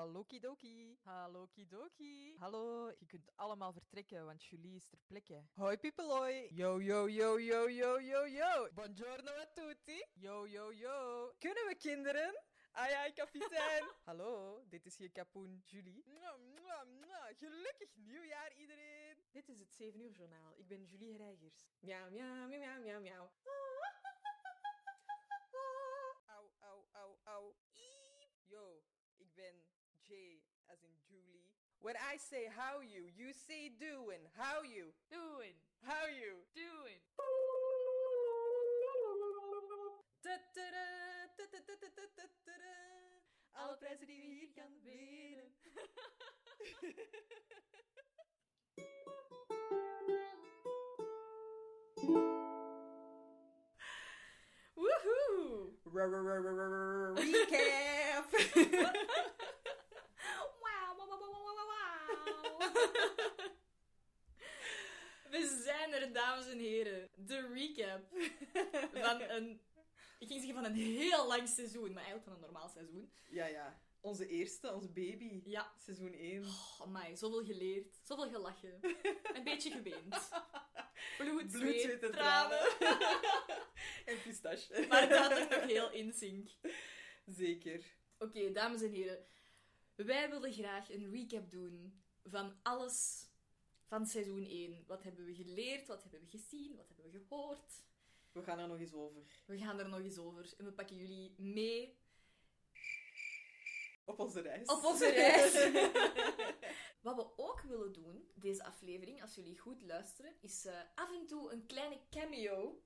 Hallo kidoki. Hallo kidoki. Hallo, je kunt allemaal vertrekken, want Julie is ter plekke. Hoi pipeloi. Yo, yo, yo, yo, yo, yo, yo. Buongiorno a tutti. Yo, yo, yo. Kunnen we kinderen? Ai, ai, kapitein. Hallo, dit is je kapoen Julie. Mwah, mwah, mwah. Gelukkig nieuwjaar iedereen. Dit is het 7 uur journaal. Ik ben Julie Reigers. Miauw, miauw, miauw, miauw, miauw, miauw. Au, au, au, au. Iep. Yo, ik ben J as in Julie. When I say how you, you say doing. How you. Doing, How you. doing. Alle prijzen die we hier gaan winnen. Woehoe! Recap! We zijn er, dames en heren. De recap van een... Ik ging zeggen van een heel lang seizoen, maar eigenlijk van een normaal seizoen. Ja, ja. Onze eerste, onze baby. Ja. Seizoen 1. Oh, amai, zoveel geleerd, zoveel gelachen. Een beetje geweend. Bloed, Bloed, zweet, zweet en tranen. En pistache. Maar gaat toch nog heel in sync. Zeker. Oké, dames en heren. Wij willen graag een recap doen van alles van seizoen 1. Wat hebben we geleerd? Wat hebben we gezien? Wat hebben we gehoord? We gaan er nog eens over. We gaan er nog eens over en we pakken jullie mee Op onze reis. op onze reis. Wat we ook willen doen, deze aflevering, als jullie goed luisteren, is eh, af en toe een kleine cameo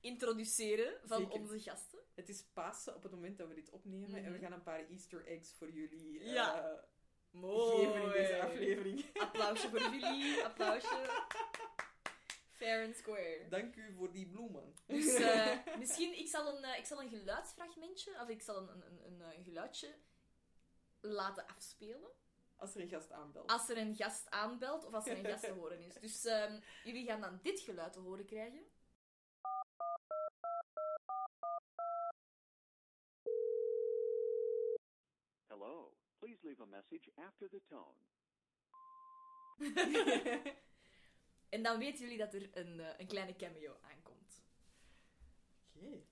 introduceren van Zeker. onze gasten. Het is Pasen op het moment dat we dit opnemen. En we Mhm. gaan een paar Easter eggs voor jullie eh, Ja. geven in deze aflevering. Applausje voor jullie, applausje. Fair and square. Dank u voor die bloemen. Dus eh, misschien, ik zal, een, eh, ik zal een geluidsfragmentje, of ik zal een, een, een, een, eh, geluidje laten afspelen. Als er een gast aanbelt. Als er een gast aanbelt, of als er een gast te horen is. Dus ehm, jullie gaan dan dit geluid te horen krijgen. Leave a message after the tone. En dan weten jullie dat er een, eh, een kleine cameo aankomt. Oké.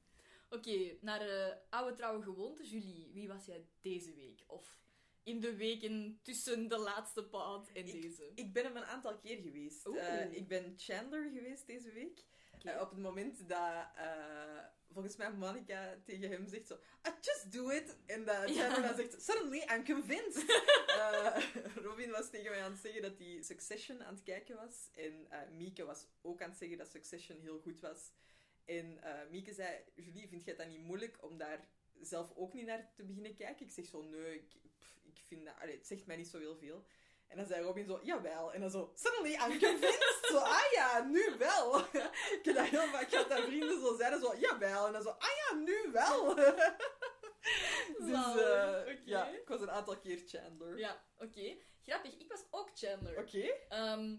Oké, naar eh, oude trouwe gewoonte. Julie, wie was jij deze week? Of in de weken tussen de laatste pod en deze? Ik ben hem een aantal keer geweest. Eh, ik ben Chandler geweest deze week. Eh, op het moment dat, eh, volgens mij, Monica tegen hem zegt zo... "Ah, just do it. En dat Chandler Ja. dan zegt... Suddenly, I'm convinced. Eh, Robin was tegen mij aan het zeggen dat hij Succession aan het kijken was. En Mieke was ook aan het zeggen dat Succession heel goed was. En Mieke zei... Julie, vind jij dat niet moeilijk om daar zelf ook niet naar te beginnen kijken? Ik zeg zo... Nee, ik, pff, ik vind dat... Allee, het zegt mij niet zo heel veel. En dan zei Robin zo, jawel. En dan zo, suddenly I'm convinced. zo, ah ja, nu wel. ik heb dat heel vaak gehad dat vrienden zo zeiden, zo, jawel. En dan zo, ah ja, nu wel. dus eh, ja, ik was een aantal keer Chandler. Ja, oké. Grappig, ik was ook Chandler. Oké. Ehm,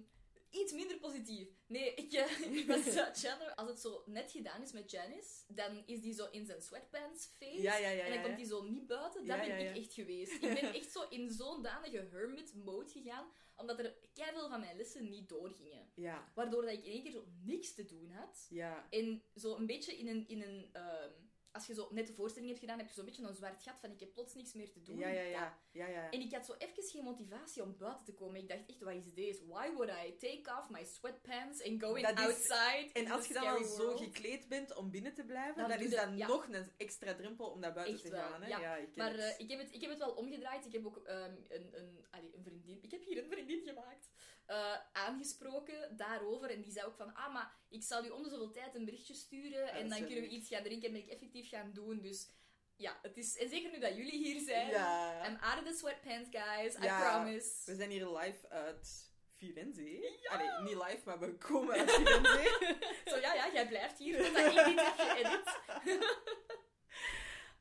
iets minder positief. Nee, ik, eh, ik was Chandler. Als het zo net gedaan is met Janice, dan is die zo in zijn sweatpants face. Ja, ja, ja, en dan komt hij zo niet buiten. Dat ben ik echt geweest. Ik ben echt zo in zo'n danige hermit mode gegaan, omdat er veel van mijn lessen niet doorgingen. Ja, Waardoor dat ik in één keer zo niks te doen had. ja. En zo een beetje in een... In een ehm, als je zo net de voorstelling hebt gedaan, heb je zo'n beetje een zwart gat van ik heb plots niks meer te doen. Ja, ja, ja. ja, ja. En ik had zo even geen motivatie om buiten te komen. Ik dacht echt, wat is deze? Why would I take off my sweatpants and going Dat is- outside En als je dan al zo gekleed bent om binnen te blijven, Dan is dat ja. nog een extra drempel om naar buiten Echt te gaan. Hè? ja. ik Maar eh, ik, heb het, ik heb het wel omgedraaid. Ik heb ook ehm, een, een, een vriendin... Ik heb hier een vriendin gemaakt. Eh, aangesproken daarover. En die zei ook van... Ah, maar ik zal u om de zoveel tijd een berichtje sturen. en dan kunnen we iets gaan drinken. En ben ik effectief gaan doen. Dus ja, het is... En zeker nu dat jullie hier zijn. Ja. I'm out of the sweatpants, guys. I Ja, promise. We zijn hier live uit Firenze. Allee, niet live, maar we komen uit Firenze. Zo, ja, ja, jij blijft hier totdat ik dit heb geëdit.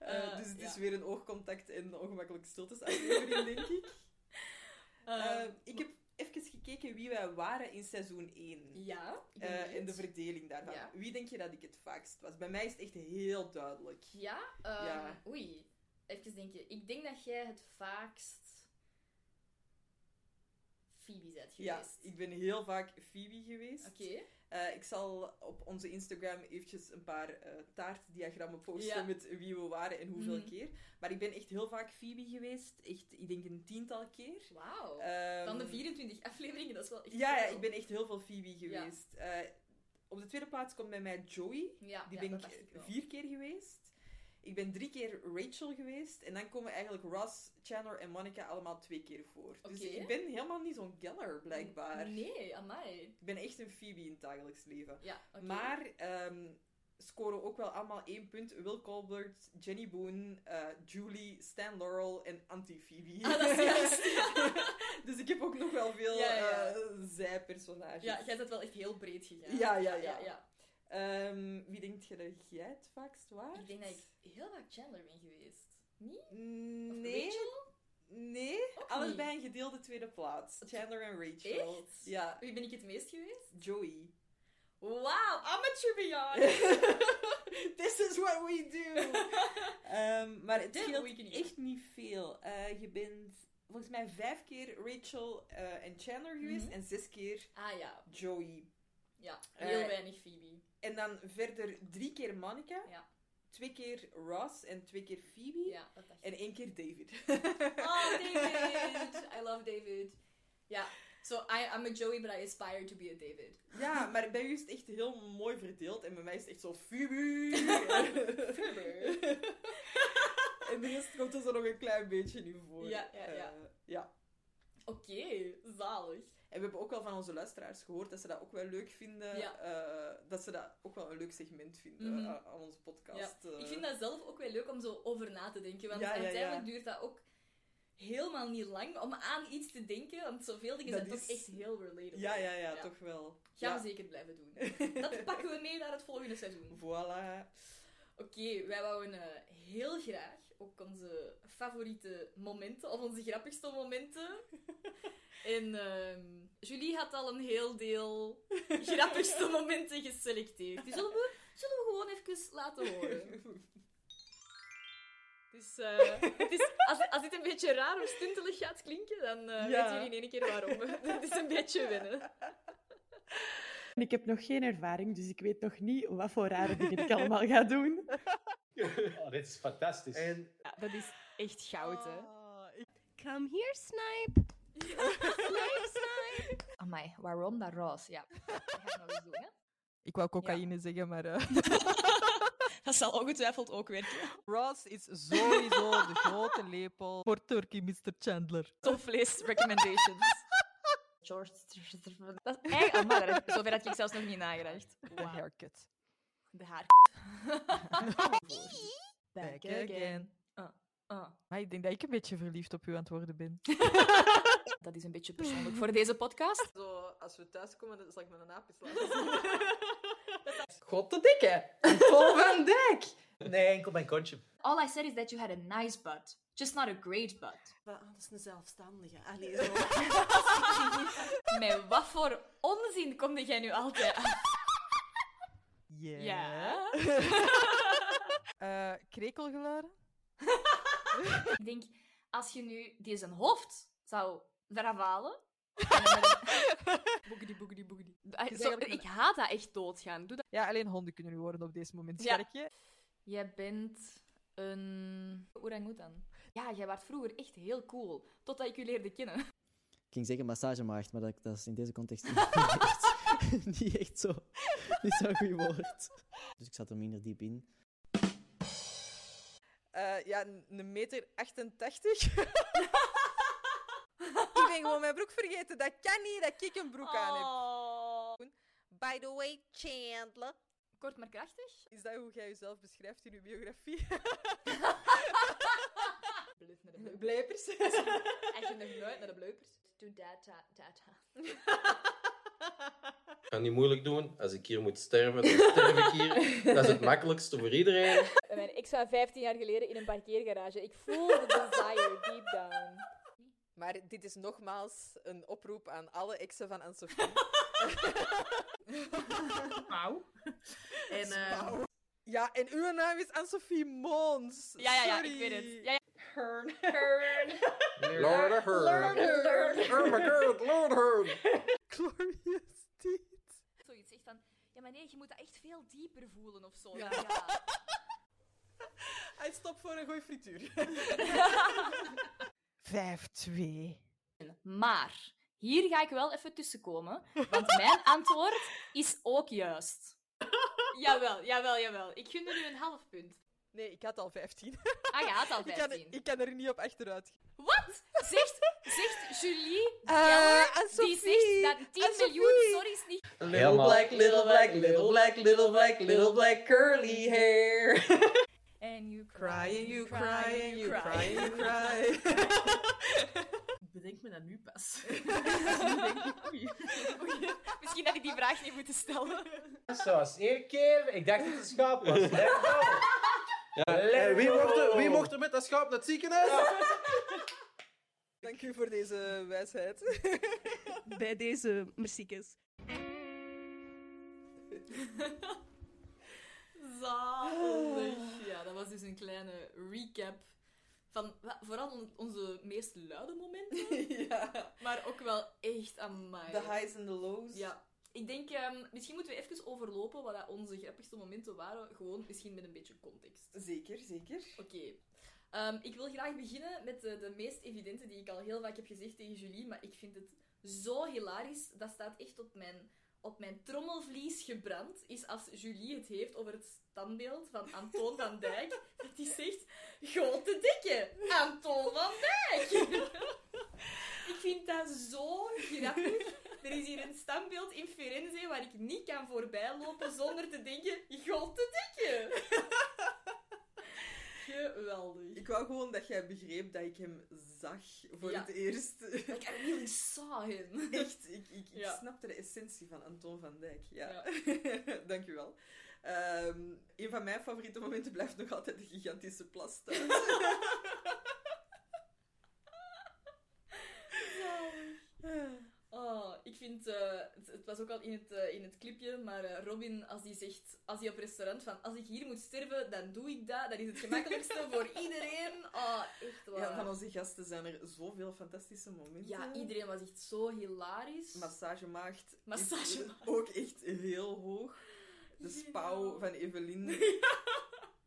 Eh, Eh, dus het is ja. weer een oogcontact en ongemakkelijk stiltes aflevering, denk ik. Ik heb even gekeken wie wij waren in seizoen 1. ja, ik ben Eh, en de verdeling daarvan. Ja. Wie denk je dat ik het vaakst was? Bij mij is het echt heel duidelijk. Ja? ehm, Ja. Oei. Even denken. Ik denk dat jij het vaakst Phoebe bent Ja, geweest. ik ben heel vaak Phoebe geweest. Oké. Eh, ik zal op onze Instagram eventjes een paar eh, taartdiagrammen posten Ja. met wie we waren en hoeveel Mhm. keer. Maar ik ben echt heel vaak Phoebe geweest. Echt, ik denk een tiental keer. Wauw. Ehm, Van de 24 afleveringen, dat is wel echt Ja, ja, ik ben echt heel veel Phoebe geweest. Eh, op de tweede plaats komt bij mij Joey. Die ben ik vier keer geweest. Ik ben drie keer Rachel geweest. En dan komen eigenlijk Ross, Chandler en Monica allemaal twee keer voor. Dus ik ben helemaal niet zo'n Geller, blijkbaar. Nee, amai. Ik ben echt een Phoebe in het dagelijks leven. Ja. Maar ehm, scoren ook wel allemaal één punt. Will Colbert, Jenny Boone, eh, Julie, Stan Laurel en Anti-Phoebe. Ah, dat is juist. dus ik heb ook nog wel veel Ja, ja. eh, zijpersonages. Ja, jij bent wel echt heel breed gegaan. Ja, ja, ja. ja. Ehm, wie denkt je dat jij het vaakst waard? Ik denk dat ik heel vaak Chandler ben geweest. Niet? Nee. Rachel? Nee, Ook allebei een gedeelde tweede plaats. Chandler en Rachel. Echt? Ja, Wie ben ik het meest geweest? Joey. Wauw, amateur beyond. This is what we do! Ehm, maar het scheelt echt niet veel. Eh, je bent volgens mij vijf keer Rachel eh, en Chandler geweest Mhm. en zes keer Ah ja, Joey. ja. Heel Eh, weinig Phoebe. En dan verder drie keer Monica, Ja. twee keer Ross en twee keer Phoebe. Ja, dat dacht ik. En één keer David. Oh, David! I love David. Ja, so I, I'm a Joey, but I aspire to be a David. Ja, maar bij u is het echt heel mooi verdeeld. En bij mij is het echt zo Phoebe. en de rest komt er zo nog een klein beetje in voor. Ja, ja, ja. Eh, ja. Oké, zalig. En we hebben ook wel van onze luisteraars gehoord dat ze dat ook wel leuk vinden. Ja. eh, dat ze dat ook wel een leuk segment vinden Mhm. aan, aan onze Ja. podcast. eh. Ik vind dat zelf ook wel leuk om zo over na te denken. Want Ja, ja, ja. uiteindelijk duurt dat ook helemaal niet lang om aan iets te denken. Want zoveel dingen Dat zijn is- toch echt heel relatable. Ja, ja, ja, Ja. toch wel. Gaan ja. we zeker blijven doen. Dat pakken we mee naar het volgende seizoen. Voilà. Oké, wij wouden eh, heel graag ook onze favoriete momenten, of onze grappigste momenten. En ehm, Julie had al een heel deel grappigste momenten geselecteerd. Die zullen we, zullen we gewoon even laten horen. Dus eh, het is, als, als dit een beetje raar of stuntelig gaat klinken, dan eh Ja. weten jullie in één keer waarom. Het is een beetje wennen. Ik heb nog geen ervaring, dus ik weet nog niet wat voor rare dingen ik allemaal ga doen. Oh, dit is fantastisch. En Ja, dat is echt goud, hè. Come here, Snipe. Amai, waarom dat roos? Ja, dat ik nog eens doen, hè. ik wou cocaïne zeggen, maar eh, Dat zal ongetwijfeld ook werken. Ross is sowieso de grote lepel voor Turkey, Mr. Chandler. Topvlees recommendations. George. Dat is eigenlijk... Amai, dat is- zover had ik zelfs nog niet nagedacht. The haircut. De haar. Back again. Ah. Maar ik denk dat ik een beetje verliefd op u aan het worden ben. Dat is een beetje persoonlijk voor deze podcast. Zo, als we thuiskomen, dan zal ik met een aapjes laten zien. God de dikke. Paul van Dijk. Nee, enkel mijn kontje. All I said is that you had a nice butt. Just not a great butt. Dat is een zelfstandige. Allee, zo. Met wat voor onzin kom jij nu altijd af? Yeah. Ja. Eh, krekelgeluiden? Ik denk, als je nu deze hoofd zou eraf halen... en Boogedy, boogedy, boogedy. Ah, zo- eigenlijk ik haat dat echt doodgaan. Doe dat. Ja, alleen honden kunnen nu worden op deze moment, Ja. Jij bent een orang-oetan. Ja, jij was vroeger echt heel cool. Totdat ik je leerde kennen. Ik ging zeggen massagemaagd, maar dat, dat is in deze context niet echt, niet echt zo. Niet zo'n goed woord. Dus ik zat er minder diep in. Eh, ja, een een meter 88. ik ben gewoon mijn broek vergeten. Dat kan niet dat ik een broek aan heb. By the way, Chandler. Kort maar krachtig. Is dat hoe jij jezelf beschrijft in je biografie? Blijf met de Blijpers. Echt nog nooit naar de bleupers. Doe data, data. Ik ga niet moeilijk doen. Als ik hier moet sterven, dan sterf ik hier. Dat is het makkelijkste voor iedereen. Mijn ex van 15 jaar geleden in een parkeergarage. Ik voel de desire deep down. Maar dit is nogmaals een oproep aan alle exen van Anne-Sophie. Pauw. En, eh, Ja, en uw naam is Anne-Sophie Moons. Ja, ja, ja, Sorry. ik weet het. Ja, ja. Hearn. Hearn. Lord of Hearn. Oh my god, Lord Hearn. Glorious deed. Zoiets zegt van, ja maar nee, je moet dat echt veel dieper voelen of zo. Ja. Ja. Hij stopt voor een goeie frituur. 5-2. Maar, hier ga ik wel even tussenkomen, want mijn antwoord is ook juist. jawel, jawel, jawel. Ik gun er u een half punt. Nee, ik had al 15. Ah, je had al ik, kan, 15. ik kan er niet op achteruit. Wat? Zegt, zegt Julie Eh, Geller, en die zegt dat 10 En miljoen stories niet... Little Helemaal. black, little black, little black, little black, little black curly hair. And you Cry and you cry and you cry and you cry. Bedenk me dat nu pas. Misschien had ik die vraag niet moeten stellen. Zoals één keer. Ik dacht dat het een schaap was. Ja, eh, wie, mocht er, wie mocht er met dat schaap naar het ziekenhuis? Dank u voor deze wijsheid. Bij deze merciekes. Zalig. Ja, dat was dus een kleine recap van vooral on- onze meest luide momenten, ja. maar ook wel echt aan mij. De highs en de lows. Ja. Ik denk, ehm, misschien moeten we even overlopen wat dat onze grappigste momenten waren. Gewoon misschien met een beetje context. Zeker, zeker. Oké. Ehm, ik wil graag beginnen met de, de meest evidente die ik al heel vaak heb gezegd tegen Julie, maar ik vind het zo hilarisch. Dat staat echt op mijn, op mijn trommelvlies gebrand. Is als Julie het heeft over het standbeeld van Antoon van Dijk, dat hij zegt: Grote dikke, Antoon van Dijk. ik vind dat zo grappig. Er is hier een standbeeld in Firenze waar ik niet kan voorbijlopen zonder te denken: Grote dikke. Geweldig. Ik wou gewoon dat jij begreep dat ik hem zag voor Ja. het eerst. Like, I really saw him. Echt, ik, ik, ik snapte de essentie van Anton van Dijk. Ja. Ja. Dankjewel. Ehm een van mijn favoriete momenten blijft nog altijd de gigantische plas thuis. Oh, ik vind, eh, het, het was ook al in het, eh, in het clipje, maar eh, Robin, als die zegt, als hij op restaurant van, als ik hier moet sterven, dan doe ik dat. Dat is het gemakkelijkste voor iedereen. Oh, echt waar. Ja, van onze gasten zijn er zoveel fantastische momenten. Ja, iedereen was echt zo hilarisch. Massagemaagd. is Massagemaagd. Ook echt heel hoog. De Ja. spouw van Evelien.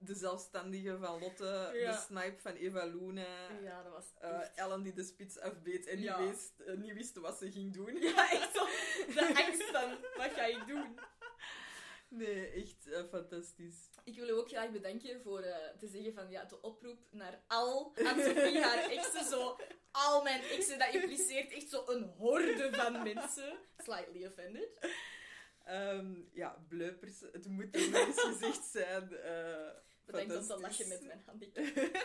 De zelfstandige van Lotte. Ja. De snipe van Eva Luna. Ja, dat was eh, echt... Ellen die de spits afbeet en Ja. niet, wist, eh, niet wist wat ze ging doen. Ja, echt zo. De angst van, wat ga ik doen? Nee, echt eh, fantastisch. Ik wil u ook graag bedanken voor eh, te zeggen van ja, de oproep naar al aan Sophie haar exen. Zo, al mijn exen, dat impliceert echt zo een horde van mensen. Slightly offended. Ehm, ja, bleupers. Het moet eens gezegd zijn. eh Bedankt om te lachen met mijn handicap.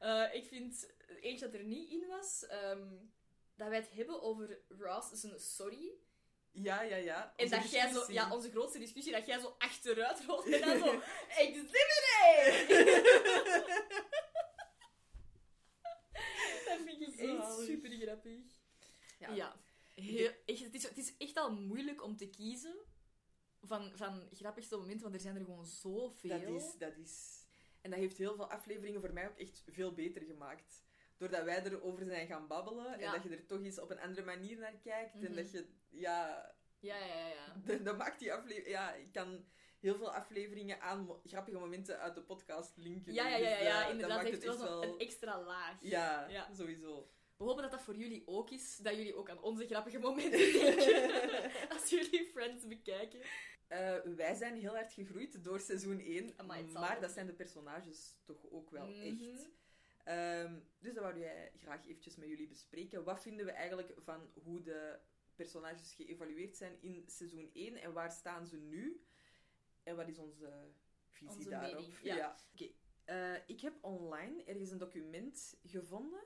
Eh, ik vind eentje dat er niet in was, ehm, dat wij het hebben over Ross zijn sorry. Ja, ja, ja. En dat jij zo, ja, onze grootste discussie, dat jij zo achteruit rolt en dan zo, exhibit dat vind ik echt super grappig. Ja. Ja, heel, echt, het, is, het is echt al moeilijk om te kiezen van, van grappigste momenten, want er zijn er gewoon zoveel. Dat is, dat is... En dat heeft heel veel afleveringen voor mij ook echt veel beter gemaakt. Doordat wij erover zijn gaan babbelen Ja. en dat je er toch eens op een andere manier naar kijkt. En Mhm. dat je, ja, Ja, ja, ja. ja. dat, dat maakt die aflevering... Ja, ik kan heel veel afleveringen aan grappige momenten uit de podcast linken. Ja, ja, ja, ja, Dus, ja, eh, dat inderdaad. maakt heeft het wel een extra laag. Ja, Ja. sowieso. We hopen dat dat voor jullie ook is. Dat jullie ook aan onze grappige momenten denken. Als jullie Friends bekijken. Eh, wij zijn heel hard gegroeid door seizoen 1, Amai, het zal maar dat zijn de personages toch ook wel Mhm. echt. Ehm, dus dat wou jij graag eventjes met jullie bespreken. Wat vinden we eigenlijk van hoe de personages geëvalueerd zijn in seizoen 1 en waar staan ze nu? En wat is onze visie Onze daarop? mening, ja. Oké. Eh, ik heb online ergens een document gevonden.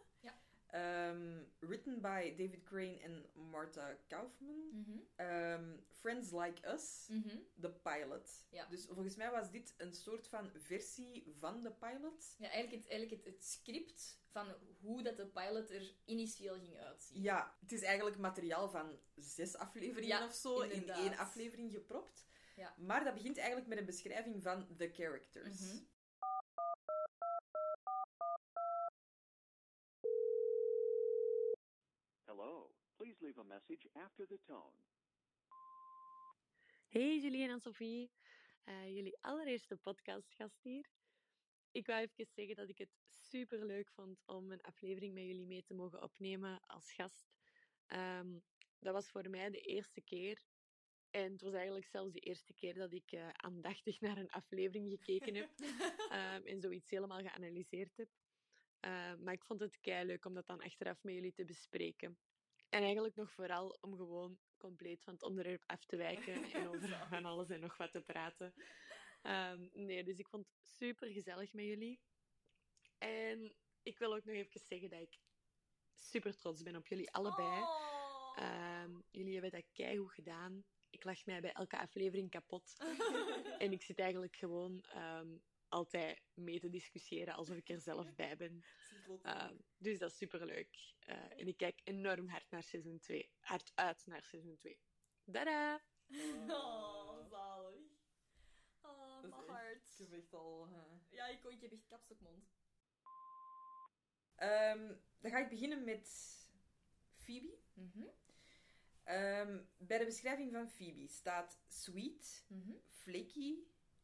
Ehm, written by David Crane en Martha Kaufman. Ehm, Friends Like Us, Mhm. de pilot. Ja. Dus volgens mij was dit een soort van versie van de pilot. Ja, eigenlijk, het, eigenlijk het, het script van hoe dat de pilot er initieel ging uitzien. Ja, het is eigenlijk materiaal van zes afleveringen Ja, of zo in één aflevering gepropt. Ja. Maar dat begint eigenlijk met een beschrijving van the characters. Mhm. Please leave a message after the tone. Hey Julie en Sophie, Eh, jullie allereerste podcastgast hier. Ik wou even zeggen dat ik het super leuk vond om een aflevering met jullie mee te mogen opnemen als gast. Ehm, dat was voor mij de eerste keer. En het was eigenlijk zelfs de eerste keer dat ik eh, aandachtig naar een aflevering gekeken heb ehm, en zoiets helemaal geanalyseerd heb. Ehm, maar ik vond het kei leuk om dat dan achteraf met jullie te bespreken. En eigenlijk nog vooral om gewoon compleet van het onderwerp af te wijken en over van alles en nog wat te praten. Ehm, nee, dus ik vond het super gezellig met jullie. En ik wil ook nog even zeggen dat ik super trots ben op jullie allebei. Oh. Ehm, jullie hebben dat keigoed gedaan. Ik lach mij bij elke aflevering kapot. en ik zit eigenlijk gewoon ehm, altijd mee te discussiëren alsof ik er zelf bij ben. Ehm, dus dat is superleuk. Eh en ik kijk enorm hard naar seizoen 2. Hard uit naar seizoen 2. Dada! Oh, zalig. Oh, mijn echt- hart. Ik heb echt al... eh, Ja, ik, ik heb echt kapstokmond. Ehm, dan ga ik beginnen met Phoebe. Mhm, Ehm, bij de beschrijving van Phoebe staat sweet, mhm. flaky,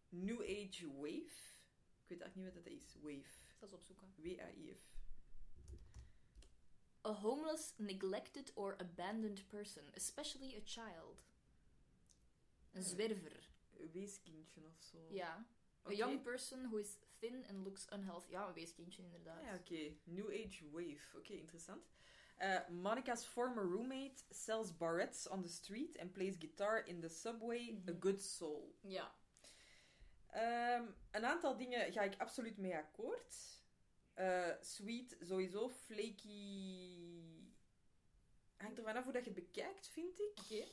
new age wave. Ik weet eigenlijk niet wat dat is. Wave. Zal eens opzoeken. W-A-I-F. A homeless, neglected or abandoned person, especially a child. Een zwerver. Weeskindje of zo. Ja. A young person who is thin and looks unhealthy. Ja, een weeskindje inderdaad. Ja, oké. New age wave. Oké, interessant. Uh, Monica's former roommate sells barrettes on the street and plays guitar in the subway. A good soul. Ja. Ehm, een aantal dingen ga ik absoluut mee akkoord. Eh, sweet, sowieso. Flaky... Hangt er vanaf hoe dat je het bekijkt, vind ik. Oké.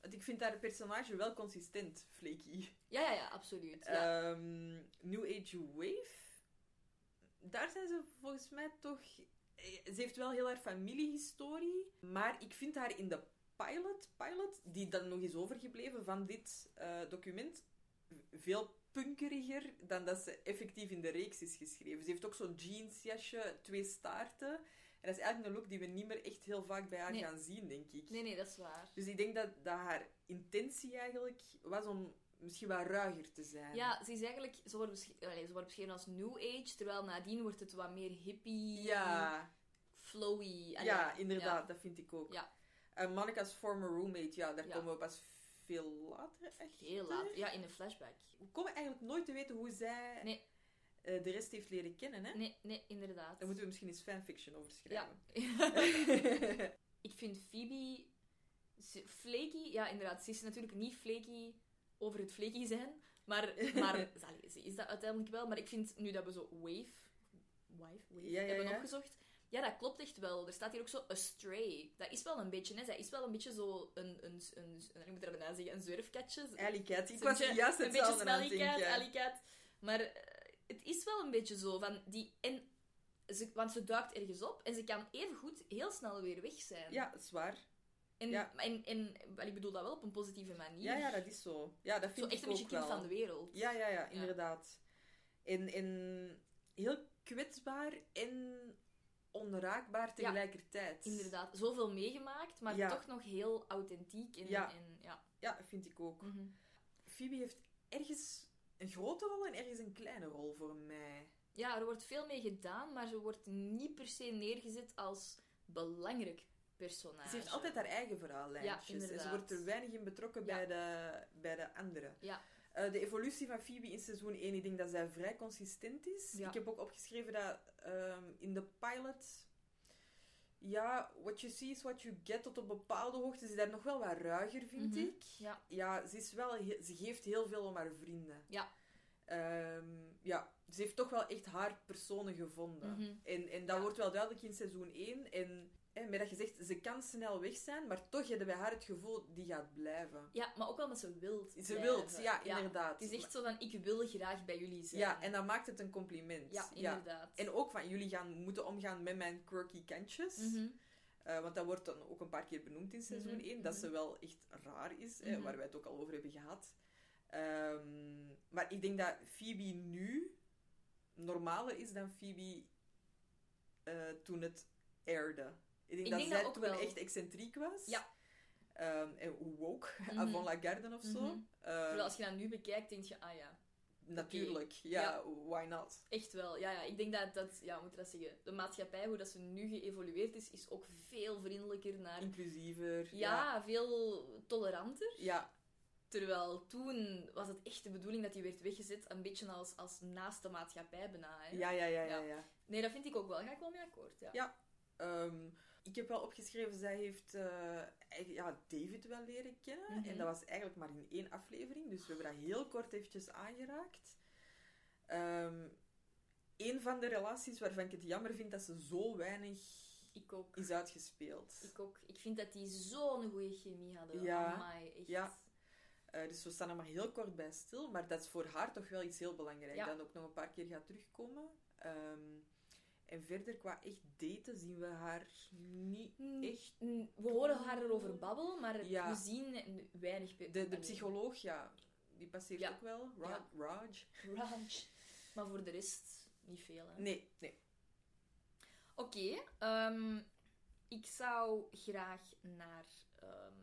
Want ik vind haar personage wel consistent, Flaky. Ja, ja, ja, absoluut. Ja. Ehm, New Age Wave. Daar zijn ze volgens mij toch... eh, Ze heeft wel heel haar familiehistorie. Maar ik vind haar in de pilot, pilot die dan nog is overgebleven van dit eh, document, veel punkeriger dan dat ze effectief in de reeks is geschreven. Ze heeft ook zo'n jeansjasje, twee staarten. En dat is eigenlijk een look die we niet meer echt heel vaak bij haar Nee. gaan zien, denk ik. Nee, nee, dat is waar. Dus ik denk dat, dat haar intentie eigenlijk was om misschien wat ruiger te zijn. Ja, ze is eigenlijk... Ze wordt, besch- allee, ze wordt beschreven als new age, terwijl nadien wordt het wat meer hippie, Ja, flowy. Ja, inderdaad, dat vind ik ook. Ja. En Monica's former roommate, ja, daar Ja. komen we pas veel later echt. Heel laat. Ja, in een flashback. We komen eigenlijk nooit te weten hoe zij Nee. eh, de rest heeft leren kennen, hè? Nee, nee, inderdaad. Daar moeten we misschien eens fanfiction over Ja. schrijven. ik vind Phoebe flaky. Ja, inderdaad. Ze is natuurlijk niet flaky over het flaky zijn. Maar, maar ze is dat uiteindelijk wel. Maar ik vind, nu dat we zo wave, wave, wave Ja, ja, hebben ja. opgezocht... Ja, dat klopt echt wel. Er staat hier ook zo astray. Dat is wel een beetje, hè. Zij is wel een beetje zo een, een, een, ik moet er bijna zeggen, een zwerfkatje. Alley Cat. Ik was beetje- juist Een beetje hetzelfde aan het smelly cat, denken. alley cat. Maar eh, het is wel een beetje zo van die... En ze, want ze duikt ergens op en ze kan evengoed heel snel weer weg zijn. Ja, zwaar. En, ja. en, ik bedoel dat wel op een positieve manier. Ja, ja, dat is zo. Ja, dat Zo vind echt ik een beetje kind van de wereld. Ja, ja, ja, inderdaad. En, en heel kwetsbaar en onraakbaar tegelijkertijd. Inderdaad. Zoveel meegemaakt, maar Ja. toch nog heel authentiek. En, Ja. en, ja. Ja, vind ik ook. Mhm. Phoebe heeft ergens een grote rol en ergens een kleine rol voor mij. ja, er wordt veel mee gedaan, maar ze wordt niet per se neergezet als belangrijk personage. Ze heeft altijd haar eigen verhaallijntjes. en ze wordt er weinig in betrokken bij, de, bij de anderen. Ja. Eh, de evolutie van Phoebe in seizoen 1, ik denk dat zij vrij consistent is. Ja. Ik heb ook opgeschreven dat ehm, in de pilot... Ja, what you see is what you get tot op bepaalde hoogte. Ze is daar nog wel wat ruiger, vind Mhm. ik. Ja. Ja, ze, is wel ze geeft heel veel om haar vrienden. Ja. Ehm, ja, ze heeft toch wel echt haar personen gevonden. Mhm. En, en dat Ja. wordt wel duidelijk in seizoen 1. En hè, met dat gezegd, ze kan snel weg zijn, maar toch hebben bij haar het gevoel, die gaat blijven. Ja, maar ook wel met ze wilt. Ze blijven. wilt, ja, inderdaad. Het is echt zo van, ik wil graag bij jullie zijn. Ja, en dan maakt het een compliment. Ja, inderdaad. En ook van, jullie gaan moeten omgaan met mijn quirky kantjes. Mhm. Eh, want dat wordt dan ook een paar keer benoemd in seizoen Mhm, 1, dat mhm. ze wel echt raar is, hè, Mhm. waar wij het ook al over hebben gehad. Ehm, maar ik denk dat Phoebe nu normaler is dan Phoebe eh, toen het airde. Ik denk Ik dat denk zij dat toen wel. echt excentriek was. Ja. Ehm, en woke, Mhm. avant la garde of zo. Ehm, Terwijl als je dat nu bekijkt, denk je, ah ja, natuurlijk, ja, Ja. why not? echt wel. Ja, ja, ik denk dat, dat, ja, moet dat zeggen? De maatschappij, hoe dat ze nu geëvolueerd is, is ook veel vriendelijker naar... Inclusiever. Ja, veel toleranter. Ja, Terwijl toen was het echt de bedoeling dat hij werd weggezet, een beetje als, als naast de maatschappij bijna. Hè? ja, ja, ja, ja. Ja. Nee, dat vind ik ook wel. Ga ik wel mee akkoord. Ja. Ja. Ehm, ik heb wel opgeschreven, zij heeft eh, ja, David wel leren kennen. Mhm. En dat was eigenlijk maar in één aflevering. Dus we hebben dat heel kort eventjes aangeraakt. Ehm een van de relaties waarvan ik het jammer vind dat ze zo weinig Ik ook. is uitgespeeld. Ik ook. Ik vind dat die zo'n goede chemie hadden. Ja. Amai, echt. Ja. Eh, dus we staan er maar heel kort bij stil. Maar dat is voor haar toch wel iets heel belangrijks. Ja. Dat ook nog een paar keer gaat terugkomen. Ehm, en verder, qua echt daten, zien we haar niet echt... We horen haar erover babbelen, maar Ja. we zien weinig... De, de psycholoog, ja, die passeert Ja. ook wel. Ra- Ja. Raj. Raj. Maar voor de rest niet veel. Hè. Nee, nee. Oké, ehm, ik zou graag naar... ehm,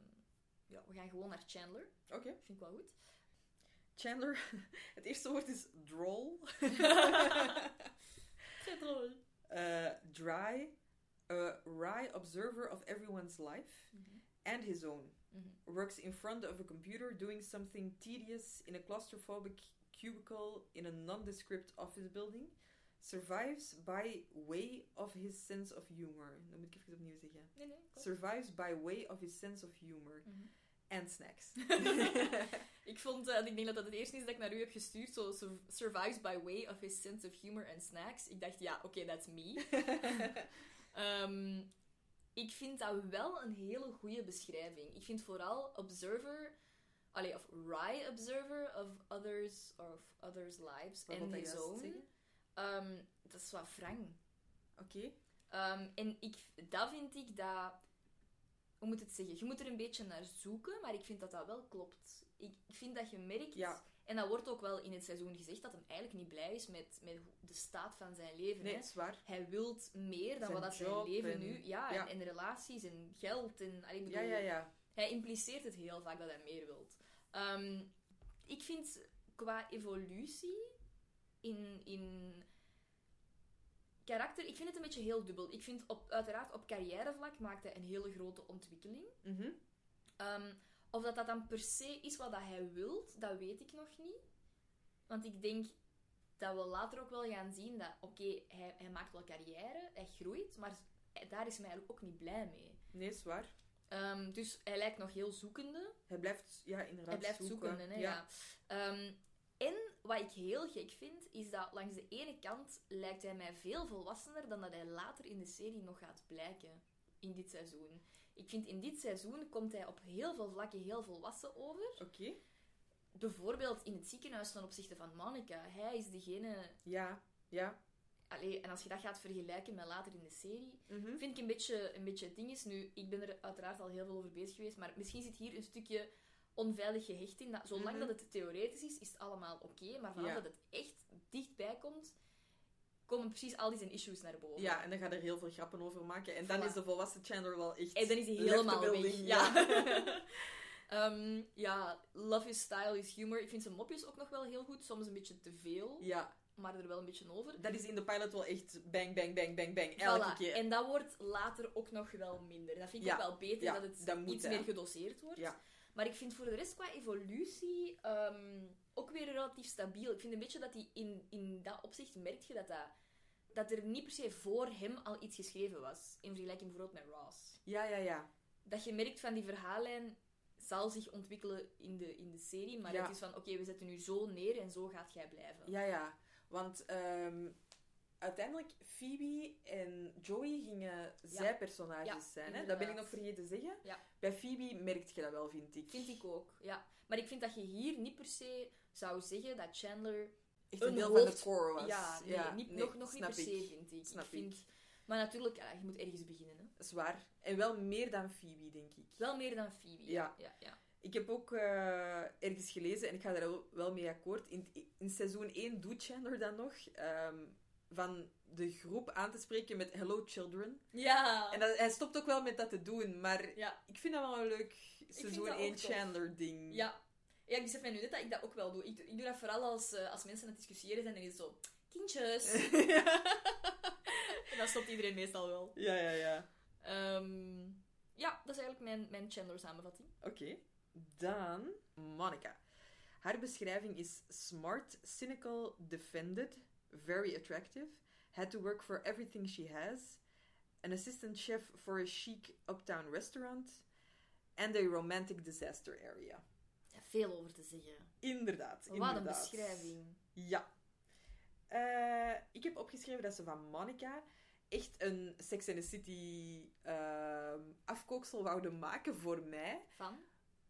ja, we gaan gewoon naar Chandler. Oké. Vind ik wel goed. Chandler, het eerste woord is droll. Très Eh, dry. A wry observer of everyone's life and his own. Mhm. Works in front of a computer doing something tedious in a claustrophobic cubicle in a nondescript office building. Survives by way of his sense of humor. Dat moet ik even opnieuw zeggen. Nee, nee. Survives by way of his sense of humor. Mhm. And snacks. Ik vond, eh, ik denk dat dat het eerste is dat ik naar u heb gestuurd, zo sur- survives by way of his sense of humor and snacks. Ik dacht, ja, oké, that's me. Ehm, ik vind dat wel een hele goede beschrijving. Ik vind vooral observer, allee, of wry observer of others, of others' lives Wat and his own. zeggen? Ehm, dat is wat wrang. Oké. Ehm, en ik, dat vind ik dat... Hoe moet het zeggen? Je moet er een beetje naar zoeken, maar ik vind dat dat wel klopt. Ik, ik vind dat je merkt... Ja. En dat wordt ook wel in het seizoen gezegd, dat hij eigenlijk niet blij is met, met de staat van zijn leven. Nee, hè. het is waar. Hij wil meer dan Zijn wat dat zijn leven en- nu... Ja, ja. En, en relaties en geld. En, allee, bedoel, Ja, ja, ja. Hij impliceert het heel vaak dat hij meer wilt. Ehm, ik vind qua evolutie in, in karakter, ik vind het een beetje heel dubbel. Ik vind op, uiteraard op carrièrevlak maakt hij een hele grote ontwikkeling. Mhm. Ehm, of dat dat dan per se is wat dat hij wilt, dat weet ik nog niet. Want ik denk dat we later ook wel gaan zien dat, oké, hij, hij maakt wel carrière, hij groeit, maar daar is hij eigenlijk ook niet blij mee. Nee, is waar. Ehm, dus hij lijkt nog heel zoekende. Hij blijft, ja, inderdaad Hij blijft zoeken. zoekende, hè, ja. Ehm, en wat ik heel gek vind, is dat langs de ene kant lijkt hij mij veel volwassener dan dat hij later in de serie nog gaat blijken. In dit seizoen. Ik vind in dit seizoen komt hij op heel veel vlakken heel volwassen over. Oké. Bijvoorbeeld in het ziekenhuis ten opzichte van Monica. Hij is degene... Ja, ja. Allee, en als je dat gaat vergelijken met later in de serie, Mhm. vind ik een beetje, een beetje het ding is. Nu, ik ben er uiteraard al heel veel over bezig geweest, maar misschien zit hier een stukje onveilig gehecht in. Dat, zolang Mhm. dat het theoretisch is, is het allemaal oké, maar vanaf Ja. dat het echt dichtbij komt, komen precies al die zijn issues naar boven. Ja, en dan gaat er heel veel grappen over maken. En dan Voilà. is de volwassen Chandler wel echt... En dan is hij helemaal weg. Ja. Ehm, ja, love is style is humor. Ik vind zijn mopjes ook nog wel heel goed. Soms een beetje te veel, Ja, maar er wel een beetje over. dat is in de pilot wel echt bang, bang, bang, bang, bang. Elke Voilà. keer. En dat wordt later ook nog wel minder. Dat vind ik Ja. ook wel beter, Ja, dat het dat moet, iets hè. meer gedoseerd wordt. Ja. Maar ik vind voor de rest qua evolutie ehm, ook weer relatief stabiel. Ik vind een beetje dat hij in, in dat opzicht merk je dat, dat, dat er niet per se voor hem al iets geschreven was. In vergelijking bijvoorbeeld met Ross. Ja, ja, ja. Dat je merkt van die verhaallijn zal zich ontwikkelen in de, in de serie. Maar Ja. het is van, oké, we zetten nu zo neer en zo gaat jij blijven. Ja, ja. Want ehm, uiteindelijk, Phoebe en Joey gingen zijpersonages Ja, zijn. Hè? Dat ben ik nog vergeten te zeggen. Ja. Bij Phoebe merkt je dat wel, vind ik. Vind ik ook, ja. Maar ik vind dat je hier niet per se zou zeggen dat Chandler Echt een, een deel hoofd- van de core was. Ja, nee, niet, nee, nog, nog niet per se, ik. vind ik. Snap ik vind... Maar natuurlijk, ja, je moet ergens beginnen. Hè. Dat is waar. En wel meer dan Phoebe, denk ik. Wel meer dan Phoebe. Ja. ja, ja. Ik heb ook eh, ergens gelezen, en ik ga daar wel- wel mee akkoord. In, in seizoen 1 doet Chandler dat nog. ehm, van de groep aan te spreken met Hello Children. Ja. En dat, hij stopt ook wel met dat te doen, maar ja. ik vind dat wel een leuk seizoen dat 1 ook tof. Chandler-ding. Ja. Ja, ik besef mij nu net dat ik dat ook wel doe. Ik, doe- ik doe dat vooral als, eh, als mensen aan het discussiëren zijn en is zo... Kindjes. en dan stopt iedereen meestal wel. ja, ja, ja. Ehm, ja, dat is eigenlijk mijn, mijn Chandler-samenvatting. Oké. Dan Monica. Haar beschrijving is smart, cynical, defended, very attractive, had to work for everything she has, an assistant chef for a chic uptown restaurant, and a romantic disaster area. Ja, veel over te zeggen. Inderdaad, Wat een beschrijving. Ja. Eh, ik heb opgeschreven dat ze van Monica echt een Sex and the City ehm, afkooksel wouden maken voor mij. Van?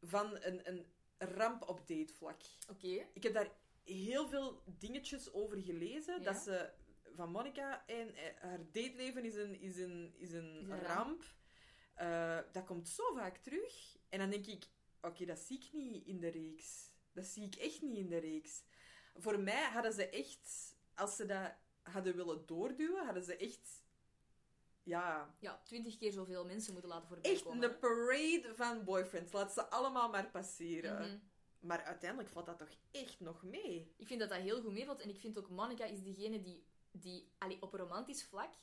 Van een, een ramp op datevlak. Oké. Ik heb daar heel veel dingetjes over gelezen. Ja. Dat ze van Monica en eh, haar dateleven is een, is een, is een, Is een ramp. ramp. Eh, dat komt zo vaak terug. En dan denk ik, oké, dat zie ik niet in de reeks. Dat zie ik echt niet in de reeks. Voor mij hadden ze echt, als ze dat hadden willen doorduwen, hadden ze echt, ja, Ja, twintig keer zoveel mensen moeten laten voorbij echt komen. een parade van boyfriends. Laat ze allemaal maar passeren. Mhm. Maar uiteindelijk valt dat toch echt nog mee. Ik vind dat dat heel goed meevalt. En ik vind ook Monica is degene die, die allee, op romantisch vlak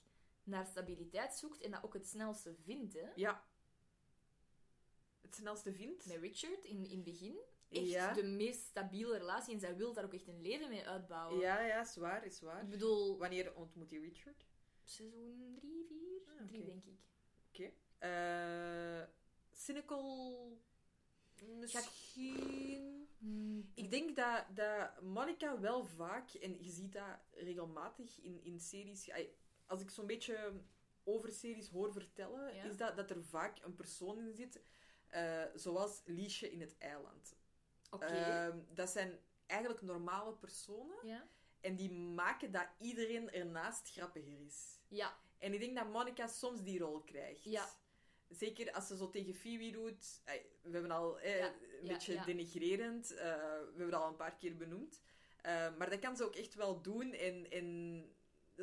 naar stabiliteit zoekt en dat ook het snelste vindt. Hè? Ja. Het snelste vindt. Met Richard in, in het begin. Echt Ja. de meest stabiele relatie. En zij wil daar ook echt een leven mee uitbouwen. Ja, ja, is waar, is waar. Ik bedoel, Wanneer ontmoet hij Richard? seizoen 3, 4? Ah, 3 oké. denk ik. Oké. Eh, cynical... Misschien... Hmm, Ik denk dat, dat Monica wel vaak, en je ziet dat regelmatig in, in series... Als ik zo'n beetje over series hoor vertellen, Ja. is dat, dat er vaak een persoon in zit, eh, zoals Liesje in het eiland. Oké. Ehm, dat zijn eigenlijk normale personen. ja. En die maken dat iedereen ernaast grappiger is. Ja. En ik denk dat Monica soms die rol krijgt. Ja. Zeker als ze zo tegen Phoebe doet. We hebben al eh, Ja, een beetje ja. denigrerend. we hebben dat al een paar keer benoemd. Eh, maar dat kan ze ook echt wel doen. En, en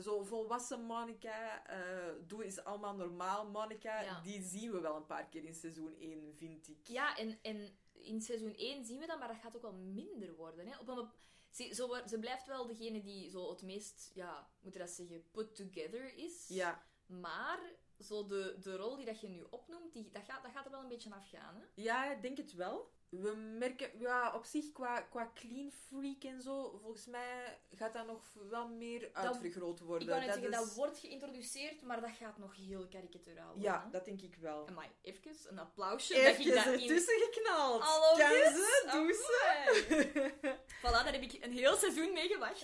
zo volwassen Monica eh doen is allemaal normaal. Monica, die zien we wel een paar keer in seizoen 1, vind ik. Ja, en, en in seizoen 1 zien we dat, maar dat gaat ook wel minder worden. Hè? Op een, ze, zo, ze blijft wel degene die zo het meest, ja, moet je dat zeggen, put together is. Ja, Maar zo de, de rol die dat je nu opnoemt, die, dat, gaat, dat gaat er wel een beetje afgaan. Hè? Ja, ik denk het wel. We merken, ja, op zich qua, qua clean freak en zo, volgens mij gaat dat nog wel meer uitvergroot worden. Ik wou net zeggen, is- dat wordt geïnteresseerd, maar dat gaat nog heel karikaturaal worden. Ja, hè. dat denk ik wel. Amai, even een applausje. Even dat ik dat in... ertussen geknald. Hallo, kan ze, doe ze. Voilà, daar heb ik een heel seizoen mee gewacht.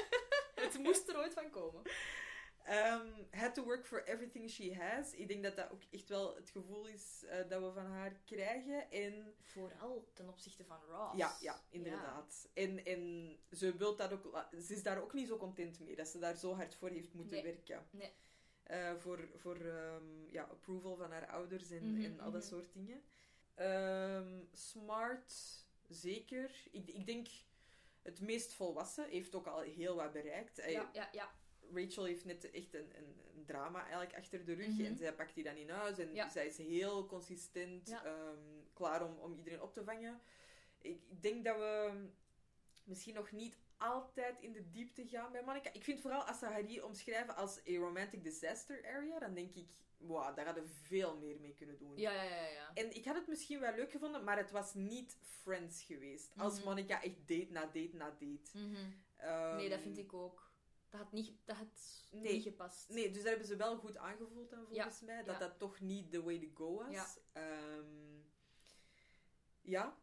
het moest er ooit van komen. Ehm, had to work for everything she has. Ik denk dat dat ook echt wel het gevoel is eh, dat we van haar krijgen. En Vooral ten opzichte van Ross. ja, ja inderdaad. En, en ze, wil dat ook, ze is daar ook niet zo content mee dat ze daar zo hard voor heeft moeten Nee. werken. Nee. Eh, voor voor ehm, ja, approval van haar ouders en, Mhm, en al dat mhm. soort dingen. Ehm, smart, zeker. Ik, ik denk het meest volwassen. Heeft ook al heel wat bereikt. Ja, ja, ja. Rachel heeft net echt een, een, een drama eigenlijk achter de rug. Mhm. En zij pakt die dan in huis. En Ja. zij is heel consistent. Ja. ehm, klaar om, om iedereen op te vangen. Ik, ik denk dat we misschien nog niet altijd in de diepte gaan bij Monica. Ik vind vooral als ze haar hier omschrijven als a romantic disaster area, dan denk ik, wow, daar hadden we veel meer mee kunnen doen. Ja, ja, ja, ja. En ik had het misschien wel leuk gevonden, maar het was niet Friends geweest. Als Mhm. Monica echt date na date na date. Mhm. Ehm, Nee, dat vind ik ook. Dat had niet, dat had Nee. niet gepast. Nee, dus daar hebben ze wel goed aangevoeld dan, volgens mij. Dat ja. dat toch niet the way to go was. Ja. Ehm, ja.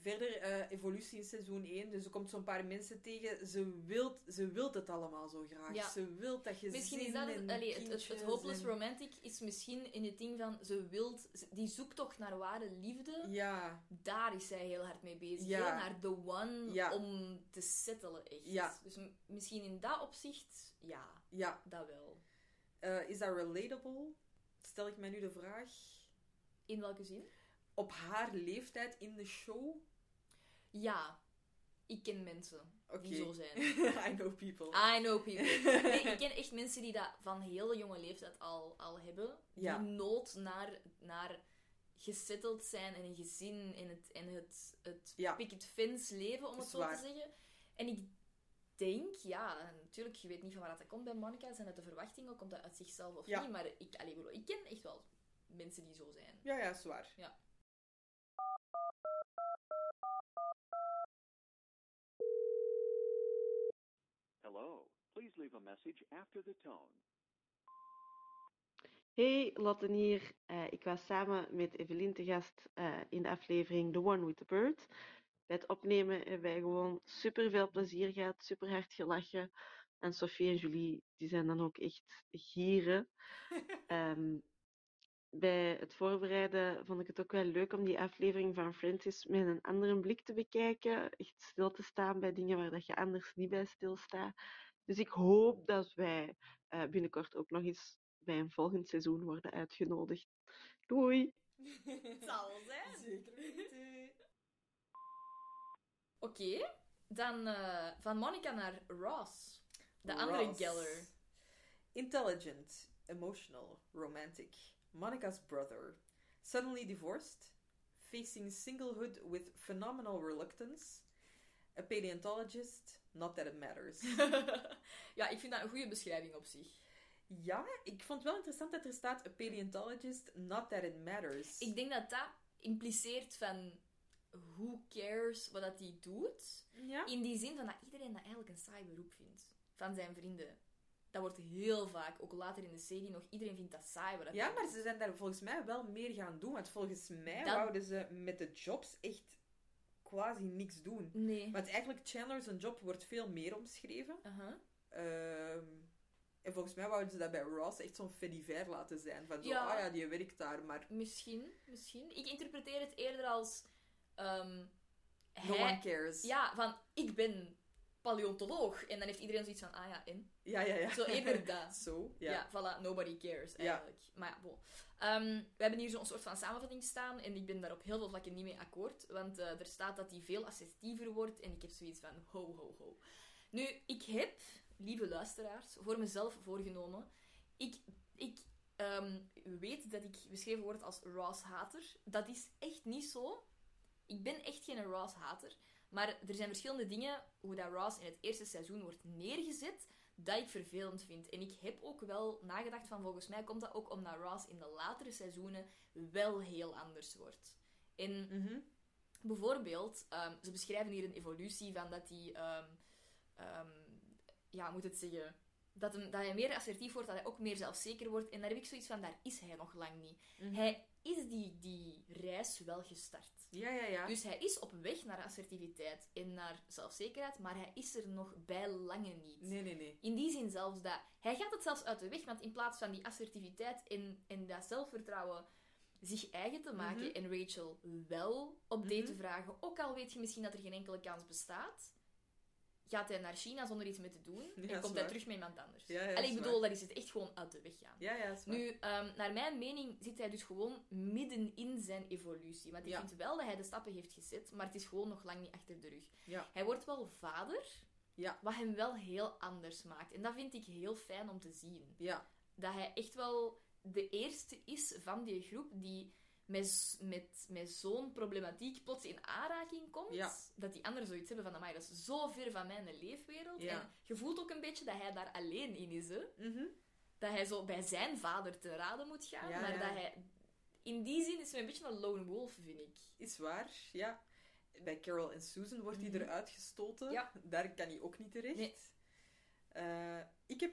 Verder, eh, evolutie in seizoen 1. Dus er komt zo'n paar mensen tegen. Ze wilt, ze wilt het allemaal zo graag. Ja. Ze wilt dat je Misschien is dat het, allee, het, het, het hopeless romantic is misschien in het ding van ze wilt, die zoektocht naar ware liefde, Ja, daar is zij heel hard mee bezig. Ja. hè, Naar the one Ja. om te settelen, echt. Dus misschien in dat opzicht, ja, ja. dat wel. Eh, is dat relatable? Stel ik mij nu de vraag. In welke zin? Op haar leeftijd in de show? Ja. Ik ken mensen die zo zijn. I know people. I know people. Nee, ik ken echt mensen die dat van heel jonge leeftijd al, al hebben. Ja. Die nood naar, naar gesetteld zijn en een gezin en het, en het, het Ja. picket fence leven, om het zo waar. te zeggen. En ik denk, ja, natuurlijk, je weet niet van waar dat komt bij Monica. Zijn dat de verwachtingen? Komt dat uit zichzelf of Ja. niet? Maar ik, allee, ik ken echt wel mensen die zo zijn. Ja, ja, zwaar. Ja. Hello. Please leave a message after the tone. Hey, Lotten hier. Eh, ik was samen met Evelien te gast eh, in de aflevering The One with the Bird. Bij het opnemen hebben wij gewoon super veel plezier gehad, super hard gelachen. En Sophie en Julie, die zijn dan ook echt gieren. Ehm, bij het voorbereiden vond ik het ook wel leuk om die aflevering van Francis met een andere blik te bekijken. Echt stil te staan bij dingen waar dat je anders niet bij stilstaat. Dus ik hoop dat wij eh, binnenkort ook nog eens bij een volgend seizoen worden uitgenodigd. Doei! Het zal wel zijn. Zeker weten. Oké, dan eh, van Monica naar Ross. De andere. Geller. Intelligent, emotional, romantic. Monica's brother. Suddenly divorced. Facing singlehood with phenomenal reluctance. A paleontologist, not that it matters. ja, ik vind dat een goede beschrijving op zich. ja, ik vond het wel interessant dat er staat a paleontologist, not that it matters. Ik denk dat dat impliceert van who cares wat dat hij doet. Ja? In die zin van dat iedereen dat eigenlijk een saai beroep vindt. Van zijn vrienden. Dat wordt heel vaak, ook later in de serie nog, iedereen vindt dat saai. Wat dat Ja, maar ze zijn daar volgens mij wel meer gaan doen. Want volgens mij Dat- wouden ze met de jobs echt quasi niks doen. Nee. Want eigenlijk Chandler zijn job wordt veel meer omschreven. Ehm, en volgens mij wouden ze dat bij Ross echt zo'n fediver laten zijn. Van zo, Ja. ah ja, die werkt daar, maar Misschien, misschien. Ik interpreteer het eerder als... ehm, no hij- one cares. Ja, van ik ben paleontoloog. En dan heeft iedereen zoiets van, ah ja, en? Ja, ja. ja. Zo eerder dat. Zo, Ja. ja. voilà, nobody cares Ja. eigenlijk. Maar ja, bon. Ehm, we hebben hier zo'n soort van samenvatting staan en ik ben daar op heel veel vlakken niet mee akkoord. Want eh, er staat dat hij veel assertiever wordt en ik heb zoiets van ho, ho, ho. Nu, ik heb, lieve luisteraars, voor mezelf voorgenomen. Ik, ik ehm, weet dat ik beschreven word als Ross-hater. Dat is echt niet zo. Ik ben echt geen Ross-hater. Maar er zijn verschillende dingen hoe dat Ross in het eerste seizoen wordt neergezet dat ik vervelend vind. En ik heb ook wel nagedacht van volgens mij komt dat ook omdat Ross in de latere seizoenen wel heel anders wordt. En Mhm. bijvoorbeeld, ehm, ze beschrijven hier een evolutie van dat hij, ehm, ehm, ja, moet het zeggen, dat, hem, dat hij meer assertief wordt, dat hij ook meer zelfzeker wordt. En daar heb ik zoiets van, daar is hij nog lang niet. Mhm. Hij is die, die reis wel gestart. Ja, ja, ja. Dus hij is op weg naar assertiviteit en naar zelfzekerheid, maar hij is er nog bij lange niet. Nee, nee, nee. In die zin zelfs dat... Hij gaat het zelfs uit de weg, want in plaats van die assertiviteit en, en dat zelfvertrouwen zich eigen te maken Mhm. en Rachel wel op date te Mhm. vragen, ook al weet je misschien dat er geen enkele kans bestaat, gaat hij naar China zonder iets mee te doen Ja, en komt hij waar. terug met iemand anders. Ja, ja, Allee, dat ik bedoel, dat is het echt gewoon uit de weg gaan. Ja, ja. Nu, ehm, naar mijn mening zit hij dus gewoon midden in zijn evolutie. Want ik vind wel dat hij de stappen heeft gezet, maar het is gewoon nog lang niet achter de rug. Ja. Hij wordt wel vader, Ja. wat hem wel heel anders maakt. En dat vind ik heel fijn om te zien. Ja. Dat hij echt wel de eerste is van die groep die met, met, met zo'n problematiek plots in aanraking komt. Ja. Dat die anderen zoiets hebben van, amai, dat is zo ver van mijn leefwereld. Ja. En je voelt ook een beetje dat hij daar alleen in is, hè Mhm. dat hij zo bij zijn vader te raden moet gaan. Ja, maar dat hij... In die zin is hij een beetje een lone wolf, vind ik. Is waar, ja. Bij Carol en Susan wordt hij Mhm. eruit gestoten. Daar kan hij ook niet terecht. Nee. Eh, ik heb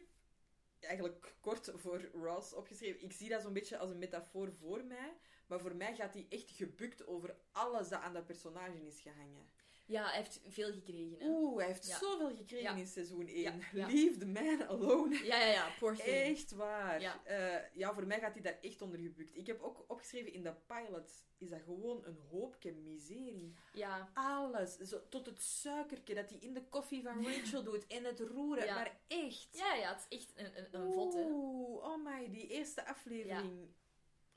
eigenlijk kort voor Ross opgeschreven. Ik zie dat zo'n beetje als een metafoor voor mij. Maar voor mij gaat hij echt gebukt over alles dat aan dat personage is gehangen. Ja, hij heeft veel gekregen. Hè? Oeh, hij heeft Ja. zoveel gekregen Ja. in seizoen 1. Ja, ja. Leave the man alone. Ja, ja, ja, poor thing. Echt waar. Ja. Ja. ja, voor mij gaat hij daar echt onder gebukt. Ik heb ook opgeschreven in de pilot, is dat gewoon een hoopje miserie. Ja, Alles, zo, tot het suikertje dat hij in de koffie van Rachel doet en het roeren. Maar echt. ja, ja, het is echt een, een, een hè. Oeh, oh my, die eerste aflevering.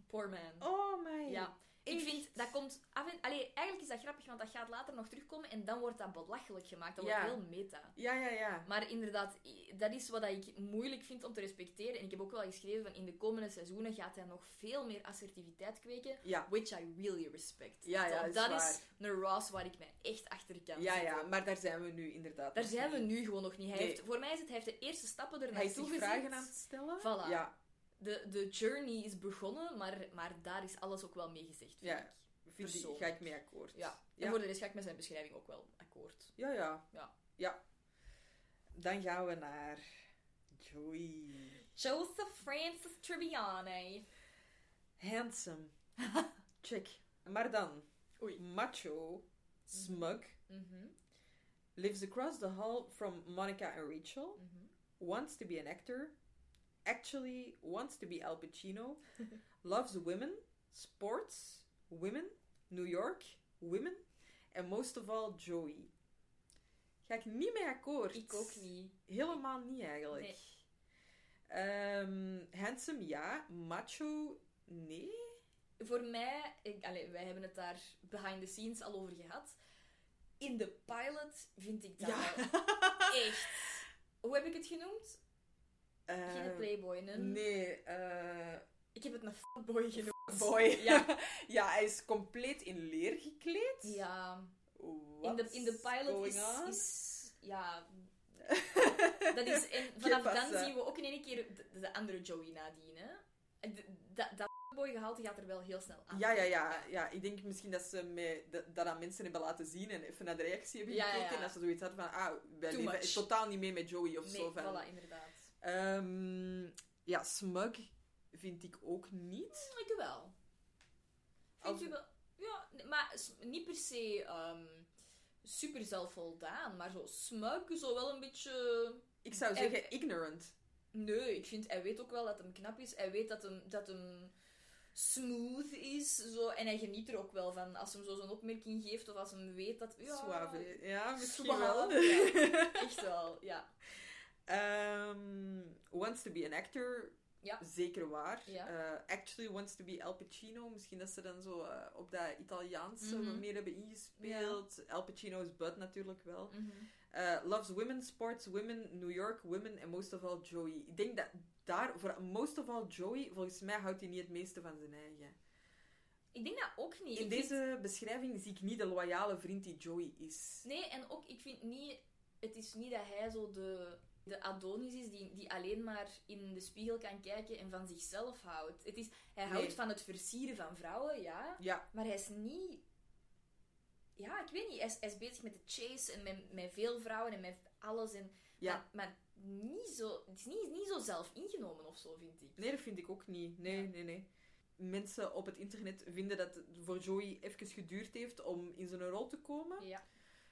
Poor man. Oh my. Ja. Ik vind, dat komt af en... Allee, eigenlijk is dat grappig, want dat gaat later nog terugkomen en dan wordt dat belachelijk gemaakt. Dat Ja. wordt heel meta. Ja, ja, ja. Maar inderdaad, dat is wat ik moeilijk vind om te respecteren. En ik heb ook wel geschreven van in de komende seizoenen gaat hij nog veel meer assertiviteit kweken. Ja. Which I really respect. Ja, ja, is dat waar. is een Ross waar ik mij echt achter kan Ja, ja, zetten. maar daar zijn we nu inderdaad. Daar zijn we nu gewoon nog niet. Hij Nee. heeft, voor mij is het, hij heeft de eerste stappen er Hij is naartoe gezet. vragen aan het stellen. Voilà. Ja, De, de journey is begonnen, maar, maar daar is alles ook wel mee gezegd, vind Ja, ik. vind ik, ga ik mee akkoord. Ja. En Ja. voor de rest ga ik met zijn beschrijving ook wel akkoord. Ja, ja. Ja. Ja. Dan gaan we naar Joey. Joseph Francis Tribbiani. Handsome. Check. Maar dan. Oei. Macho. Smug. Mhm, Lives across the hall from Monica and Rachel. mhm. Wants to be an actor. Actually wants to be Al Pacino. loves women. Sports. Women. New York. Women. And most of all, Joey. Ga ik niet mee akkoord. Ik ook niet. Helemaal niet eigenlijk. Nee. Ehm, handsome, ja. Macho, nee. Voor mij, ik, wij hebben het daar behind the scenes al over gehad. In de pilot vind ik dat Ja. echt. Hoe heb ik het genoemd? Geen Eh, playboy. Nee, eh Ik heb het een fuckboy genoemd. boy. Ja. ja, hij is compleet in leer gekleed. Ja. In de, in de pilot is, is... Ja... Dat is, en vanaf dan zien we ook in één keer de, de andere Joey nadien. Hè? De- Dat, boy gehalte gaat er wel heel snel aan. Ja, ja, ja, ja. Ik denk misschien dat ze mij dat, aan mensen hebben laten zien en even naar de reactie hebben ja, gekeken. ja. En dat ze zoiets hadden van, ah, wij leven totaal niet mee met Joey of Nee, zo. Van. voilà, inderdaad. Ehm, ja, smug vind ik ook niet. Ik wel. Vind Als- je wel... Ja, maar niet per se ehm, super zelfvoldaan, maar zo smug, zo wel een beetje... Ik zou En- zeggen ignorant. Nee, ik vind, hij weet ook wel dat hem knap is. Hij weet dat hem, dat hem smooth is. Zo, en hij geniet er ook wel van. Als hem zo zo'n opmerking geeft of als hem weet dat... Ja, Suave. Ja, misschien suave, wel. ja. Echt wel, ja. Ehm, wants to be an actor. Ja. Zeker waar. Ja. Eh, actually wants to be Al Pacino. Misschien dat ze dan zo eh, op dat Italiaans Mhm. wat meer hebben ingespeeld. Al Pacino's Bud natuurlijk wel. Eh, loves women, sports women, New York women en most of all Joey. Ik denk dat daar, voor most of all Joey, volgens mij houdt hij niet het meeste van zijn eigen. Ik denk dat ook niet. In Ik vind- deze beschrijving zie ik niet de loyale vriend die Joey is. Nee, en ook, ik vind niet... Het is niet dat hij zo de, de Adonis is die, die alleen maar in de spiegel kan kijken en van zichzelf houdt. Het is, hij Nee. houdt van het versieren van vrouwen, ja. Ja, Maar hij is niet... Ja, ik weet niet. Hij is, hij is bezig met de chase en met, met veel vrouwen en met alles. En, Ja. Maar, maar niet zo, het is niet, niet zo zelf ingenomen of zo, vind ik. nee, dat vind ik ook niet. Nee, Ja. nee, nee. Mensen op het internet vinden dat het voor Joey even geduurd heeft om in zijn rol te komen. Ja.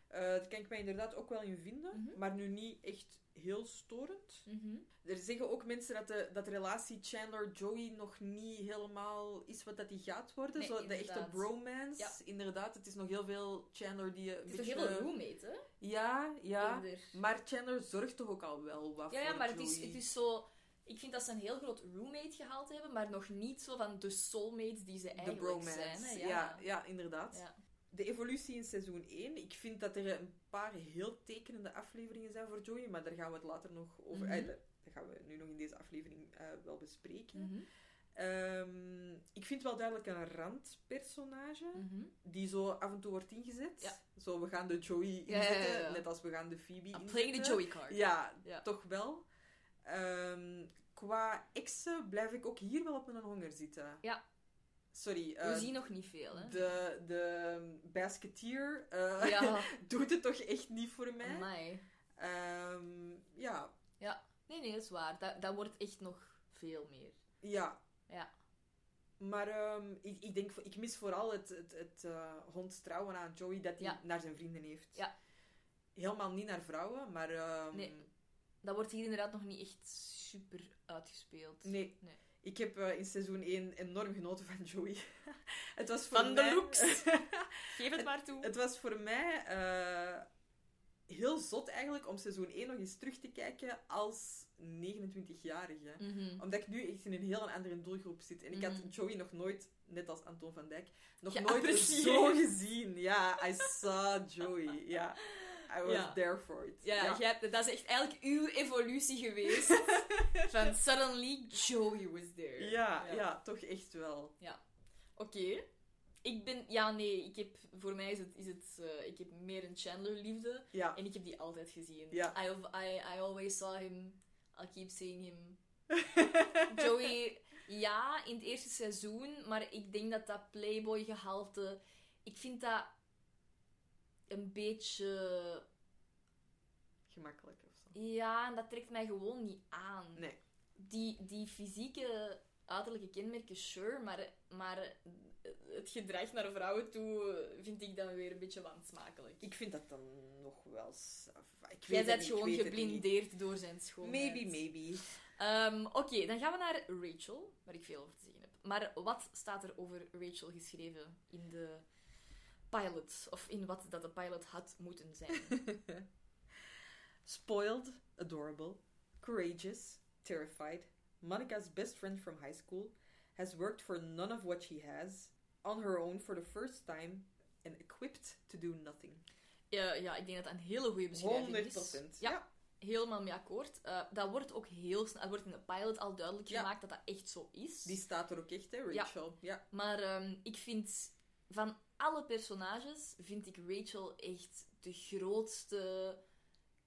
Eh daar kan ik mij inderdaad ook wel in vinden, Mhm. maar nu niet echt heel storend. Mhm. Er zeggen ook mensen dat de, dat de relatie Chandler-Joey nog niet helemaal is wat dat die gaat worden. Nee, Zo, de echte bromance. Ja. Inderdaad, het is nog heel veel Chandler die je een Het is beetje... heel veel roommate, hè? Ja, ja. Maar Chandler zorgt toch ook al wel wat Ja, voor ja maar het is, het is zo... Ik vind dat ze een heel groot roommate gehaald hebben, maar nog niet zo van de soulmates die ze De eigenlijk zijn. Hè? ja. Ja. Ja, inderdaad. Ja. De evolutie in seizoen 1. Ik vind dat er een paar heel tekenende afleveringen zijn voor Joey, maar daar gaan we het later nog over... Mhm. eh, dat gaan we nu nog in deze aflevering eh, wel bespreken. Mhm. Ehm, ik vind wel duidelijk een randpersonage Mhm. die zo af en toe wordt ingezet. Ja. Zo, we gaan de Joey inzetten, ja, ja. net als we gaan de Phoebe I'm inzetten. playing the Joey card. Ja, Ja. toch wel. Ehm, qua exen blijf ik ook hier wel op mijn honger zitten. Ja. Sorry. We eh, zien nog niet veel, hè? de, de basketeer eh, Ja. doet het toch echt niet voor mij. Amai. Ehm, ja, Ja. Nee, nee, dat is waar. Dat, dat wordt echt nog veel meer. ja. Ja. Maar ehm, ik, ik denk, ik mis vooral het, het, het eh, hondstrouwen aan Joey dat hij Ja. naar zijn vrienden heeft. Ja. Helemaal niet naar vrouwen, maar... ehm, Nee. Dat wordt hier inderdaad nog niet echt super uitgespeeld. Nee. Nee. Ik heb eh, in seizoen 1 enorm genoten van Joey. het was voor Van de looks. Geef het maar toe. Het was voor mij... eh, heel zot eigenlijk om seizoen 1 nog eens terug te kijken als 29-jarige. Mhm. Omdat ik nu echt in een heel andere doelgroep zit. En ik had Mhm. Joey nog nooit, net als Anton van Dijk, nog nooit zo gezien. Ja, I saw Joey. Ja, I was Ja. there for it. Ja, hebt- dat is echt eigenlijk uw evolutie geweest. Van suddenly Joey was there. ja, ja, toch echt wel. Oké. Ik ben... Ja, nee. Ik heb... Voor mij is het... Is het eh, ik heb meer een Chandler-liefde. Ja. En ik heb die altijd gezien. Ja. I, I, I always saw him. I'll keep seeing him. Joey... Ja, in het eerste seizoen. Maar ik denk dat dat Playboy-gehalte... Ik vind dat... Een beetje... Gemakkelijk of zo. Ja, en dat trekt mij gewoon niet aan. Nee. Die, die fysieke uiterlijke kenmerken, sure, maar, maar het gedrag naar vrouwen toe vind ik dan weer een beetje wansmakelijk. Ik vind dat dan nog wel... Ik Jij bent gewoon geblindeerd door zijn schoonheid. Maybe, maybe. Ehm, Oké, dan gaan we naar Rachel, waar ik veel over te zeggen heb. Maar wat staat er over Rachel geschreven in de pilot? Of in wat dat de pilot had moeten zijn? Spoiled, adorable, courageous, terrified, Monica's best friend from high school, has worked for none of what she has, on her own for the first time, and equipped to do nothing. ja, ja, ik denk dat dat een hele goede beschrijving 100 is. procent. Ja, helemaal mee akkoord. Eh, dat wordt ook heel snel... Er wordt in de pilot al duidelijk Ja. gemaakt dat dat echt zo is. Die staat er ook echt, hè. Rachel? Ja. Maar ehm, ik vind... Van alle personages vind ik Rachel echt de grootste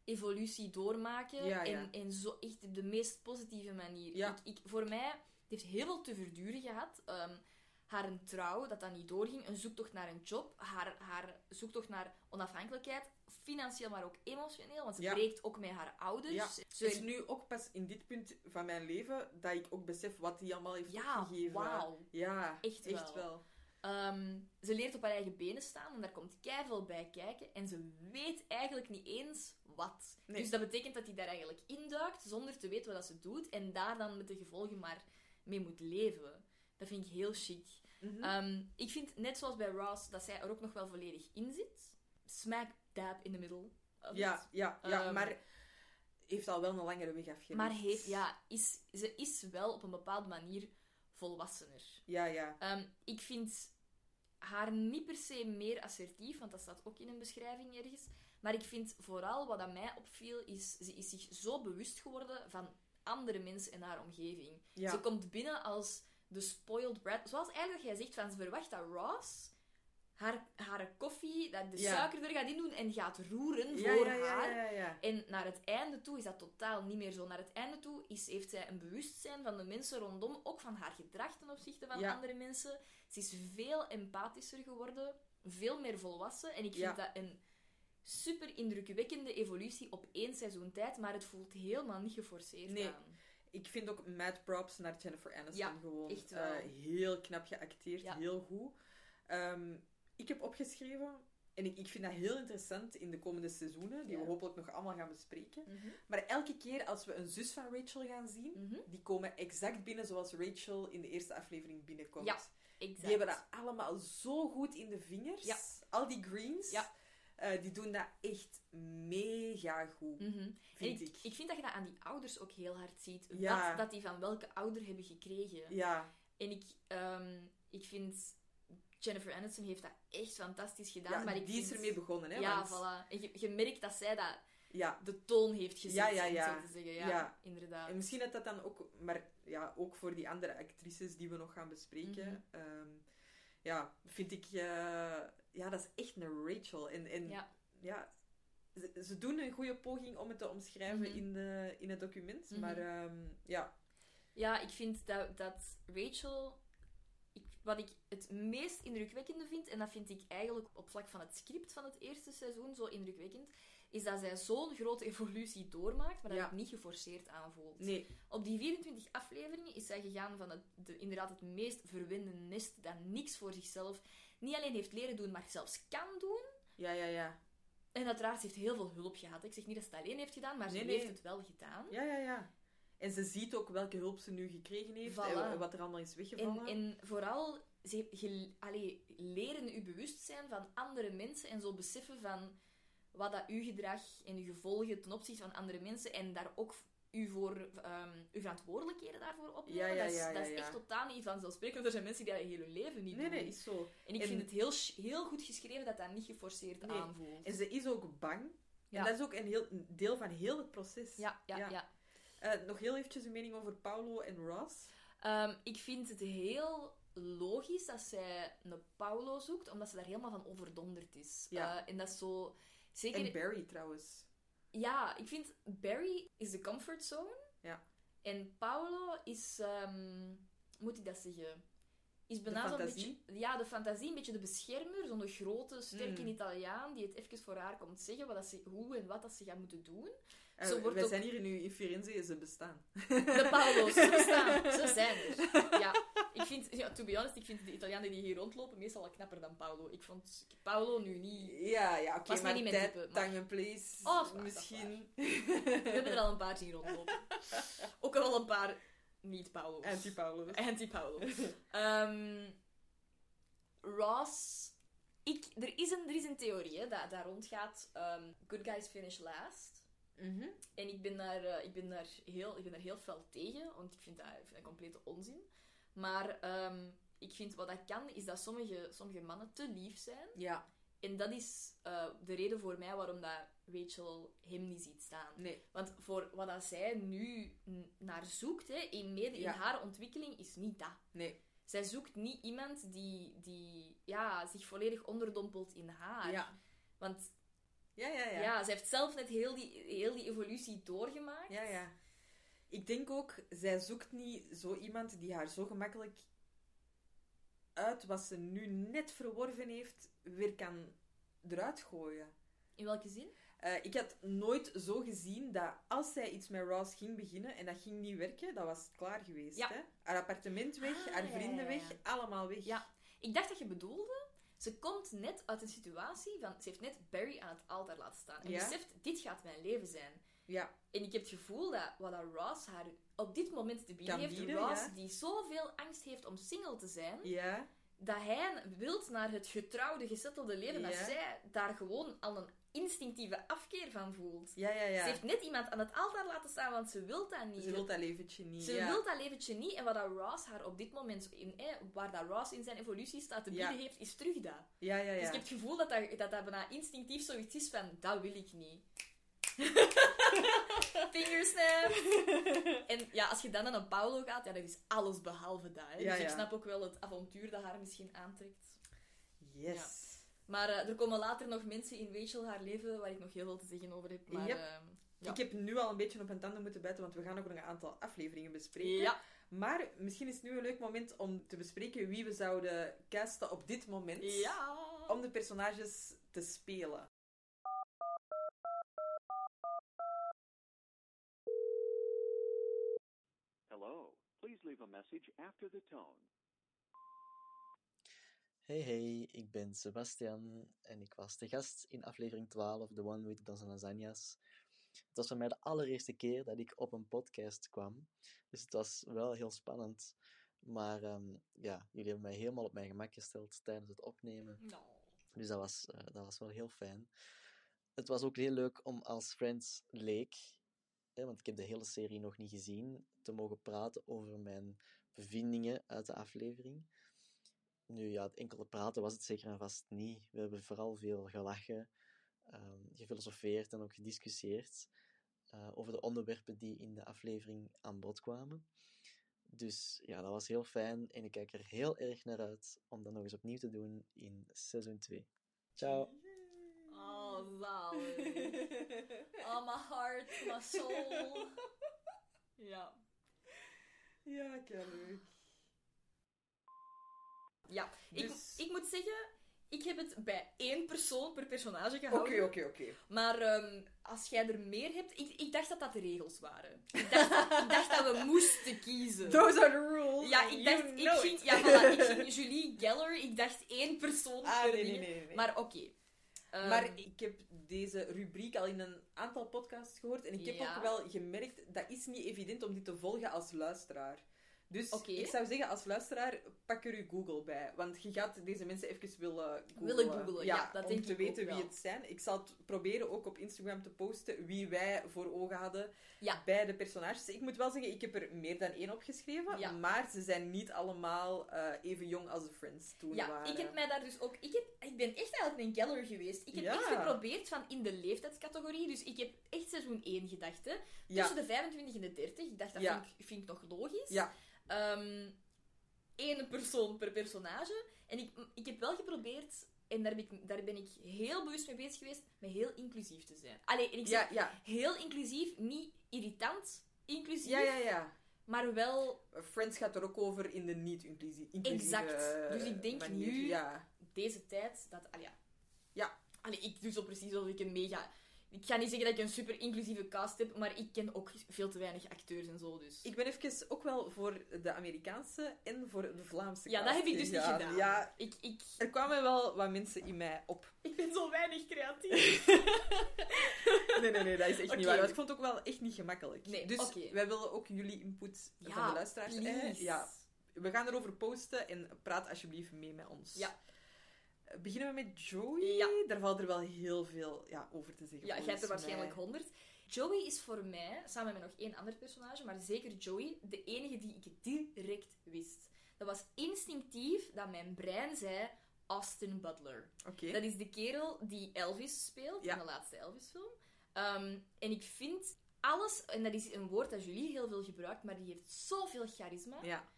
evolutie doormaken. Ja, ja. En, en zo echt op de meest positieve manier. Ja. Ik, ik, voor mij... Het heeft heel veel te verduren gehad. Ehm, haar een trouw, dat dat niet doorging. Een zoektocht naar een job. Haar, haar zoektocht naar onafhankelijkheid. Financieel, maar ook emotioneel. Want ze breekt ook met haar ouders. Het is nu ook pas in dit punt van mijn leven dat ik ook besef wat hij allemaal heeft Ja, wauw. Ja, Echt echt wel. Ehm, ze leert op haar eigen benen staan en daar komt keiveel bij kijken. En ze weet eigenlijk niet eens wat. Nee. Dus dat betekent dat hij daar eigenlijk induikt zonder te weten wat dat ze doet. En daar dan met de gevolgen maar mee moet leven. Dat vind ik heel chic. Mhm. Ehm, ik vind, net zoals bij Ross, dat zij er ook nog wel volledig in zit. Smack dab in the middle. of ja, it. ja, ja Ehm, maar heeft al wel een langere weg afgelegd. Maar heeft, ja, is, ze is wel op een bepaalde manier volwassener. Ja, ja. Ehm, ik vind haar niet per se meer assertief, want dat staat ook in een beschrijving ergens. Maar ik vind vooral wat aan mij opviel, is ze is zich zo bewust geworden van andere mensen en haar omgeving. Ja. Ze komt binnen als de spoiled brat. Zoals eigenlijk jij zegt, van, ze verwacht dat Ross haar, haar koffie, dat de Ja. suiker er gaat in doen en gaat roeren Ja, voor ja, haar. En naar het einde toe is dat totaal niet meer zo. Naar het einde toe is, heeft zij een bewustzijn van de mensen rondom, ook van haar gedrag ten opzichte van andere mensen. Ze is veel empathischer geworden, veel meer volwassen. En ik vind dat een super indrukwekkende evolutie op één seizoen tijd, maar het voelt helemaal niet geforceerd Nee. aan. Ik vind ook mad props naar Jennifer Aniston gewoon. echt wel. eh, heel knap geacteerd, heel goed. Ehm, ik heb opgeschreven, en ik, ik vind dat heel interessant in de komende seizoenen, die Ja. we hopelijk nog allemaal gaan bespreken. Mhm. Maar elke keer als we een zus van Rachel gaan zien, Mhm. die komen exact binnen zoals Rachel in de eerste aflevering binnenkomt. Ja, Exact. Die hebben dat allemaal zo goed in de vingers. Ja. Al die greens, Ja. eh, die doen dat echt mega goed, vind ik, ik. ik vind dat je dat aan die ouders ook heel hard ziet. Ja. Wat dat die van welke ouder hebben gekregen. Ja, En ik, ehm, ik vind... Jennifer Aniston heeft dat echt fantastisch gedaan. ja maar ik die is ermee begonnen, hè? Ja, want- voilà. En je, je merkt dat zij dat, Ja, de toon heeft gezet, Ja, ja, zo te zeggen. Ja, inderdaad. En misschien dat dat dan ook, maar ja, ook voor die andere actrices die we nog gaan bespreken, Mhm. ehm, ja, vind ik, eh, ja, dat is echt een Rachel. En, en Ja. ze doen een goede poging om het te omschrijven Mhm. in, de, in het document, Mhm. maar ehm, ja, Ja, ik vind dat, dat Rachel... Wat ik het meest indrukwekkende vind, en dat vind ik eigenlijk op vlak van het script van het eerste seizoen zo indrukwekkend, is dat zij zo'n grote evolutie doormaakt, maar dat Ja. het niet geforceerd aanvoelt. nee, Op die 24 afleveringen is zij gegaan van het, de, inderdaad het meest verwende nest dat niks voor zichzelf niet alleen heeft leren doen, maar zelfs kan doen. ja, ja, ja, En uiteraard, ze heeft heel veel hulp gehad. Ik zeg niet dat ze het alleen heeft gedaan, maar Nee, ze nee. heeft het wel gedaan. ja, ja, ja. En ze ziet ook welke hulp ze nu gekregen heeft Voilà. en wat er allemaal is En, weggevallen. en vooral ze, ge, allee, leren u bewust zijn van andere mensen en zo beseffen van wat dat uw gedrag en uw gevolgen ten opzichte van andere mensen en daar ook u voor ehm, uw verantwoordelijkheden daarvoor opnemen. Ja, ja, dat is, dat is echt totaal niet vanzelfsprekend. Er zijn mensen die dat heel hun leven niet Nee, doen. nee, is zo. En ik En- vind het heel, heel goed geschreven dat dat niet geforceerd Nee. aanvoelt. En ze is ook bang. En dat is ook een, heel, een deel van heel het proces. Ja, ja, Ja. Eh, nog heel eventjes een mening over Paulo en Ross. Ehm, ik vind het heel logisch dat zij een Paulo zoekt, omdat ze daar helemaal van overdonderd is. Ja. Eh, en dat is zo... Zeker... En Barry trouwens. Ja, ik vind Barry is de comfortzone. Ja. En Paolo is, hoe moet ik dat zeggen? Is bijna zo'n fantasie? beetje, ja, de fantasie, een beetje de beschermer, zo'n grote, sterke Mm. Italiaan die het even voor haar komt zeggen wat dat ze, hoe en wat dat ze gaat moeten doen. Zo wordt wij ook- zijn hier nu in Firenze, ze bestaan. De Paolo's, ze bestaan, ze zijn er. Ja, ik vind, ja, to be honest, ik vind de Italianen die hier rondlopen meestal al knapper dan Paolo. Ik vond Paolo nu niet... Ja, ja, oké, maar niet mijn type, maar- time and place, Oh, misschien. We hebben er al een paar zien rondlopen. Ook al wel een paar niet-Paolo's. Anti-Paulo's. Anti-Paolo. Ehm, Ross... Ik, er, is een, er is een theorie hè, dat daar rondgaat. ehm, good guys finish last. Mhm. En ik ben, daar, eh, ik, ben daar heel, ik ben daar heel fel tegen, want ik vind dat, ik vind dat complete onzin. Maar ehm, ik vind wat dat kan, is dat sommige, sommige mannen te lief zijn. Ja, En dat is eh, de reden voor mij waarom dat Rachel hem niet ziet staan. nee. Want voor wat dat zij nu naar zoekt, hè, in, mede Ja. in haar ontwikkeling, is niet dat. Nee. Zij zoekt niet iemand die, die ja, zich volledig onderdompelt in haar. Ja. Want Ja, ja, ja. ja. zij heeft zelf net heel die, heel die evolutie doorgemaakt. Ja, ja. Ik denk ook, zij zoekt niet zo iemand die haar zo gemakkelijk uit wat ze nu net verworven heeft, weer kan eruit gooien. In welke zin? Eh, ik had nooit zo gezien dat als zij iets met Ross ging beginnen en dat ging niet werken, dat was klaar geweest. Ja. Hè? Haar appartement weg, Ah, haar vrienden weg, allemaal weg. Ja. Ik dacht dat je bedoelde, ze komt net uit een situatie van... Ze heeft net Barry aan het altaar laten staan. En beseft, dit gaat mijn leven zijn. Ja. En ik heb het gevoel dat wat dat Ross haar op dit moment te bieden heeft, bieden, Ross ja. die zoveel angst heeft om single te zijn, Ja. dat hij wilt naar het getrouwde, gesettelde leven, dat zij daar gewoon al een instinctieve afkeer van voelt. Ja, ja, ja. Ze heeft net iemand aan het altaar laten staan, want ze wil dat niet. Ze wil dat leventje niet. Ze ja. wil dat leventje niet. En wat dat Ross haar op dit moment, in, eh, waar dat Ross in zijn evolutie staat te bieden Ja. heeft, is terug dat. Ja, ja, ja. Dus ik heb het gevoel dat dat, dat, dat bijna instinctief zoiets is van, dat wil ik niet. Fingersnap! en ja, als je dan naar een Paulo gaat, ja, dat is alles behalve dat. Hè. Ja, dus ik snap ook wel het avontuur dat haar misschien aantrekt. Yes. Maar eh, er komen later nog mensen in Rachel haar leven waar ik nog heel veel te zeggen over heb. Maar, Yep. ehm, ja. Ik heb nu al een beetje op mijn tanden moeten bijten, want we gaan ook nog een aantal afleveringen bespreken. Ja. Maar misschien is het nu een leuk moment om te bespreken wie we zouden casten op dit moment. Ja. Om de personages te spelen. Hello. Please leave a message after the tone. Hey hey, ik ben Sebastian en ik was de gast in aflevering 12, The One with Dozen Lasagnas. Het was voor mij de allereerste keer dat ik op een podcast kwam, dus het was wel heel spannend. Maar ehm, ja, jullie hebben mij helemaal op mijn gemak gesteld tijdens het opnemen. Dus dat was, eh, dat was wel heel fijn. Het was ook heel leuk om als Friends leek, hè, want ik heb de hele serie nog niet gezien, te mogen praten over mijn bevindingen uit de aflevering. Nu ja, het enkele praten was het zeker en vast niet. We hebben vooral veel gelachen, ehm, gefilosofeerd en ook gediscussieerd eh, over de onderwerpen die in de aflevering aan bod kwamen. Dus ja, dat was heel fijn en ik kijk er heel erg naar uit om dat nog eens opnieuw te doen in seizoen 2. Ciao! Oh, zalig. Oh, my heart, my soul. Ja. Ja, leuk. Ja, Dus- ik, ik moet zeggen, ik heb het bij één persoon per personage gehouden. Oké, oké, oké. Maar ehm, als jij er meer hebt... Ik, ik dacht dat dat de regels waren. Ik dacht, ik dacht dat we moesten kiezen. Those are the rules. Ja, ik You dacht... Ik ging, it. ja, voilà, ik ging Julie Geller, ik dacht één persoon Ah, per nee, nee, nee, nee. Maar oké. Ehm, Maar ik heb deze rubriek al in een aantal podcasts gehoord. En ik heb Ja. ook wel gemerkt, dat is niet evident om dit te volgen als luisteraar. Dus ik zou zeggen, als luisteraar, pak er je Google bij. Want je gaat deze mensen even willen googlen. Willen googlen, ja, dat om denk te ik weten wie wel. het zijn. Ik zal het proberen ook op Instagram te posten wie wij voor ogen hadden Ja. bij de personages. Ik moet wel zeggen, ik heb er meer dan één opgeschreven. Ja. Maar ze zijn niet allemaal eh, even jong als de Friends toen Ja, waren. ik heb mij daar dus ook... Ik, heb, ik ben echt eigenlijk een geller geweest. Ik heb Ja. echt geprobeerd van in de leeftijdscategorie. Dus ik heb echt seizoen 1 gedacht. Hè. Ja. Tussen de 25 en de 30. Ik dacht, dat Ja. vind, ik, vind ik nog logisch. Ja. Ehm Eén persoon per personage. En ik, ik heb wel geprobeerd... En daar ben, ik, daar ben ik heel bewust mee bezig geweest, met heel inclusief te zijn. Allee, en ik zeg Ja, ja. heel inclusief, niet irritant inclusief, Ja, ja, ja. maar wel Friends gaat er ook over in de niet-inclusieve Exact. Dus ik denk manier. nu- Ja. deze tijd, dat... Allee, ja. Ja. Allee, ik doe zo precies alsof ik een mega... Ik ga niet zeggen dat ik een super inclusieve cast heb, maar ik ken ook veel te weinig acteurs en zo, dus... Ik ben even ook wel voor de Amerikaanse en voor de Vlaamse ja, dat heb ik dus niet gedaan. Ja, Ik, ik, er kwamen wel wat mensen in mij op. ik ben zo weinig creatief. Nee, nee, nee, dat is echt niet waar. Want ik vond het ook wel echt niet gemakkelijk. Nee, dus oké. wij willen ook jullie input Ja, van de luisteraars. please. Ja, we gaan erover posten en praat alsjeblieft mee met ons. Ja. Beginnen we met Joey? Ja. Daar valt er wel heel veel ja, over te zeggen. Ja, jij hebt er waarschijnlijk honderd. Joey is voor mij, samen met nog één ander personage, maar zeker Joey, de enige die ik direct wist. Dat was instinctief dat mijn brein zei Austin Butler. Oké. Dat is de kerel die Elvis speelt Ja. in de laatste Elvis-film. Ehm, en ik vind alles, en dat is een woord dat Julie heel veel gebruikt, maar die heeft zoveel charisma. Ja.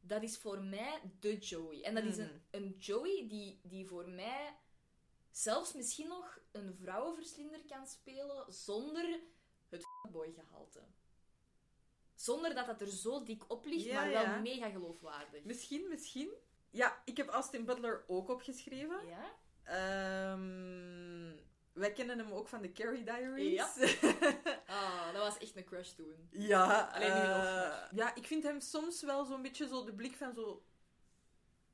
Dat is voor mij de Joey. En dat is Mhm. een, een Joey die, die voor mij zelfs misschien nog een vrouwenverslinder kan spelen zonder het boy-gehalte. Zonder dat dat er zo dik op ligt, Ja, maar wel ja. mega geloofwaardig. Misschien, misschien. Ja, ik heb Austin Butler ook opgeschreven. Ja? Ehm, wij kennen hem ook van de Carrie Diaries. Ja. Ah, dat was echt een crush toen. ja, Alleen nu eh, nog ja, ik vind hem soms wel zo'n beetje zo de blik van zo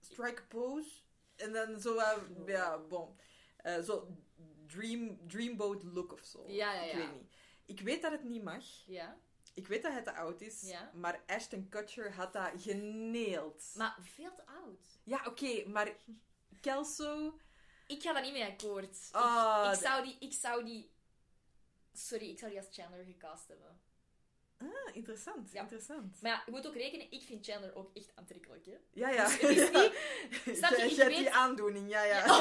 strike pose. En dan zo, eh, ja, bon. Eh, zo dream, dreamboat look of zo. Ja, ja, Ik ja. weet niet. Ik weet dat het niet mag. Ja. Ik weet dat hij te oud is. Ja. Maar Ashton Kutcher had dat geneeld. Maar veel te oud. Ja, oké, maar Kelso... Ik ga daar niet mee akkoord. Ik- ik, de- zou die, ik zou die... Sorry, ik zou die als Chandler gecast hebben. Ah, interessant, Ja. interessant. Maar ja, je moet ook rekenen, ik vind Chandler ook echt aantrekkelijk, hè. Ja, ja. Dus het is niet- Snap je? Ik weet- die aandoening, ja, ja.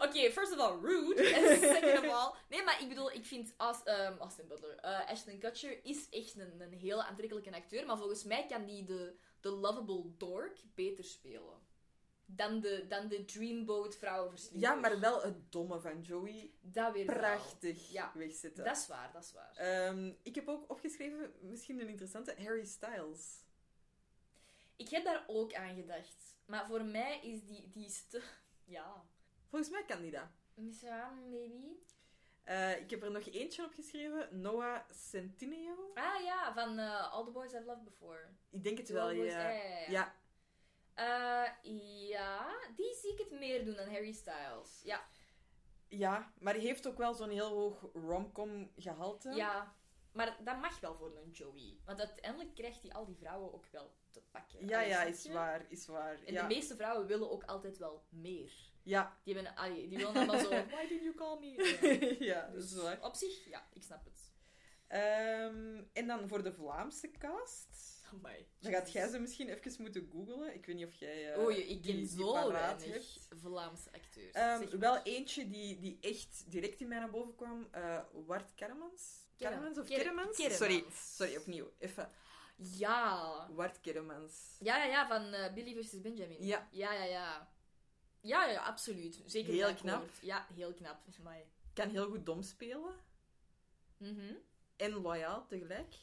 Oké, first of all, rude. En second of all... Nee, maar ik bedoel, ik vind Aus- ehm, Austin Butler... eh, Ashton Kutcher is echt een, een hele aantrekkelijke acteur, maar volgens mij kan die de, de lovable dork beter spelen. Dan de, dan de dreamboat vrouwenverslinder. Ja, maar wel het domme van Joey. Dat weer. Prachtig Ja, wegzetten. Dat is waar, dat is waar. Ehm, ik heb ook opgeschreven, misschien een interessante, Harry Styles. Ik heb daar ook aan gedacht. Maar voor mij is die, die is te... Ja. Volgens mij kan die dat. Misschien, maybe. Eh, ik heb er nog eentje opgeschreven, Noah Centineo. Ah ja, van eh, All the Boys I've Loved Before. Ik denk het The wel, All the Boys- ja. ja, ja, ja. Ja, Eh, ja, die zie ik het meer doen dan Harry Styles. Ja, ja, maar hij heeft ook wel zo'n heel hoog romcom gehalte. ja. Maar dat mag wel voor een Joey. Want uiteindelijk krijgt hij al die vrouwen ook wel te pakken. ja, ja, is waar, is waar. En ja. de meeste vrouwen willen ook altijd wel meer. Ja, Die, hebben, allee, die willen allemaal zo... Why did you call me? ja, dat is Dus waar. op zich, ja, ik snap het. Ehm, en dan voor de Vlaamse cast. Amai. Dan gaat jij ze misschien even moeten googlen. Ik weet niet of jij. eh, oh, je, ik ken die zo paraat weinig hebt. Vlaamse acteurs. Ehm, Zeg wel eentje die, die echt direct in mij naar boven kwam. eh Wart Kermans. Kermans of Kermans? Sorry, sorry, opnieuw. Even. Ja. Wart Kermans. Ja, ja, ja, van eh, Billy vs. Benjamin. Ja. Ja, ja, ja. Ja, ja, absoluut. Zeker Heel knap. Ja, heel knap. Amai. Kan heel goed dom spelen. Mhm. En loyaal tegelijk.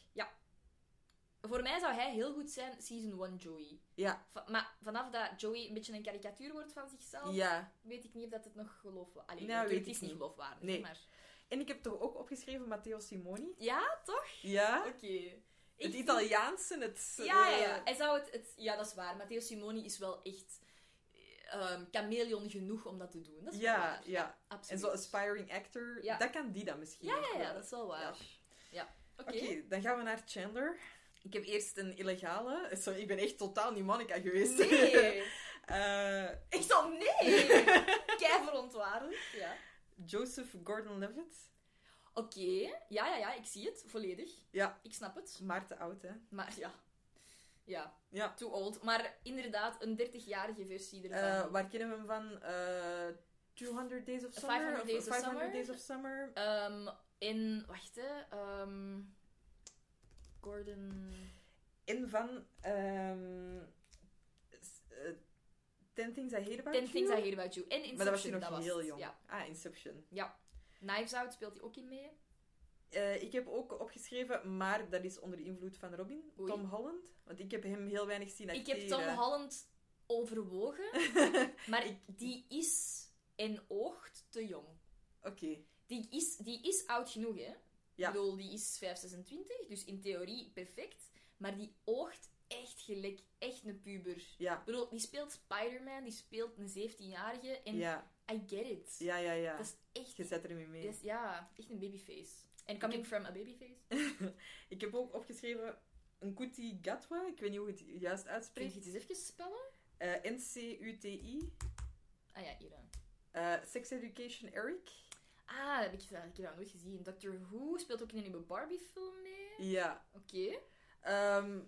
Voor mij zou hij heel goed zijn season 1 Joey. Ja, Va- maar vanaf dat Joey een beetje een karikatuur wordt van zichzelf, ja. weet ik niet of dat het nog geloofwaardig is. Nou, weet het is niet geloofwaardig. Nee. Maar... En ik heb toch ook opgeschreven Matteo Simoni. Ja, toch? Ja. Oké. Het Italiaanse, het... Ja, ja, ja. eh, Hij zou het, het... Ja, dat is waar. Matteo Simoni is wel echt ehm chameleon genoeg om dat te doen. Dat is Ja, waar. ja. En absoluut. zo aspiring actor, Ja. dat kan die dan misschien Ja, ja, dat is wel waar. Ja. Oké, dan gaan we naar Chandler. Ik heb eerst een illegale. Sorry, ik ben echt totaal niet Monica geweest. Nee. Eh, Ik zal nee. Kei verontwaardigd. Ja. Joseph Gordon-Levitt. Oké. Ja, ja, ja. Ik zie het. Volledig. Ja, Ik snap het. maar te oud, hè. Maar ja. Ja. Ja. Too old. Maar inderdaad, een 30-jarige versie ervan. Eh, waar kennen we hem van? Eh 200 Days of Summer? 500 Days of 500 Summer. Days of Summer. Ehm, in... Wacht, hè. Ehm, Gordon... En van... ehm eh, Ten Things I Hate About Ten You. Things I Hate About You. En Inception, Maar dat was je nog heel jong. Ja. Ah, Inception. ja. Knives Out speelt hij ook in mee. Eh, ik heb ook opgeschreven, maar dat is onder invloed van Robin. Oei. Tom Holland. Want ik heb hem heel weinig zien Ik acteren. heb Tom Holland overwogen, maar die is en oogt te jong. Oké. Die is, die is oud genoeg, hè? Ja. Ik bedoel, die is 526, dus in theorie perfect. Maar die oogt echt gelijk, echt een puber. Ja. Ik bedoel, die speelt Spider-Man, die speelt een 17-jarige. En Ja. I get it. Ja, ja, ja. Dat is echt... Je zet er mee is- ja, echt een babyface. En coming from a babyface. ik heb ook opgeschreven Nkuti Gatwa. Ik weet niet hoe je het juist Kun uitspreekt. je het eens even spellen? Eh, N-C-U-T-I. Ah ja, hier. dan. Eh, Sex Education Eric. Ah, dat heb ik, dat heb ik dat nooit gezien. Doctor Who speelt ook in een nieuwe Barbie-film mee. Ja. Oké. Ehm,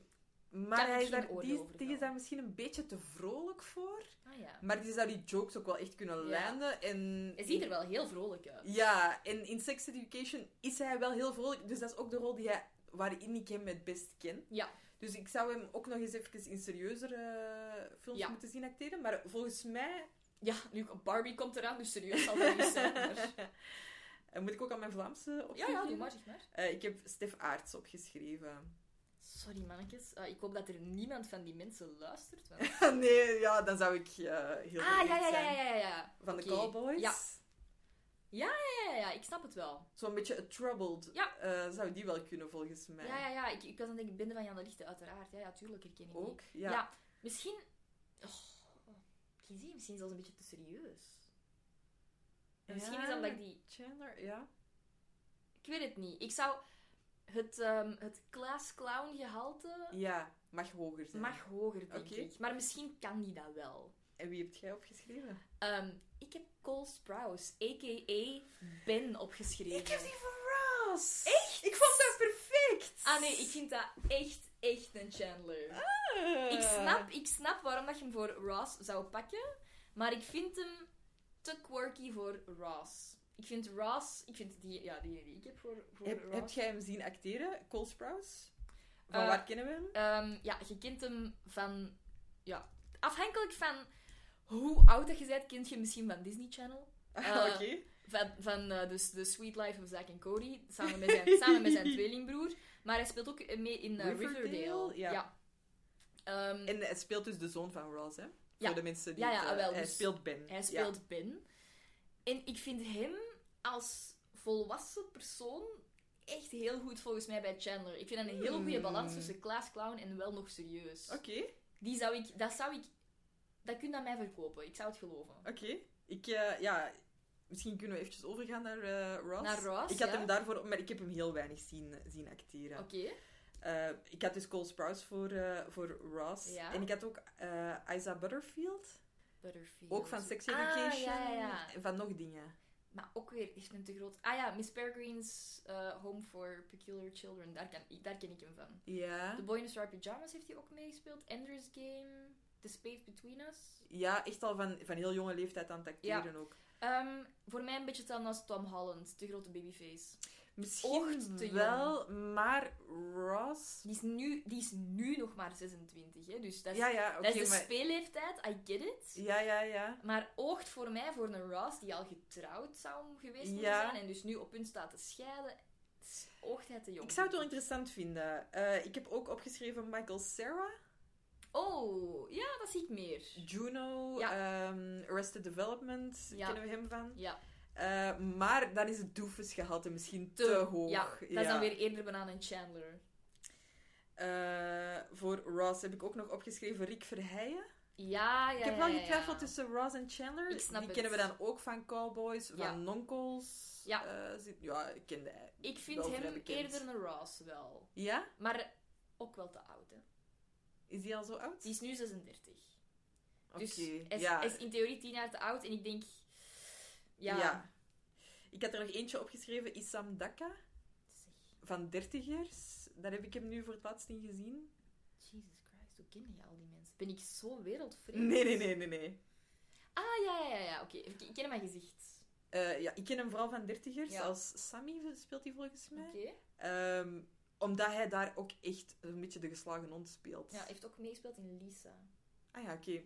maar hij is daar, die, die is daar misschien een beetje te vrolijk voor. Ah ja. Maar die zou die jokes ook wel echt kunnen Ja. landen. En Hij ziet er wel heel vrolijk uit. Ja, en in Sex Education is hij wel heel vrolijk. Dus dat is ook de rol die hij, waarin ik hem het best ken. Ja. Dus ik zou hem ook nog eens even in serieuzere eh, films Ja. moeten zien acteren. Maar volgens mij... Ja, nu Barbie komt eraan, dus serieus zal dat niet zijn. Maar... Eh, moet ik ook aan mijn Vlaamse Ja, opgeven? ja, doe maar, zeg maar. Eh, ik heb Stef Aarts opgeschreven. Sorry, mannetjes. Eh, ik hoop dat er niemand van die mensen luistert. Want... nee, ja, dan zou ik eh, heel ah, ja, ja, ja, ja, ja, ja. Van de. Cowboys. Ja. Ja, ja, ja, ja, ik snap het wel. Zo'n beetje a troubled. Ja. zou die wel kunnen, volgens mij. Ja, ja, ja. Ik, ik was aan het denken, Bende van Jan de Lichte, uiteraard. Ja, ja, tuurlijk herken ik die. Ook, ja. Ja, misschien... Oh, ziet, misschien zelfs een beetje te serieus. En Misschien is dat dat ik die... Chandler, ja. Ik weet het niet. Ik zou... Het, ehm het class clown gehalte Ja, mag hoger zijn. mag hoger, denk ik. Maar misschien kan die dat wel. En wie hebt jij opgeschreven? Ehm, ik heb Cole Sprouse, a.k.a. Ben, opgeschreven. Ik heb die voor Ross. Echt? Ik vond dat perfect. Ah nee, ik vind dat echt, echt een Chandler. Ah. Ik, snap, ik snap waarom dat je hem voor Ross zou pakken, maar ik vind hem te quirky voor Ross. Ik vind Ross, ik vind die, ja, die die ik heb voor, voor Heb, Ross. heb jij hem zien acteren, Cole Sprouse? Van Eh, waar kennen we hem? Ehm, ja, je kent hem van, ja, afhankelijk van hoe oud dat je bent, kent je misschien van Disney Channel. Ah, eh, Oké. Van, van eh, dus The Sweet Life of Zack en Cody, samen met zijn, samen met zijn tweelingbroer. Maar hij speelt ook mee in eh, Riverdale, Riverdale. ja. Ehm, En hij speelt dus de zoon van Ross, hè? Ja. Voor de mensen die Ja, ja, het, eh, wel, Hij dus speelt Ben. Hij Ja. speelt Ben. En ik vind hem als volwassen persoon echt heel goed volgens mij bij Chandler. Ik vind dat een hele goede Hmm. balans tussen class clown en wel nog serieus. Oké, Die zou ik, dat zou ik, dat kun je aan mij verkopen. Ik zou het geloven. oké. Ik, eh, ja... Misschien kunnen we eventjes overgaan naar eh, Ross. Naar Ross, Ik had ja. hem daarvoor... Maar ik heb hem heel weinig zien, zien acteren. Oké. Eh, ik had dus Cole Sprouse voor, eh, voor Ross. Ja. En ik had ook eh Isa Butterfield. Butterfield. Ook van Sex Ah, Education. ja, ja, ja. En van nog dingen. Maar ook weer echt een te groot... Ah ja, Miss Peregrine's Home for Peculiar Children. Daar, kan, daar ken ik hem van. Ja. The Boy in the Striped Pyjamas heeft hij ook meegespeeld. Ender's Game. The Space Between Us. Ja, echt al van, van heel jonge leeftijd aan het acteren ook. Ehm, voor mij een beetje hetzelfde als Tom Holland. Te grote babyface. Misschien Oogt te wel, maar Ross... Die is nu, die is nu nog maar 26, hè. Dus dat is, Ja, ja, oké, dat is de maar... speelleeftijd. I get it. Ja, ja, ja. Maar oogt voor mij voor een Ross die al getrouwd zou geweest moeten Ja. zijn. En dus nu op punt staat te scheiden. Oogt hij te jong. Ik zou het wel interessant vinden. Eh, ik heb ook opgeschreven Michael Cera, Oh, ja, dat zie ik meer. Juno, Ja. ehm, Arrested Development, Ja. kennen we hem van. Ja. Eh, maar dan is het doofusgehalte misschien te, Te, hoog. Ja, dat is dan weer eerder banaan en Chandler. Eh, voor Ross heb ik ook nog opgeschreven Rick Verheijen. Ja, ja, Ik heb wel getwijfeld tussen Ross en Chandler. Ik snap Die het. kennen we dan ook van Cowboys, van. Nonkels. Ja. zit- ja, ik kende. Ik vind hem bekend. eerder een Ross wel. Ja? Maar ook wel te oud, hè. Is die al zo oud? Die is nu 36. Oké, Dus hij is, ja. is in theorie 10 jaar te oud. En ik denk... Ja. Ja. Ik had er nog eentje opgeschreven, Isam Daka, van dertigers. Daar heb ik hem nu voor het laatst in gezien. Jesus Christ, hoe ken je al die mensen? Ben ik zo wereldvreemd? Nee, nee, nee, nee, nee. Ah, ja, ja, ja. Oké, ik, ik ken mijn gezicht. Eh, ja, ik ken hem vooral van dertigers. Ja. Als Sammy speelt hij volgens mij. Oké. Ehm, omdat hij daar ook echt een beetje de geslagen hond speelt. Ja, hij heeft ook meegespeeld in Lisa. Ah ja, oké.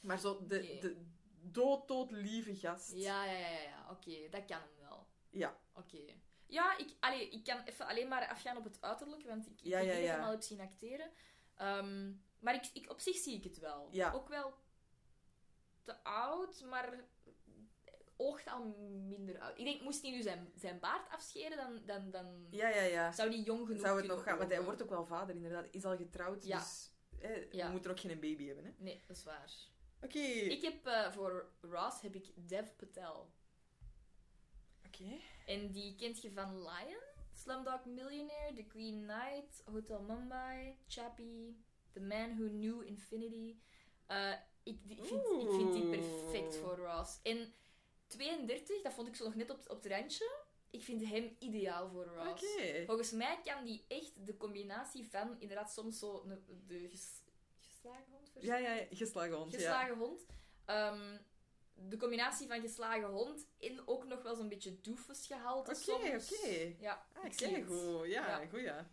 Maar zo de, de dood, dood lieve gast. Ja, ja, ja, ja. ja. Oké, dat kan hem wel. Ja. Oké. Ja, ik, allee, ik kan even alleen maar afgaan op het uiterlijk, want ik, ik Ja, ja, ik ja. hem al heb zien acteren. Ehm, maar ik, ik, op zich zie ik het wel. Ja. Ook wel te oud, maar oogt al minder oud. Ik denk, moest hij nu zijn, zijn baard afscheren, dan, dan, dan Ja, ja, ja. zou hij jong genoeg Zou het nog gaan? Want hij wordt ook wel vader, inderdaad. Is al getrouwd, Ja. dus we moeten er ook geen baby hebben. Hè? Nee, dat is waar. Oké. Ik heb eh, voor Ross heb ik Dev Patel. Oké. En die kent je van Lion, Slumdog Millionaire, The Green Knight, Hotel Mumbai, Chappie, The Man Who Knew Infinity. Eh, ik, die- ik, vind, ik vind die perfect voor Ross. En 32, dat vond ik zo nog net op, op het randje. Ik vind hem ideaal voor Ross. Volgens mij kan die echt de combinatie van inderdaad soms zo de ges- geslagen hond Ja, ja, geslagen hond. ja. Geslagen hond. Ehm, de combinatie van geslagen hond en ook nog wel zo'n beetje doofus gehalte Oké, oké. Ja, Ah, ik zie goed. Ja, Ja. goed ja.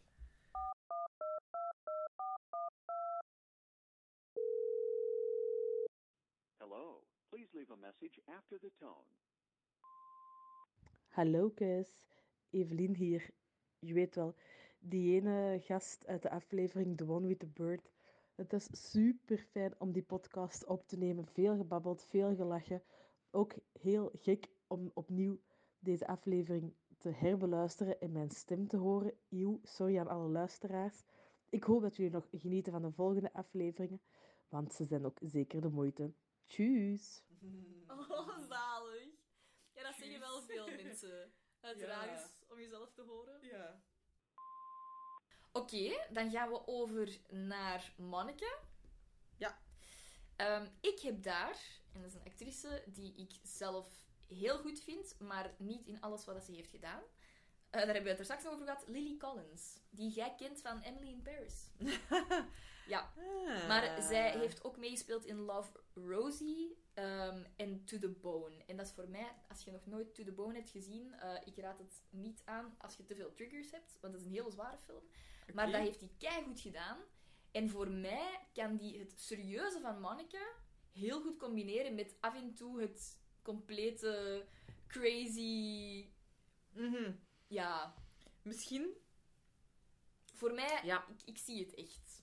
Hello. Please leave message after the tone. Hallo Evelien hier. Je weet wel, die ene gast uit de aflevering The One with the Bird. Het is super fijn om die podcast op te nemen. Veel gebabbeld, veel gelachen. Ook heel gek om opnieuw deze aflevering te herbeluisteren en mijn stem te horen. Eeuw, sorry aan alle luisteraars. Ik hoop dat jullie nog genieten van de volgende afleveringen, want ze zijn ook zeker de moeite. Tjus! Oh, zalig. Ja, dat zeggen wel veel mensen. Het Ja. raar is om jezelf te horen. Ja. Oké, dan gaan we over naar Manneke. Ja. Ehm, ik heb daar, en dat is een actrice die ik zelf heel goed vind, maar niet in alles wat ze heeft gedaan. Eh, daar hebben we het er straks nog over gehad. Lily Collins, die jij kent van Emily in Paris. ja, Ah. maar zij heeft ook meegespeeld in Love Rosie ehm, en To The Bone. En dat is voor mij, als je nog nooit To The Bone hebt gezien, eh, ik raad het niet aan als je te veel triggers hebt, want dat is een hele zware film. Maar dat heeft hij keigoed gedaan. En voor mij kan die het serieuze van Manneke heel goed combineren met af en toe het complete crazy... Mhm. Ja, Misschien, voor mij, Ja. ik, ik zie het echt.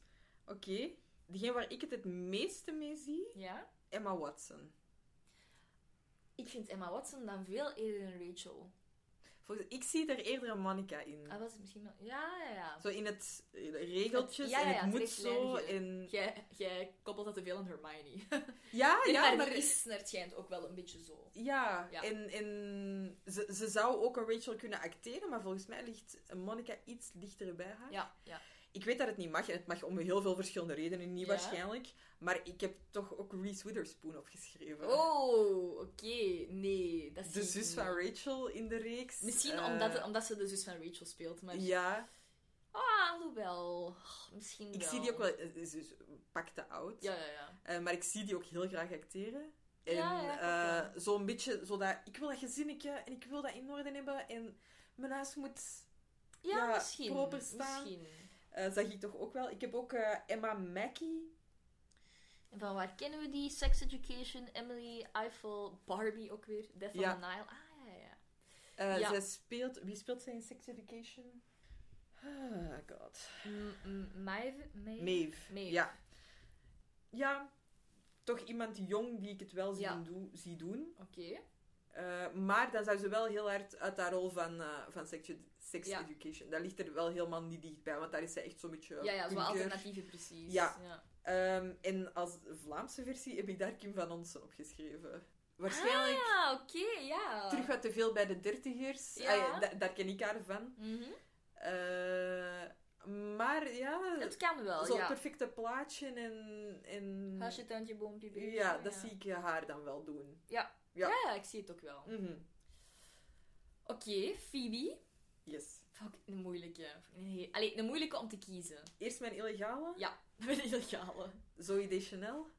Oké. Degene waar ik het het meeste mee zie, Ja? Emma Watson. Ik vind Emma Watson dan veel eerder een Rachel. Volgens, ik zie er eerder een Monica in. Ah, was het misschien wel... Ja, ja, ja. Zo in het regeltjes Ja, ja, en het moet zo. En... Jij, jij koppelt dat te veel aan Hermione. Ja, ja, maar is naar het schijnt ook wel een beetje zo. Ja, Ja. en, en ze, ze zou ook een Rachel kunnen acteren, maar volgens mij ligt Monica iets dichter bij haar. Ja, ja. Ik weet dat het niet mag, en het mag om heel veel verschillende redenen niet Ja. waarschijnlijk. Maar ik heb toch ook Reese Witherspoon opgeschreven. Oh, oké. Nee, dat de zie ik zus niet. van Rachel in de reeks. Misschien Eh, omdat, omdat ze de zus van Rachel speelt, maar... Ja, Ah, alhoewel. Misschien ik wel. zie die ook wel... eh, Ze is pak te oud. Ja, ja, ja. Eh, maar ik zie die ook heel graag acteren. En Ja, ja, ik eh, zo'n beetje zo dat... Ik wil dat gezinnetje en ik wil dat in orde hebben. En mijn huis moet... Ja, Ja, misschien. proper staan. Misschien. Eh, zag ik toch ook wel. Ik heb ook eh, Emma Mackey. En van waar kennen we die? Sex Education, Emily, Eiffel, Barbie ook weer. Death Ja. on the Nile. Ah, ja, ja. Ja. Zij speelt... Wie speelt zij in Sex Education? Ah, god. M- M- Maeve? Maeve? Ja. Ja, toch iemand jong die ik het wel zie, Ja. doen, zie doen. Oké. Maar dan zou ze wel heel hard uit haar rol van, eh, van sex, sex Ja. education. Dat ligt er wel helemaal niet dichtbij, want daar is zij echt zo'n beetje. Ja, ja, zo punker. alternatieven precies. Ja. ja. Ehm, en als Vlaamse versie heb ik daar Kim van Onsen opgeschreven. Waarschijnlijk Ah, oké, ja. terug wat te veel bij de dertigers. Ja. Ah, da- daar ken ik haar van. Eh, maar ja, Het kan wel, zo'n ja. perfecte plaatje en... en... Huisje, tuintje, boompje, beestje. Ja, dat zie ik haar dan wel doen. Ja. Ja. Ik zie het ook wel. Mhm. Oké, Phoebe. Yes. Fuck, een moeilijke. Heel- Allee, een moeilijke om te kiezen. Eerst mijn illegale. Ja, mijn illegale. Zoe Deschanel.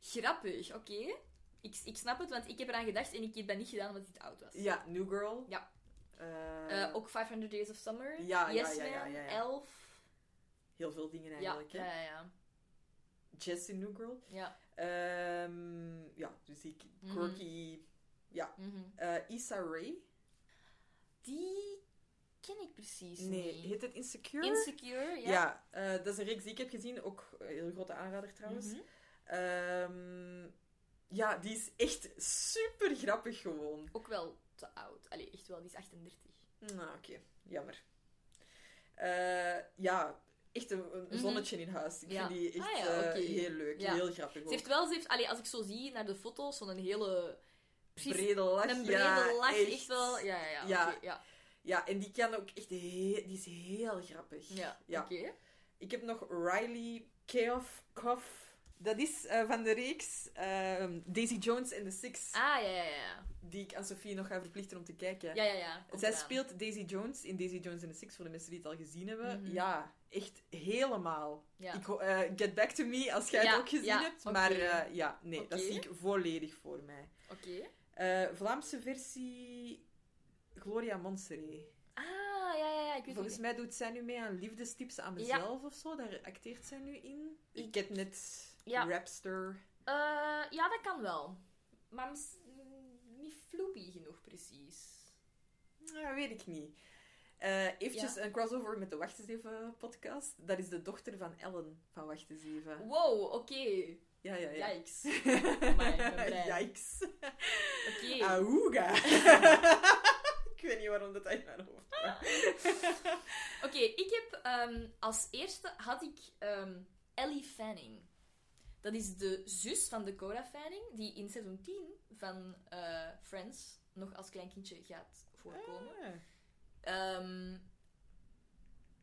Grappig, oké. Ik, ik snap het, want ik heb eraan gedacht en ik heb dat niet gedaan omdat het oud was. Ja, New Girl. Ja. Eh, Eh, ook 500 Days of Summer. Ja, ja, yes ja, ja, ja. Elf. Heel veel dingen eigenlijk. ja, hè. ja, ja. Jess in New Girl. Ja. Ehm, ja, dus ik... Mhm. Quirky... Ja. Mhm. Eh, Issa Rae. Die ken ik precies Nee, niet. heet het Insecure? Insecure, ja. Ja, eh, dat is een reeks die ik heb gezien. Ook een heel grote aanrader trouwens. Mhm. Ehm, ja, die is echt super grappig gewoon. Ook wel te oud. Allee, echt wel, die is 38. Nou, oké. Jammer. Eh, ja, echt een, een Mhm. zonnetje in huis. Ik Ja. vind die echt Ah ja, eh, heel leuk. Ja. Heel grappig Ze heeft wel, ze heeft, allee, als ik zo zie naar de foto's, zo'n hele... precies- brede lach. Een brede lach, echt. echt wel. Ja, ja, ja. Ja. Ja. En die kan ook echt heel... Die is heel grappig. Ja, Ja. oké. Ik heb nog Riley Keough. Koff. Dat is eh, van de reeks ehm, Daisy Jones en the Six. Ah, ja, ja, ja. Die ik aan Sophie nog ga verplichten om te kijken. Ja, ja, ja. komt Zij eraan. speelt Daisy Jones in Daisy Jones and the Six, voor de mensen die het al gezien hebben. Mhm. Ja, echt helemaal. Ja. Ik, eh, get back to me als jij Ja, het ook gezien ja, hebt. Maar eh, ja, nee, dat zie ik volledig voor mij. Oké. Eh, Vlaamse versie Gloria Monserrat. Ah, ja, ja, ja. Ik weet Volgens mij doet zij nu mee aan liefdestips aan Ja. mezelf of zo. Daar acteert zij nu in. Ik Ik- heb net Ja. rapster. Eh, ja, dat kan wel. Maar mis- mm, niet floepy genoeg, precies. Nou, weet ik niet. Eh eventjes Ja. een crossover met de Wacht eens even podcast. Dat is de dochter van Ellen van Wacht eens even. Wow, oké. Ja, ja, ja. Yikes. Amai. Yikes. Oké. Auga. ik weet niet waarom dat uit mijn hoofd kwam. Oké, ik heb ehm, als eerste had ik ehm, Ellie Fanning. Dat is de zus van Dakota Fanning, die in seizoen 10 van eh, Friends nog als klein kindje gaat voorkomen. Ah. Ehm,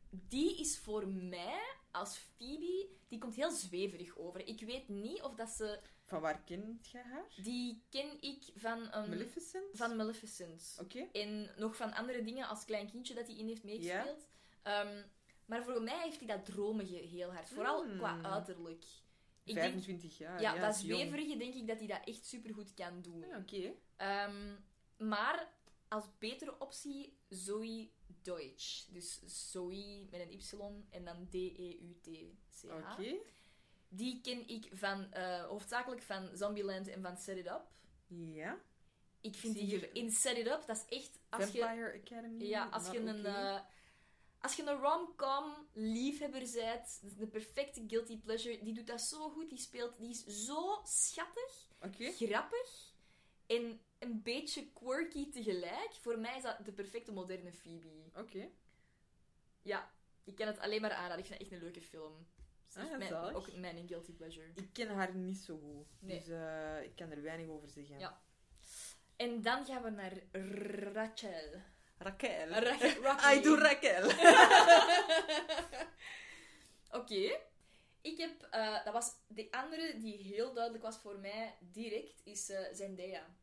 die is voor mij als Phoebe, die komt heel zweverig over. Ik weet niet of dat ze. Van waar kent jij haar? Die ken ik van een. Maleficent? Van Maleficent. Oké. En nog van andere dingen als klein kindje dat hij in heeft meegespeeld. Ehm, maar voor mij heeft hij dat dromige heel hard. Vooral Hmm. qua uiterlijk. Ik denk, 25 jaar. ja, Ja, dat zweverige denk ik dat hij dat echt supergoed kan doen. Ja, Oké. Ehm, maar als betere optie Zoe Deutsch. Dus Zoe met een Y en dan D-E-U-T-C-H. Oké. Die ken ik van, eh, hoofdzakelijk van Zombieland en van Set It Up. Ja. Ik vind die hier- in Set It Up, dat is echt... Als je, Vampire Academy. ja, als je, een, eh, als je een rom-com liefhebber bent, de perfecte guilty pleasure, die doet dat zo goed. Die speelt, die is zo schattig, grappig en een beetje quirky tegelijk. Voor mij is dat de perfecte moderne Phoebe. Oké. Ja, ik kan het alleen maar aanraden. Ik vind het echt een leuke film. Het is Ah, ja, mijn, ook mijn guilty pleasure. Ik ken haar niet zo goed. Nee. Dus eh, ik kan er weinig over zeggen. Ja. En dan gaan we naar Rachel. Raquel. Ra- Rocky. I do Raquel. Oké. Ik heb... eh, dat was de andere die heel duidelijk was voor mij direct, is eh Zendaya.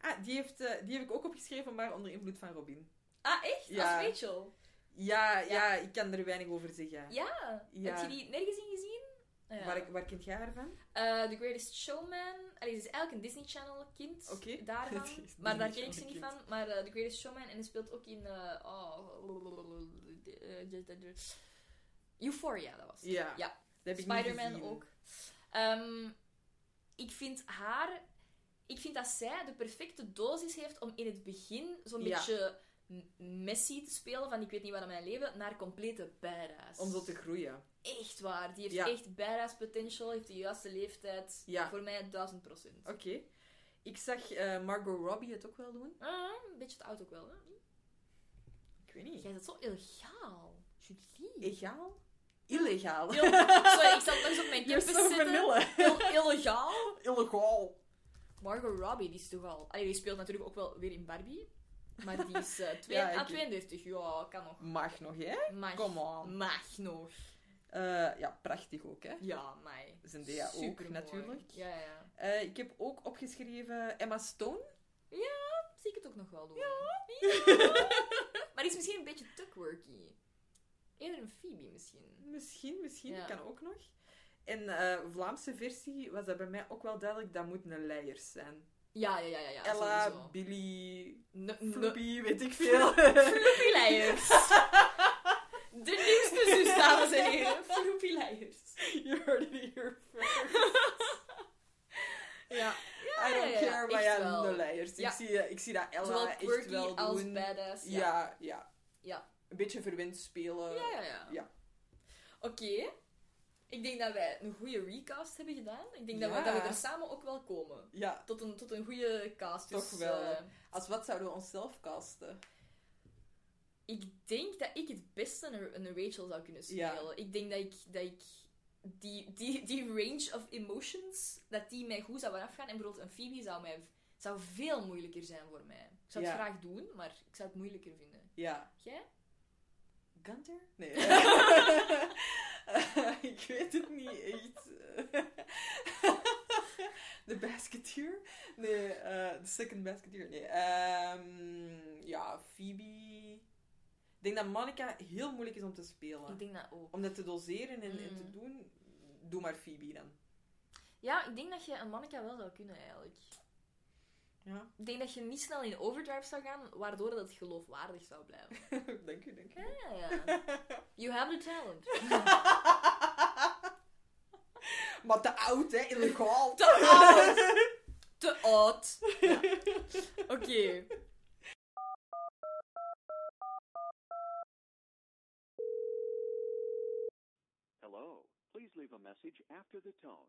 Ah, die, heeft, die heb ik ook opgeschreven, maar onder invloed van Robin. Ah, echt? Ja. Als Rachel? Ja, ja. ik kan er weinig over zeggen. Ja. Ja. Heb je die nergens in gezien? Ja. Waar, waar kent jij haar van? Eh, The Greatest Showman. Allee, ze is eigenlijk een Disney Channel kind Oké. daarvan. Maar daar ken ik ze niet van. Maar eh, The Greatest Showman. En ze speelt ook in... eh, oh, Euphoria, dat was het. Ja. ja. Spider-Man ook. Ehm, ik vind haar... Ik vind dat zij de perfecte dosis heeft om in het begin zo'n Ja. beetje m- messy te spelen van ik weet niet wat aan mijn leven, naar complete badass. Om zo te groeien. Echt waar. Die heeft Ja. echt badass potential, heeft de juiste leeftijd. Ja. Voor mij duizend procent. Oké. Ik zag eh, Margot Robbie het ook wel doen. Ah, een beetje te oud ook wel, hè? Ik weet niet. Jij bent zo illegaal. Julie. Egaal? Illegaal. Sorry, ik nog eens op mijn campus so. Heel illegaal. Illegaal. Margot Robbie, die is toch al... Allee, die speelt natuurlijk ook wel weer in Barbie. Maar die is eh twee, Ja, ik- ah, 32. Ja, kan nog. Mag nog, hè? Mag. Come on. Mag nog. Eh, ja, prachtig ook, hè? Ja, mij. Zendaya ook, Supermooi. natuurlijk. Ja, ja, ja. Eh, ik heb ook opgeschreven Emma Stone. Ja, zie ik het ook nog wel doen. Ja. maar die is misschien een beetje tuckworky. Eerder een Phoebe misschien. Misschien, misschien, Ja. kan ook nog. En eh Vlaamse versie was dat bij mij ook wel duidelijk, dat moet een Leijers zijn. Ja, ja, ja, ja. ja Ella, sowieso. Billy, Ne- Floppy, weet ik veel. Floppy Leijers. De nieuwste zus, dames en heren. Floppy Leijers. You heard it here first. Ja. I don't ja, ja, care, maar ja, een Leijers. Ja. Ik, zie, ik zie dat Ella Zowel echt wel als doen. badass. Ja. Ja, ja. Ja. Een beetje verwend spelen. Ja, ja, ja. Ja. Oké. Ik denk dat wij een goede recast hebben gedaan. Ik denk dat, we, dat we er samen ook wel komen. Ja, Tot een, tot een goede cast. Toch Dus, wel. eh, als wat zouden we onszelf casten? ik denk dat ik het beste een, een Rachel zou kunnen Ja. spelen. Ik denk dat ik, dat ik die, die, die range of emotions, dat die mij goed zou afgaan. En bijvoorbeeld een Phoebe zou, mij, zou veel moeilijker zijn voor mij. Ik zou het Ja. graag doen, maar ik zou het moeilijker vinden. Ja. Jij? Gunter? Nee. ik weet het niet echt. De basketeer? Nee, eh, de second basketeer. Nee. ehm, ja, Phoebe. Ik denk dat Monica heel moeilijk is om te spelen. Ik denk dat ook. Om dat te doseren en, en te Mm. doen, doe maar Phoebe dan. Ja, ik denk dat je een Monica wel zou kunnen eigenlijk. Ja. Ik denk dat je niet snel in overdrive zou gaan, waardoor dat het geloofwaardig zou blijven. dank u, dank u. Ja, ja. You have the talent. maar te oud, hè? Illegaal. Te oud! Te oud. Ja. Oké. Hello. Please leave a message after the tone.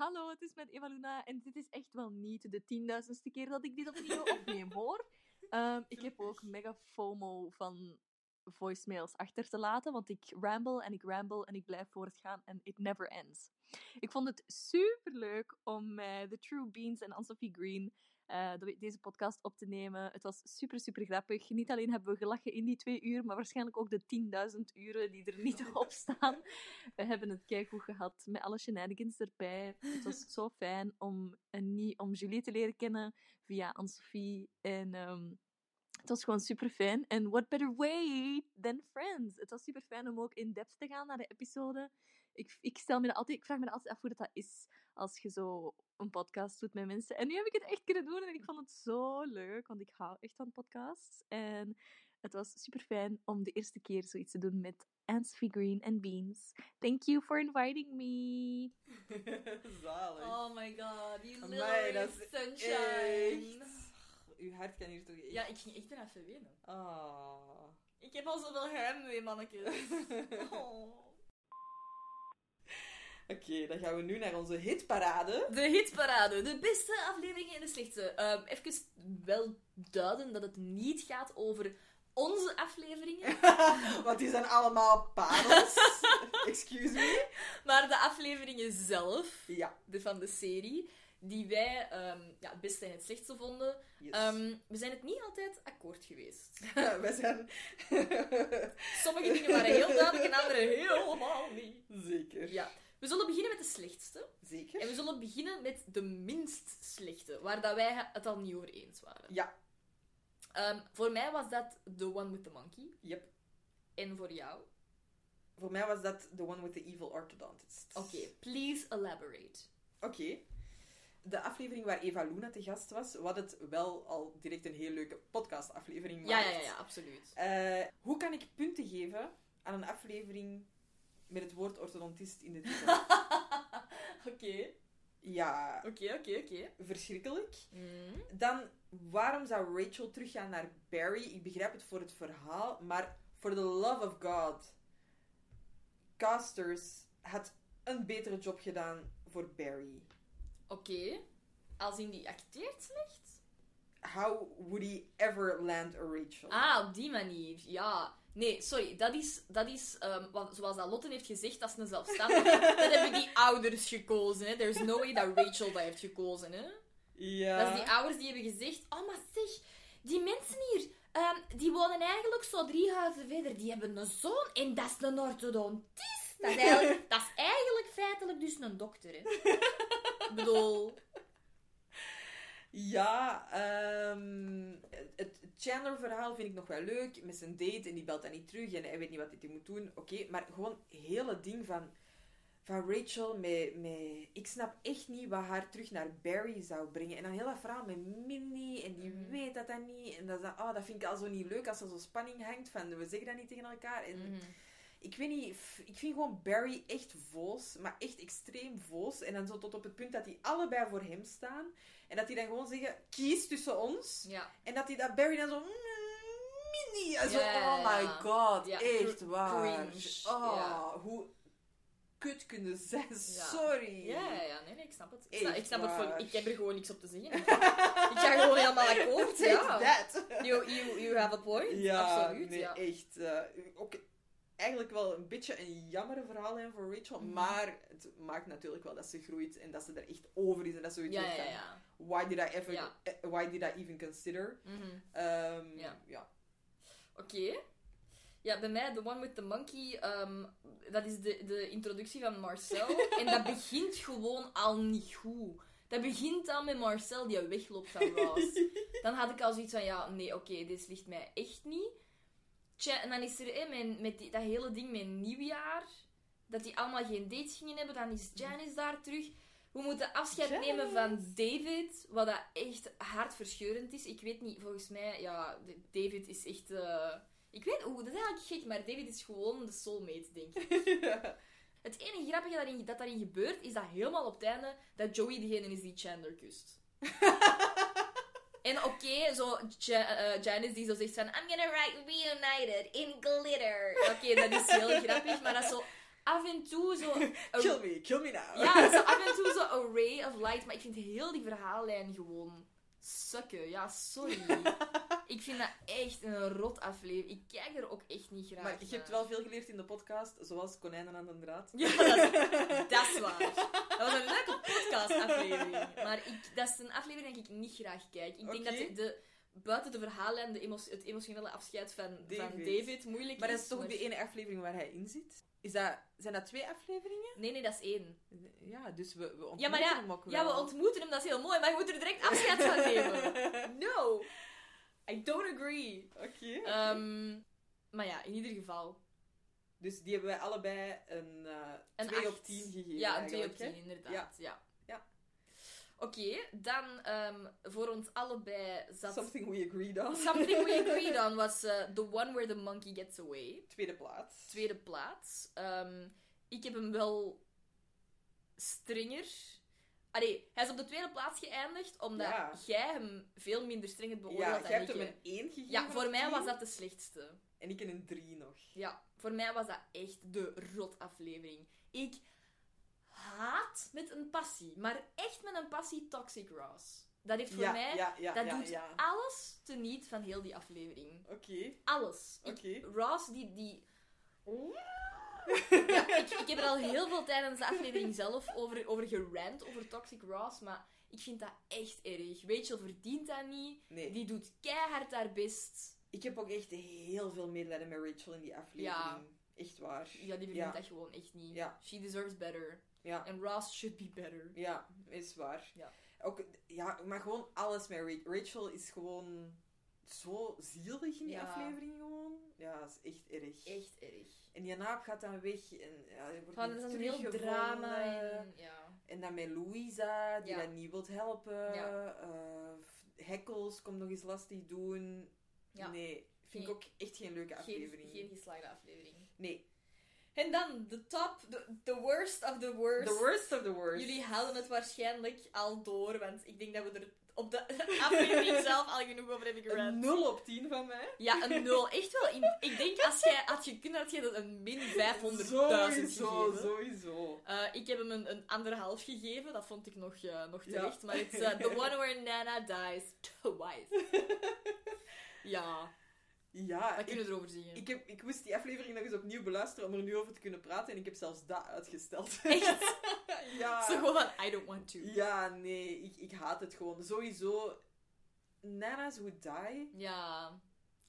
Hallo, het is met Eva Luna en dit is echt wel niet de tienduizendste keer dat ik dit opnieuw opneem, hoor. Ehm, ik heb ook mega FOMO van voicemails achter te laten, want ik ramble en ik ramble en ik blijf voortgaan en it never ends. Ik vond het super leuk om met The True Beans en Anne-Sophie Green eh, de- deze podcast op te nemen. Het was super, super grappig. Niet alleen hebben we gelachen in die twee uur, maar waarschijnlijk ook de 10.000 uren die er niet op staan. We hebben het keigoed gehad met alle shenanigans erbij. Het was zo fijn om, en niet, om Julie te leren kennen via Anne-Sophie. En ehm, het was gewoon super fijn. En what better way than friends? Het was super fijn om ook in depth te gaan naar de episode. Ik, ik, stel me altijd, ik vraag me altijd af hoe dat, dat is als je zo een podcast doet met mensen. En nu heb ik het echt kunnen doen en ik vond het zo leuk, want ik hou echt van podcasts. En het was super fijn om de eerste keer zoiets te doen met Anne-Sophie Green en Beans. Thank you for inviting me. Zalig. Oh my god, you little Amai, dat is sunshine. echt- Uw hart kan hier toch echt... Ja, ik ging echt even winnen. Ah. Ik heb al zoveel heimwee, mannetjes. Oh. Oké, dan gaan we nu naar onze hitparade. De hitparade, de beste afleveringen en de slechtste. Ehm even wel duiden dat het niet gaat over onze afleveringen, Want die zijn allemaal parels. Excuse me. maar de afleveringen zelf Ja. de, van de serie, die wij ehm, ja, het beste en het slechtste vonden. Yes. Ehm, we zijn het niet altijd akkoord geweest. Wij zijn... Sommige dingen waren heel duidelijk en andere helemaal niet. Zeker. Ja. We zullen beginnen met de slechtste. Zeker. En we zullen beginnen met de minst slechte, waar dat wij het al niet over eens waren. Ja. Ehm, voor mij was dat The One with the Monkey. Yep. En voor jou? Voor mij was dat the one with the evil orthodontist. Oké, please elaborate. Oké. De aflevering waar Eva Luna te gast was, wat het wel al direct een heel leuke podcastaflevering maakt. ja, ja, ja, absoluut. Eh, hoe kan ik punten geven aan een aflevering met het woord orthodontist in de titel? Oké, ja, oké, oké, oké. verschrikkelijk. Mm. Dan, waarom zou Rachel teruggaan naar Barry? Ik begrijp het voor het verhaal, maar for the love of God. Casters had een betere job gedaan voor Barry. Oké. Als in die acteert slecht? How would he ever land a Rachel? Ah, op die manier. Ja. Nee, sorry. Dat is, dat is ehm, wat, zoals dat Lotte heeft gezegd, dat is een zelfstandige. dat hebben die ouders gekozen. Hè. There's no way dat Rachel dat heeft gekozen. Hè. Ja. Dat is die ouders die hebben gezegd... Oh, maar zeg, die mensen hier... ehm, die wonen eigenlijk zo drie huizen verder. Die hebben een zoon en dat is een orthodontist. Dat is eigenlijk, dat is eigenlijk feitelijk dus een dokter. Hè. Ik bedoel... Ja, ehm, het, Chandler-verhaal vind ik nog wel leuk. Met zijn date en die belt dan niet terug en hij weet niet wat hij moet doen. Oké, maar gewoon het hele ding van, van Rachel met, met... Ik snap echt niet wat haar terug naar Barry zou brengen. En dan heel dat verhaal met Minnie en die Mhm. weet dat dan niet. En dat, dan, oh, dat vind ik al zo niet leuk als er zo spanning hangt van we zeggen dat niet tegen elkaar. En Mhm. Ik weet niet, ik vind gewoon Barry echt voos, maar echt extreem voos. En dan zo tot op het punt dat die allebei voor hem staan. En dat die dan gewoon zeggen, kies tussen ons. Ja. En dat, die, dat Barry dan zo... "Mm, Mini! En zo, oh my god, Ja, echt waar. cringe, Oh, ja. hoe kut kunnen zijn. Ja. Sorry. Ja, ja, ja. Nee, nee, ik snap het. Ik, snap, ik snap het voor... Ik heb er gewoon niks op te zeggen. ik ga gewoon helemaal akkoord. Ja. You, you, you have a point. Ja, Absoluut. nee, echt. ook eigenlijk wel een beetje een jammere verhaallijn voor Rachel, Mhm. maar het maakt natuurlijk wel dat ze groeit en dat ze er echt over is en dat ze zoiets Ja. Why did I ever, Ja. eh, why did I even consider? Mhm. Ehm, Ja. ja. Oké. Ja, bij mij, The One with the Monkey, ehm, dat is de, de introductie van Marcel. en dat begint gewoon al niet goed. Dat begint al met Marcel die wegloopt van Ross. Dan had ik al zoiets van, ja, nee, oké, dit ligt mij echt niet. Tja, en dan is er met, met die, dat hele ding met nieuwjaar, dat die allemaal geen dates gingen hebben, dan is Janice daar terug. We moeten afscheid nemen van David, wat dat echt hartverscheurend is. Ik weet niet, volgens mij, ja, David is echt... eh, Ik weet, oeh, dat is eigenlijk gek, maar David is gewoon de soulmate, denk ik. Het enige grappige daarin, dat daarin gebeurt, is dat helemaal op het einde dat Joey degene is die Chandler kust. en oké, zo Ja- eh, Janice die zo zegt van I'm gonna write reunited in glitter. Oké, dat is heel grappig, maar dat is zo af en toe zo... Kill me, kill me now. Ja, zo af en toe zo a ray of light, maar ik vind heel die verhaallijn gewoon sukken. Ja, sorry. ik vind dat echt een rot aflevering. Ik kijk er ook echt niet graag Maar je hebt wel veel geleerd in de podcast, zoals konijnen aan de draad. Ja, dat is, dat is waar. Dat was een leuke podcast-aflevering. Maar ik, dat is een aflevering die ik niet graag kijk. Ik denk dat de, de- buiten de verhalen de emo- het emotionele afscheid van David, van David. Moeilijk Maar is. dat is toch maar- de ene aflevering waar hij in zit? Is dat, zijn dat twee afleveringen? Nee, nee, dat is één. Ja, dus we, we ontmoeten Ja, maar ja, hem ook wel. ja, we ontmoeten hem, dat is heel mooi, maar je moet er direct afscheid van nemen. No! I don't agree. Oké. Ehm, maar ja, in ieder geval. Dus die hebben wij allebei een, eh Een 2 op acht. 10 gegeven. Ja, een 2 op eigenlijk, 10, hè? inderdaad. Ja. Ja. Oké, dan ehm, voor ons allebei zat... Something we agreed on. Something we agreed on was eh, The One Where the Monkey Gets Away. Tweede plaats. Tweede plaats. Ehm, ik heb hem wel strenger. Allee, hij is op de tweede plaats geëindigd, omdat Ja. jij hem veel minder streng hebt beoordeeld Ja, dan jij hebt ik. hem een 1 gegeven. Ja, voor mij 10. was dat de slechtste. En ik een 3 nog. Ja, voor mij was dat echt de rot aflevering. Ik haat met een passie, maar echt met een passie Toxic Ross. Dat heeft voor Ja, mij, ja, ja, dat doet alles teniet van heel die aflevering. Oké. Alles. Oké. Ross, die... die... ja, ik, ik heb er al heel veel tijdens de aflevering zelf over, over gerant, over Toxic Ross, maar ik vind dat echt erg. Rachel verdient dat niet. Nee. Die doet keihard haar best. Ik heb ook echt heel veel medelijden met Rachel in die aflevering. Ja. Echt waar. Ja, die verdient Ja. dat gewoon echt niet. Ja. She deserves better. Ja. En Ross should be better. Ja, is waar. Ja. Ook, ja, maar gewoon alles met Ra- Rachel is gewoon zo zielig in die Ja. aflevering gewoon. Ja, dat is echt erg. Echt erg. En die naap gaat dan weg en ja, er wordt Van, is een heel drama. En, ja. En dan met Louisa, die Ja. dat niet wilt helpen. Ja. Eh, Hekkels komt nog eens lastig doen. Ja. Nee, vind ik Geen- ook echt geen leuke Geen, aflevering. geen geslaagde aflevering. Nee. En dan, de top, the, the worst of the worst. The worst of the worst. Jullie hadden het waarschijnlijk al door, want ik denk dat we er op de aflevering zelf al genoeg over heb ik Een gerant. 0 op 10 van mij. Ja, een nul. Echt wel. In- ik denk, als jij had gekund, had je dat een min 500.000 Sowieso, gegeven. sowieso. Eh, ik heb hem een, een anderhalf gegeven. Dat vond ik nog, eh, nog Ja. terecht. Maar het is eh, the one where Nana dies twice. ja, Ja, kunnen ik, we erover zeggen? ik, heb, ik moest die aflevering nog eens opnieuw beluisteren om er nu over te kunnen praten. En ik heb zelfs dat uitgesteld. Echt? ja. Zo gewoon van, I don't want to. Ja, nee, ik, ik haat het gewoon. Sowieso, Nana's Would Die. Ja.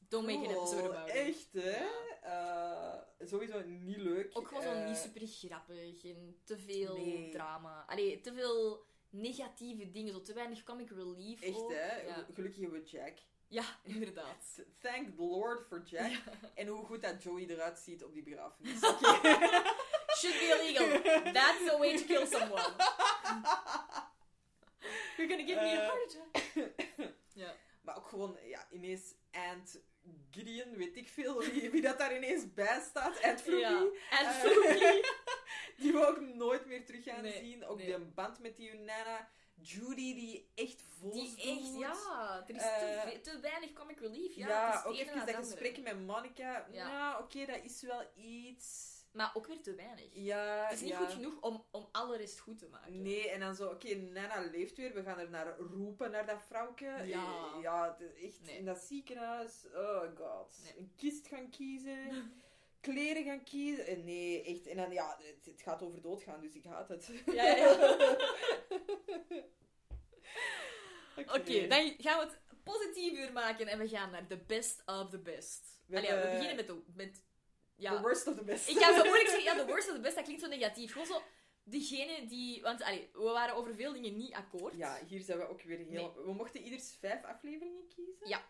Don't make an episode about it. Echt, hè? Eh, sowieso niet leuk. Ook gewoon Eh, niet super grappig en te veel nee. drama. Allee, te veel negatieve dingen, zo te weinig comic relief. Echt, ook. hè? Ja, Gelukkig hebben we Jack. Ja inderdaad. Thank the Lord for Jack. En hoe goed dat Joey eruit ziet op die begrafenis. Oké. Should be illegal. That's the way to kill someone. You're gonna give me a Eh. heart attack. ja. Maar ook gewoon, ja, ineens Ant Gideon, weet ik veel wie, wie dat daar ineens bij staat. Ant Floopy. Ja. En Eh, die we ook nooit meer terug gaan Nee, zien. Ook nee. de band met die Nana. Judy, die echt vol Die echt, ja. Er is Eh, te, ve- te weinig comic relief. Ja, Ja, ook even dat andere. gesprek met Monica. Ja. Ja, oké, dat is wel iets... Maar ook weer te weinig. Ja, Het is niet ja. goed genoeg om, om alle rest goed te maken. Nee, en dan zo, oké, Nana leeft weer. We gaan er naar roepen, naar dat vrouwke. Ja. Eh, Ja, het is echt Nee. in dat ziekenhuis. Oh god. Nee. Een kist gaan kiezen. Kleren gaan kiezen. Eh, Nee, echt. En dan, ja, het, het gaat over doodgaan, dus ik haat het. Ja, ja. Oké, dan gaan we het positiever maken en we gaan naar the best of the best. We Allee, ja, we hebben- beginnen met de... Met, ja, The worst of the best. Ik ga zo moeilijk zeggen, ja, de worst of the best, dat klinkt zo negatief. Gewoon zo, degene die... Want allee, we waren over veel dingen niet akkoord. Ja, hier zijn we ook weer heel... We mochten ieders vijf afleveringen kiezen. Ja.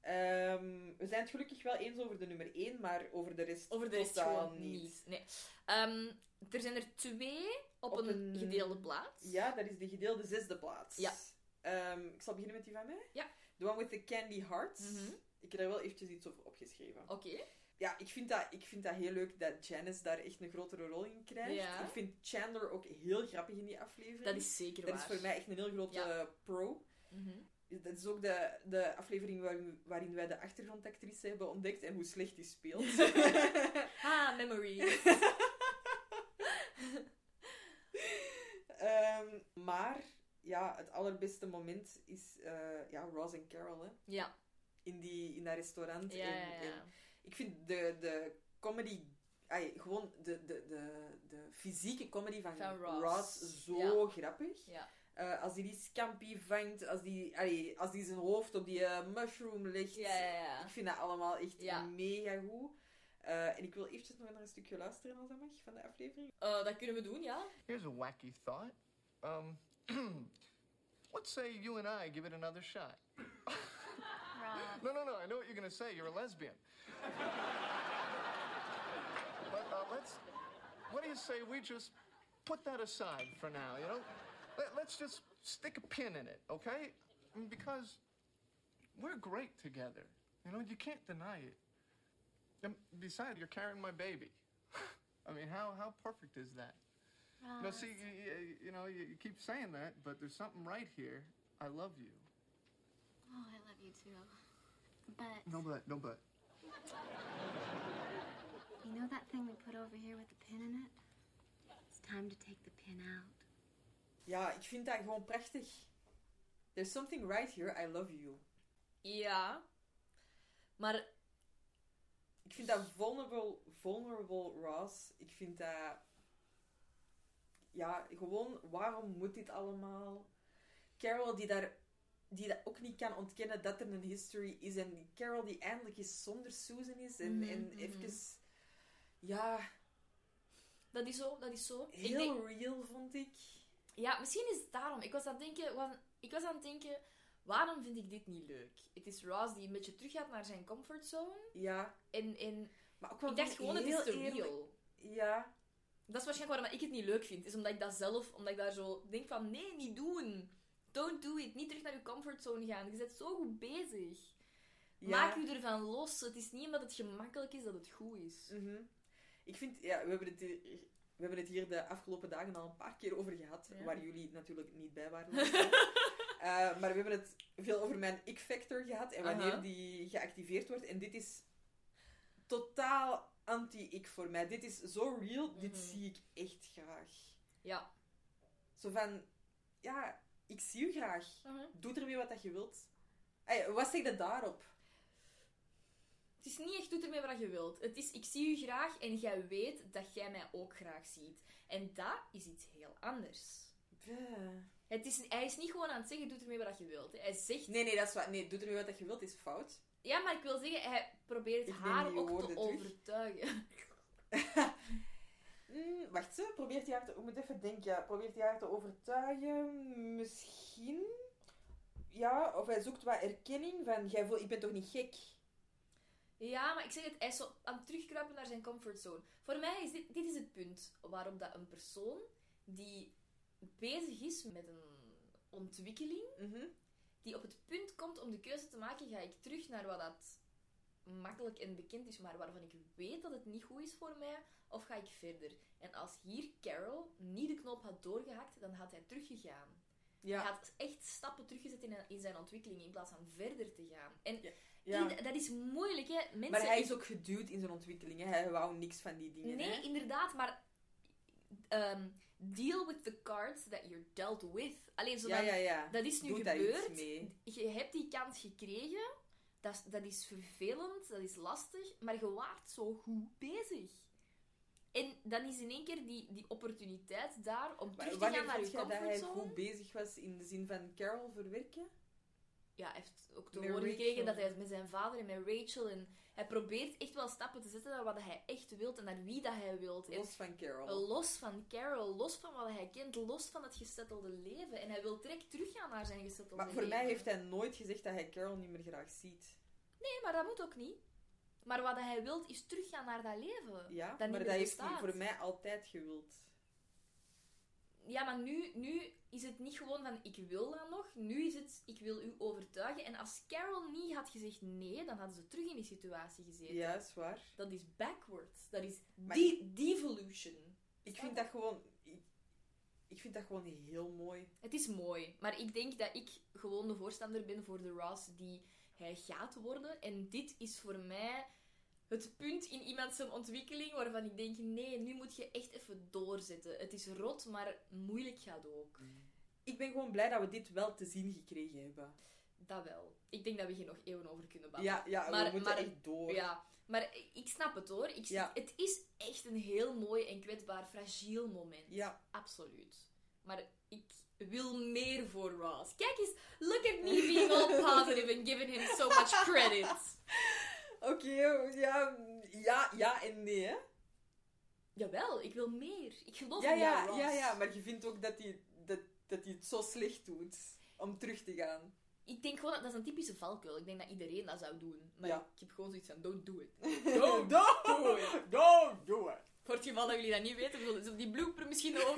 Ehm, we zijn het gelukkig wel eens over de nummer 1, maar over de rest Over de rest totaal gewoon niet. Nee. Ehm, er zijn er twee op, Op een, een- gedeelde plaats. Ja, dat is de gedeelde zesde plaats. Ja. Ehm, ik zal beginnen met die van mij. Ja. The one with the candy hearts. Mhm. Ik heb daar wel eventjes iets over opgeschreven. Oké. Ja, ik vind, dat, ik vind dat heel leuk dat Janice daar echt een grotere rol in krijgt. Ja. Ik vind Chandler ook heel grappig in die aflevering. Dat is zeker Dat waar. is voor mij echt een heel grote Ja. pro. Mhm. Dat is ook de, de aflevering waarin, waarin wij de achtergrondactrice hebben ontdekt en hoe slecht die speelt. Ah, memories. Ehm, maar ja, het allerbeste moment is eh, ja, Ross en Carol hè, ja. in, die, in dat restaurant. Ja, en, ja, ja. en ik vind de, de comedy, gewoon de, de, de, de fysieke comedy van, Van Ross. Ross zo Ja. grappig. Ja. Eh, als hij die scampi vangt, als die, ai, als die zijn hoofd op die eh, mushroom legt. Ja, ja, ja. Ik vind dat allemaal echt Ja. mega goed. Eh, en ik wil eventjes nog naar een stukje luisteren als dat mag van de aflevering. Eh, dat kunnen we doen, ja. Here's a wacky thought. Um, let's say you and I give it another shot. No, no, no. I know what you're going to say. You're a lesbian. but uh, let's. What do you say we just put that aside for now? You know, Let, let's just stick a pin in it, okay? I mean, Because we're great together. You know, you can't deny it. And besides, you're carrying my baby. I mean, how how perfect is that? No, see, you, you, you know, you, you keep saying that, but there's something right here. I love you. Oh, I love you too. But No, but, no, but. you know that thing we put over here with the pin in it? It's time to take the pin out. Ja, ik vind dat gewoon prachtig. There's something right here, I love you. Ja. Maar Ik vind dat vulnerable, vulnerable Ross. Ik vind dat... Ja, gewoon, waarom moet dit allemaal? Carol die daar... Die dat ook niet kan ontkennen dat er een history is. En Carol die eindelijk eens zonder Susan is. En, Mhm, en mhm. even... Ja, dat is zo, dat is zo. Heel denk, real vond ik. Ja, misschien is het daarom. Ik was aan het denken, was- ik was aan het denken, waarom vind ik dit niet leuk? Het is Ross die een beetje teruggaat naar zijn comfortzone. Ja, En, en maar ook wel ik dacht gewoon, het is te eerlijk. real. Ja, Dat is waarschijnlijk waarom ik het niet leuk vind. Is omdat ik dat zelf, omdat ik daar zo denk van, nee, niet doen. Don't do it. Niet terug naar je comfortzone gaan. Je bent zo goed bezig. Ja. Maak je ervan los. Het is niet omdat het gemakkelijk is dat het goed is. Mhm. Ik vind, ja, we hebben, het hier, we hebben het hier de afgelopen dagen al een paar keer over gehad, Ja. waar jullie natuurlijk niet bij waren. Eh, maar we hebben het veel over mijn ik-factor gehad en wanneer die geactiveerd wordt. En dit is totaal anti-ik voor mij. Dit is zo real, dit Mhm. zie ik echt graag. Ja. Zo van, ja, ik zie u graag. Mhm. Doe ermee wat dat je wilt. Ey, wat zeg je daarop? Het is niet echt doe ermee wat je wilt. Het is, ik zie u graag en jij weet dat jij mij ook graag ziet. En dat is iets heel anders. Het is, hij is niet gewoon aan het zeggen, doe ermee wat je wilt. Hij zegt... Nee, nee, dat is wat. Nee, doe ermee wat je wilt, is fout. Ja, maar ik wil zeggen, hij probeert Ik haar ook te overtuigen. Mm, wacht, ze probeert hij haar te... Ik moet even denken. Probeert hij haar te overtuigen? Misschien? Ja, of hij zoekt wat erkenning van... Jij voelt, ik ben toch niet gek? Ja, maar ik zeg het, hij is zo aan het terugkruipen naar zijn comfortzone. Voor mij is dit, dit is het punt waarop dat een persoon die bezig is met een ontwikkeling, Mhm. die op het punt komt om de keuze te maken, ga ik terug naar wat dat makkelijk en bekend is, maar waarvan ik weet dat het niet goed is voor mij, of ga ik verder? En als hier Carol niet de knop had doorgehakt, dan had hij teruggegaan. Ja. Hij had echt stappen teruggezet in, in zijn ontwikkeling, in plaats van verder te gaan. En Ja. dat is moeilijk, hè. Mensen, Maar hij is ook geduwd in zijn ontwikkeling. Hè? Hij wou niks van die dingen. Nee, hè? inderdaad, maar... ehm, deal with the cards that you're dealt with. Alleen zo Ja, ja, ja. Dat is nu Doe gebeurd. Je hebt die kans gekregen. Dat dat is vervelend, dat is lastig. Maar je waart zo goed bezig. En dan is in één keer die, die opportuniteit daar om terug te gaan naar je jij dat hij comfortzone. goed bezig was in de zin van Carol verwerken? Ja, hij heeft ook te horen gekregen dat hij met zijn vader en met Rachel... En hij probeert echt wel stappen te zetten naar wat hij echt wilt en naar wie dat hij wilt. En Los van Carol. Los van Carol, los van wat hij kent, los van het gesettelde leven. En hij wil direct teruggaan naar zijn gesettelde Maar leven. voor mij heeft hij nooit gezegd dat hij Carol niet meer graag ziet. Nee, maar dat moet ook niet. Maar wat hij wil is teruggaan naar dat leven. Ja, dat maar dat heeft hij voor mij altijd gewild. Ja, maar nu, nu is het niet gewoon van ik wil dat nog. Nu is het ik wil u overtuigen. En als Carol niet had gezegd nee, dan hadden ze terug in die situatie gezeten. Ja, is waar. Dat is backwards. Dat is de devolution. Ik vind dat gewoon... Ik, ik vind dat gewoon heel mooi. Het is mooi, maar ik denk dat ik gewoon de voorstander ben voor de Ross die hij gaat worden. En dit is voor mij het punt in iemand zijn ontwikkeling waarvan ik denk, nee, nu moet je echt even doorzetten. Het is rot, maar moeilijk gaat ook. Ik ben gewoon blij dat we dit wel te zien gekregen hebben. Dat wel. Ik denk dat we hier nog eeuwen over kunnen babbelen. Ja, ja we maar, moeten maar, echt door. Ja, maar ik snap het hoor. Ik, Ja. Het is echt een heel mooi en kwetsbaar, fragiel moment. Ja. Absoluut. Maar ik wil meer voor Ross. Kijk eens, look at me being all positive and giving him so much credit. Oké, ja, ja, ja en nee, hè? Jawel, ik wil meer. Ik geloof Ja, in jou, ja, Ross. ja, ja, maar je vindt ook dat hij, dat, dat hij het zo slecht doet om terug te gaan. Ik denk gewoon dat dat is een typische valkuil. Ik denk dat iedereen dat zou doen. Maar Ja. ik heb gewoon zoiets van, don't do it. Don't do it. Don't do it. Voor het geval dat jullie dat niet weten, zullen die blooper misschien ook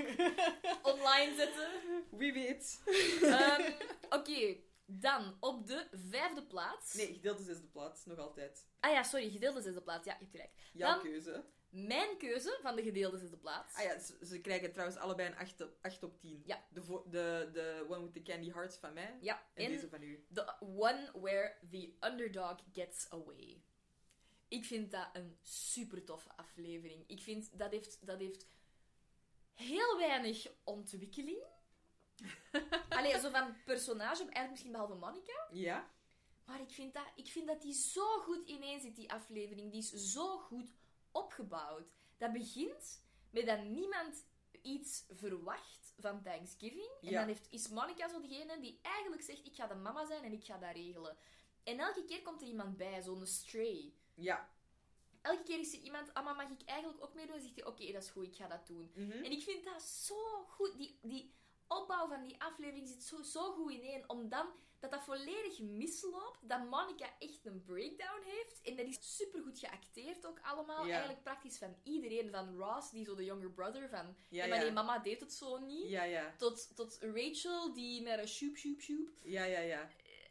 online zetten. Wie weet. Ehm, Oké, dan op de vijfde plaats. Nee, gedeelde zesde plaats, nog altijd. Ah ja, sorry, gedeelde zesde plaats. Ja, je hebt gelijk. Jouw Dan keuze. mijn keuze van de gedeelde zesde plaats. Ah ja, ze, ze krijgen trouwens allebei een 8 op, 8 op 10. Ja. De, de, de One with the Candy Hearts van mij. Ja, En, en deze van u. The one where the underdog gets away. Ik vind dat een super toffe aflevering. Ik vind dat heeft, dat heeft heel weinig ontwikkeling. Allee, zo van personage, eigenlijk misschien behalve Monica. Ja. Maar ik vind, dat, ik vind dat die zo goed ineen zit, die aflevering. Die is zo goed opgebouwd. Dat begint met dat niemand iets verwacht van Thanksgiving. En Ja. dan heeft, is Monica zo degene die eigenlijk zegt, ik ga de mama zijn en ik ga dat regelen. En elke keer komt er iemand bij, zo'n stray. Ja. Elke keer is er iemand, ah, maar mag ik eigenlijk ook meedoen? En zegt hij, oké, dat is goed, ik ga dat doen. Mhm. En ik vind dat zo goed. Die, die opbouw van die aflevering zit zo, zo goed ineen. Om dan dat dat volledig misloopt. Dat Monica echt een breakdown heeft. En dat is supergoed geacteerd ook allemaal. Ja. Eigenlijk praktisch van iedereen. Van Ross, die zo de younger brother. Van, Ja, ja, maar nee, mama deed het zo niet. Ja, ja. Tot, tot Rachel, die met een shoep, shoep, shoep. Ja, ja, ja.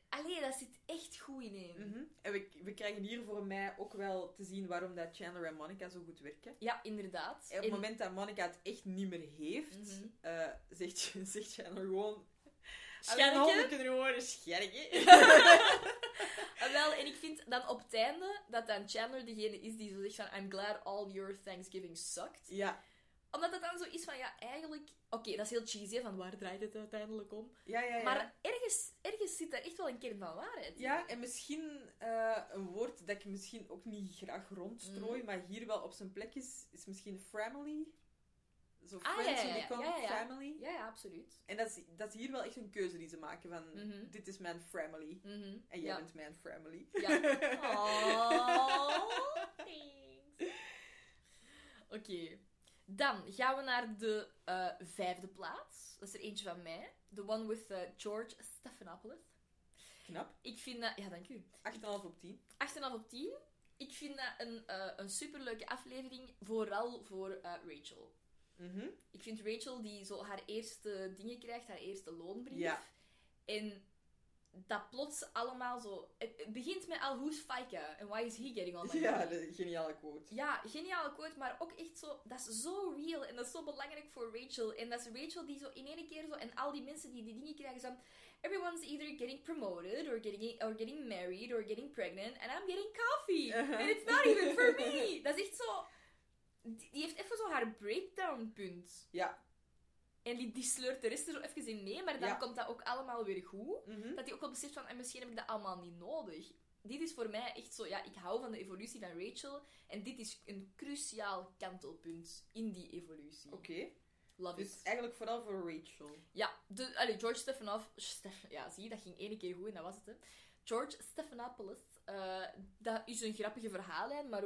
Allee, dat zit echt goed ineen. Mhm. En we, we krijgen hier voor mij ook wel te zien waarom dat Chandler en Monica zo goed werken. Ja, inderdaad. En op het moment dat Monica het echt niet meer heeft, Mhm. eh, zegt, zegt Chandler gewoon... Scherke. kunnen scherke. Ah, wel, en ik vind dan op het einde dat dan Chandler degene is die zo zegt van I'm glad all your Thanksgiving sucked. Ja. Omdat het dan zo is van, ja, eigenlijk... Oké, dat is heel cheesy, hè, van waar draait het uiteindelijk om? Ja, ja, ja. Maar ergens, ergens zit daar echt wel een kern van waarheid. Ja, en misschien eh, een woord dat ik misschien ook niet graag rondstrooi, Mm. maar hier wel op zijn plek is, is misschien family. Zo Ah, friends ja, ja, ja. come, Ja, ja, ja. family. Ja, ja, absoluut. En dat is, dat is hier wel echt een keuze die ze maken van, Mhm. dit is mijn family. Mhm. En jij Ja. bent mijn family. Ja. Oh, thanks. Oké. Dan gaan we naar de eh, vijfde plaats. Dat is er eentje van mij. The one with eh, George Stephanopoulos. Knap. Ik vind dat... Ja, dank u. 8,5 op 10. 8,5 op 10. Ik vind dat een, eh, een superleuke aflevering, vooral voor Rachel. Mhm. Ik vind Rachel die zo haar eerste dingen krijgt, haar eerste loonbrief. Ja. En dat plots allemaal zo... Het, het begint met al, who's Fika? And why is he getting all my Ja, de geniale quote. Ja, geniale quote, maar ook echt zo... Dat is zo real en dat is zo belangrijk voor Rachel. En dat is Rachel die zo in één keer zo... En al die mensen die die dingen krijgen, zo... Everyone's either getting promoted, or getting, or getting married, or getting pregnant, and I'm getting coffee. And it's not even for me. Dat is echt zo... Die die heeft even zo haar breakdown punt. Ja. En die, die sleurt de rest er zo even in mee, maar dan Ja. komt dat ook allemaal weer goed. Mhm. Dat hij ook wel beseft van, en misschien heb ik dat allemaal niet nodig. Dit is voor mij echt zo, ja, ik hou van de evolutie van Rachel. En dit is een cruciaal kantelpunt in die evolutie. Oké. Love Dus it. eigenlijk vooral voor Rachel. Ja, de, allee, George Stephanopoulos... Steph, ja, zie, dat ging één keer goed en dat was het, hè. George Stephanopoulos, eh, dat is een grappige verhaallijn, maar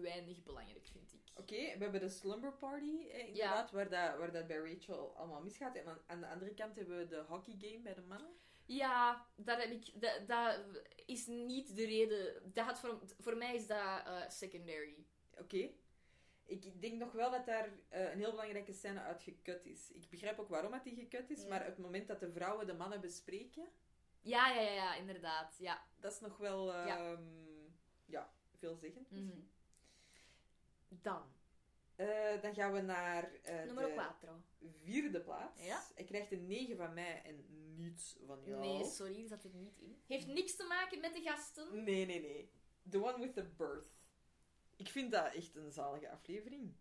weinig belangrijk, vind ik. Oké, we hebben de slumber party, eh, inderdaad, waar, dat, waar dat bij Rachel allemaal misgaat. En aan, aan de andere kant hebben we de hockey game bij de mannen. Ja, dat, heb ik, dat, dat is niet de reden. Dat had voor, voor mij is dat eh, secondary. Oké. Ik denk nog wel dat daar eh, een heel belangrijke scène uit gekut is. Ik begrijp ook waarom dat die gekut is, Ja. maar het moment dat de vrouwen de mannen bespreken, Ja, ja, ja, ja, inderdaad. Ja. dat is nog wel ehm, Ja. ja. veelzeggend. Mhm. Dan, Eh, dan gaan we naar numero de 4. vierde plaats. Ja. Hij krijgt een 9 van mij en niets van jou. Nee, sorry, die zat er niet in. Heeft niks te maken met de gasten. Nee, nee, nee. The one with the birth. Ik vind dat echt een zalige aflevering.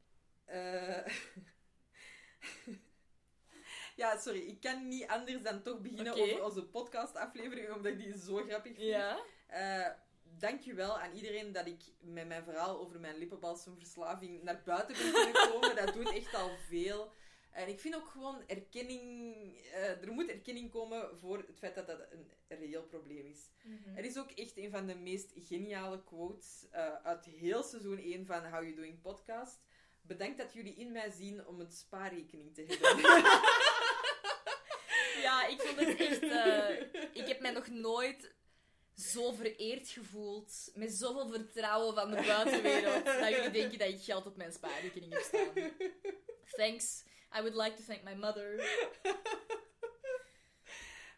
Eh, ja, sorry. Ik kan niet anders dan toch beginnen over onze podcastaflevering, omdat ik die zo grappig vind. Ja. Dankjewel aan iedereen dat ik met mijn verhaal over mijn lippenbalsemverslaving naar buiten ben kunnen komen. dat doet echt al veel. En ik vind ook gewoon erkenning... eh, er moet erkenning komen voor het feit dat dat een reëel probleem is. Mhm. Er is ook echt een van de meest geniale quotes eh, uit heel seizoen 1 van How You Doing podcast. Bedankt dat jullie in mij zien om een spaarrekening te hebben. Ja, ik vond het echt... eh, ik heb mij nog nooit zo vereerd gevoeld. Met zoveel vertrouwen van de buitenwereld. dat jullie denken dat ik geld op mijn spaarrekening heb staan. Thanks. I would like to thank my mother.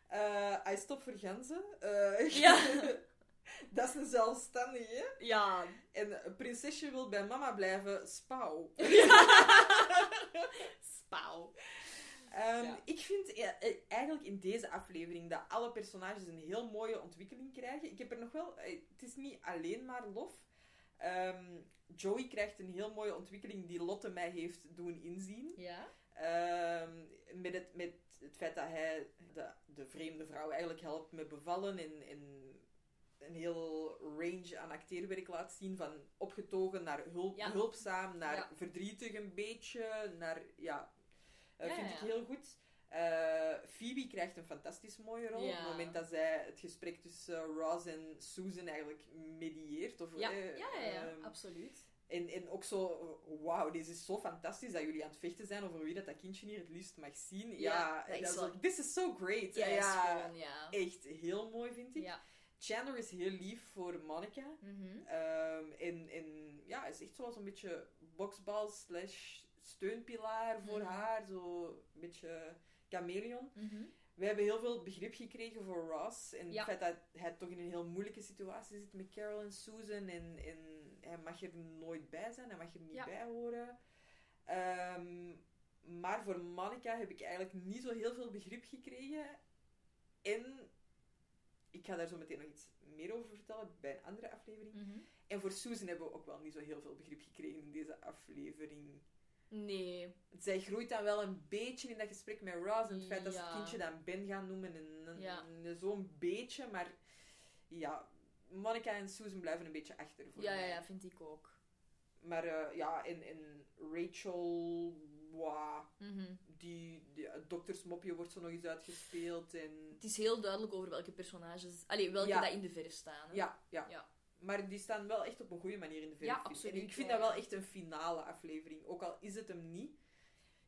Eh I stop voor ganzen. Eh, Ja. dat is een zelfstandige. Ja. En prinsesje wil bij mama blijven. Spauw. Spauw. Ehm, Ja. Ik vind eh, eigenlijk in deze aflevering dat alle personages een heel mooie ontwikkeling krijgen. Ik heb er nog wel... eh, Het is niet alleen maar lof. Ehm, Joey krijgt een heel mooie ontwikkeling die Lotte mij heeft doen inzien. Ja. Ehm, met, het, met het feit dat hij de, de vreemde vrouw eigenlijk helpt met bevallen en, en een heel range aan acteerwerk laat zien. Van opgetogen naar hulp, Ja. hulpzaam, naar Ja. verdrietig een beetje, naar... Ja, eh, Ja, vind ik heel goed. Eh, Phoebe krijgt een fantastisch mooie rol. Op het moment dat zij het gesprek tussen Ross en Susan eigenlijk medieert. Of, Ja, eh, ja, ja, ja, ehm, absoluut. en, en ook zo, wauw, dit is zo fantastisch dat jullie aan het vechten zijn over wie dat, dat kindje hier het liefst mag zien. Ja, Ja, dat is dat is wel- ook- this is so great. Ja, ja, is gewoon, ja. echt heel mooi vind ik. Chandler is heel lief voor Monica. Mhm. Ehm, en, en ja, is echt zoals een beetje boksbal slash steunpilaar voor Mhm. haar. Zo een beetje chameleon. Mhm. We hebben heel veel begrip gekregen voor Ross. En Ja. het feit dat hij toch in een heel moeilijke situatie zit met Carol en Susan. En, en hij mag er nooit bij zijn, hij mag er niet Ja. bij horen. Ehm, maar voor Monica heb ik eigenlijk niet zo heel veel begrip gekregen. En ik ga daar zo meteen nog iets meer over vertellen bij een andere aflevering. Mhm. En voor Susan hebben we ook wel niet zo heel veel begrip gekregen in deze aflevering. Nee. Zij groeit dan wel een beetje in dat gesprek met Ross. En het feit dat ze het kindje dan Ben gaan noemen. En, en- Ja. zo'n beetje. Maar ja, Monica en Susan blijven een beetje achter voor Ja, ja, mij. ja, vind ik ook. Maar eh, ja, en, en Rachel... Wow, Mhm. die, die het doktersmopje wordt zo nog eens uitgespeeld. En... Het is heel duidelijk over welke personages... Allee, welke Ja. dat in de verf staan. hè. Ja, ja, Ja. Maar die staan wel echt op een goede manier in de verf. Ja, ik. absoluut, En ik vind ja, dat wel ja. echt een finale aflevering. Ook al is het hem niet.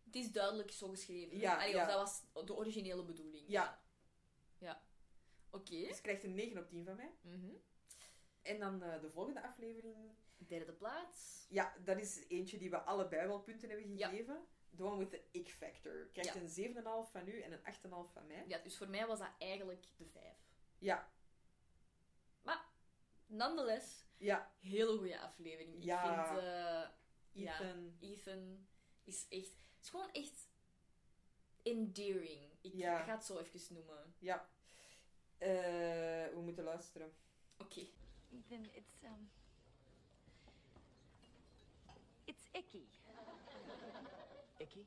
Het is duidelijk zo geschreven. Ja, Allee, ja. Dat was de originele bedoeling. Ja. Ja. Oké. Dus je krijgt een 9 op 10 van mij. Mhm. En dan eh, de volgende aflevering. Derde plaats. Ja, dat is eentje die we allebei wel punten hebben gegeven. The one with the ick factor. Krijgt Ja. een 7,5 van u en een 8,5 van mij. Ja, dus voor mij was dat eigenlijk de vijf. Ja. Nonetheless, Ja. hele goede aflevering. Ik Ja. vind... eh, Ethan. Ja, Ethan is echt... Het is gewoon echt endearing. Ik Ja. ga het zo even noemen. Ja. Eh, we moeten luisteren. Oké. Ethan, it's um, it's icky. Icky?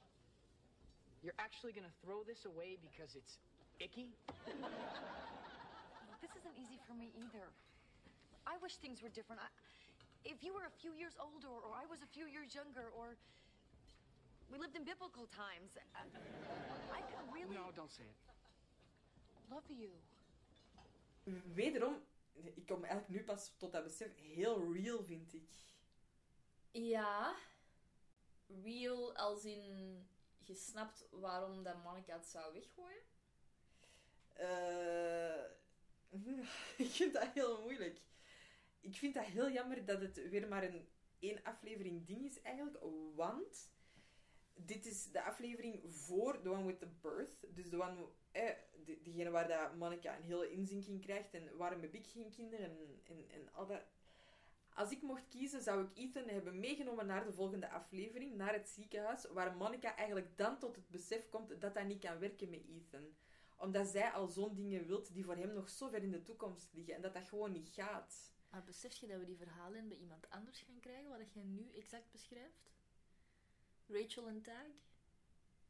You're actually gonna throw this away because it's icky? Look, this isn't easy for me either. I wish things were different. I, if you were a few years older, or I was a few years younger, or we lived in biblical times, I, I could really No, don't say it. love you. Wederom, ik kom eigenlijk nu pas tot dat besef, heel real vind ik. Ja. Real als in... Je snapt waarom dat Monica het zou weggooien? Eh, ik vind dat heel moeilijk. Ik vind dat heel jammer dat het weer maar een één aflevering ding is eigenlijk. Want dit is de aflevering voor The One with the Birth. Dus de one, die- diegene waar dat Monica een hele inzinking krijgt. En waarom heb ik geen kinderen? En, en, en al dat. Als ik mocht kiezen, zou ik Ethan hebben meegenomen naar de volgende aflevering, naar het ziekenhuis, waar Monica eigenlijk dan tot het besef komt dat dat niet kan werken met Ethan. Omdat zij al zo'n dingen wilt die voor hem nog zo ver in de toekomst liggen en dat dat gewoon niet gaat. Maar besef je dat we die verhalen bij iemand anders gaan krijgen, wat dat jij nu exact beschrijft? Rachel en Tag?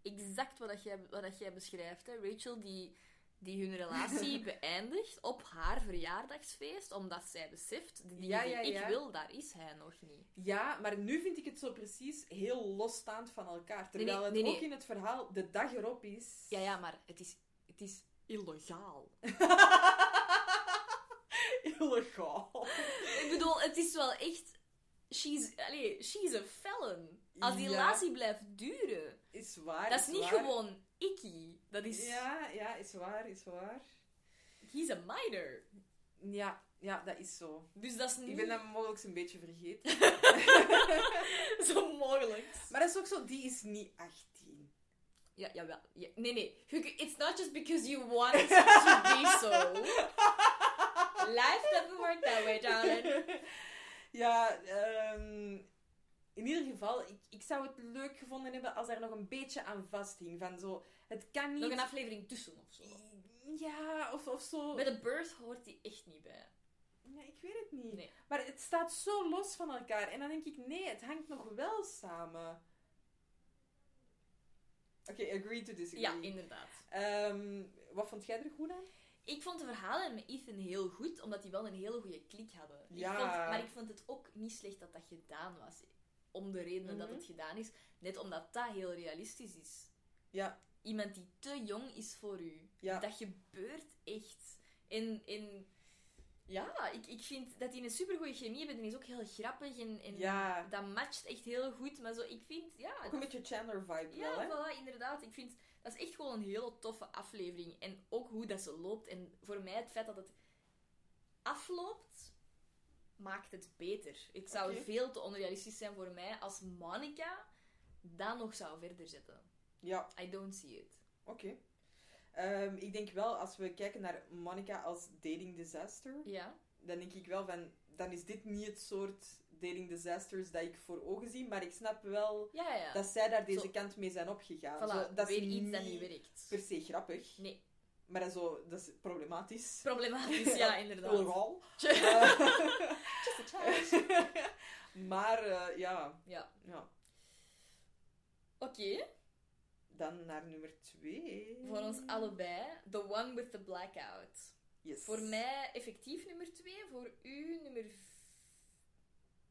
Exact wat, dat jij, wat dat jij beschrijft. Hè? Rachel die, die hun relatie beëindigt op haar verjaardagsfeest, omdat zij beseft, dingen Ja, die ja, ik wil, daar is hij nog niet. Ja, maar nu vind ik het zo precies heel losstaand van elkaar. Terwijl nee, het nee, ook in het verhaal de dag erop is. Ja, ja, maar het is, het is illegaal. Illegaal. Ik bedoel, het is wel echt... She's, allee, she's a felon. Als die Ja. relatie blijft duren. Is waar. Dat is niet waar. gewoon icky. Dat is... Ja, ja, is waar, is waar. He's a minor. Ja, ja, dat is zo. Dus dat is niet... Ik ben dat mogelijk een beetje vergeten. zo mogelijk. Maar dat is ook zo, die is niet 18. Ja, jawel. Ja, nee, nee. It's not just because you want to be so. Life doesn't work that way, darling. Ja, ehm, in ieder geval, ik, ik zou het leuk gevonden hebben als er nog een beetje aan vasthing. Van zo, het kan niet... Nog een aflevering tussen of zo. Ja, of, of zo. Bij de birth hoort die echt niet bij. Ja, ik weet het niet. Nee. Maar het staat zo los van elkaar. En dan denk ik, nee, het hangt nog wel samen. Oké, agree to disagree. Ja, inderdaad. Ehm, wat vond jij er goed aan? Ik vond de verhalen met Ethan heel goed, omdat die wel een hele goede klik hadden. Ja. Ik vond, maar ik vond het ook niet slecht dat dat gedaan was. Om de redenen dat Mhm. het gedaan is. Net omdat dat heel realistisch is. Ja. Iemand die te jong is voor u. Ja. Dat gebeurt echt. En, en ja, ik, ik vind dat die een supergoeie chemie hebben. Die is ook heel grappig en, en Ja. dat matcht echt heel goed. Maar zo, ik vind, ja... Ook een beetje Chandler-vibe Ja, wel, hè? voilà, inderdaad. Ik vind dat is echt gewoon een hele toffe aflevering. En ook hoe dat ze loopt. En voor mij het feit dat het afloopt, maakt het beter. Het zou veel te onrealistisch zijn voor mij als Monica dat nog zou verder zetten. Ja. I don't see it. Oké. Ehm, ik denk wel, als we kijken naar Monica als dating disaster, Ja. dan denk ik wel van, dan is dit niet het soort dating disasters dat ik voor ogen zie, maar ik snap wel Ja, ja. dat zij daar deze Zo- kant mee zijn opgegaan. Voilà, Zo, dat is weer iets dat niet werkt. per se grappig, Nee. Maar dat, is zo, dat is problematisch. Problematisch, ja, inderdaad. Eh, Just a maar eh, ja. Ja. ja. Oké, Dan naar nummer twee. voor ons allebei. The one with the blackout. Yes. Voor mij effectief nummer 2, voor u nummer... v-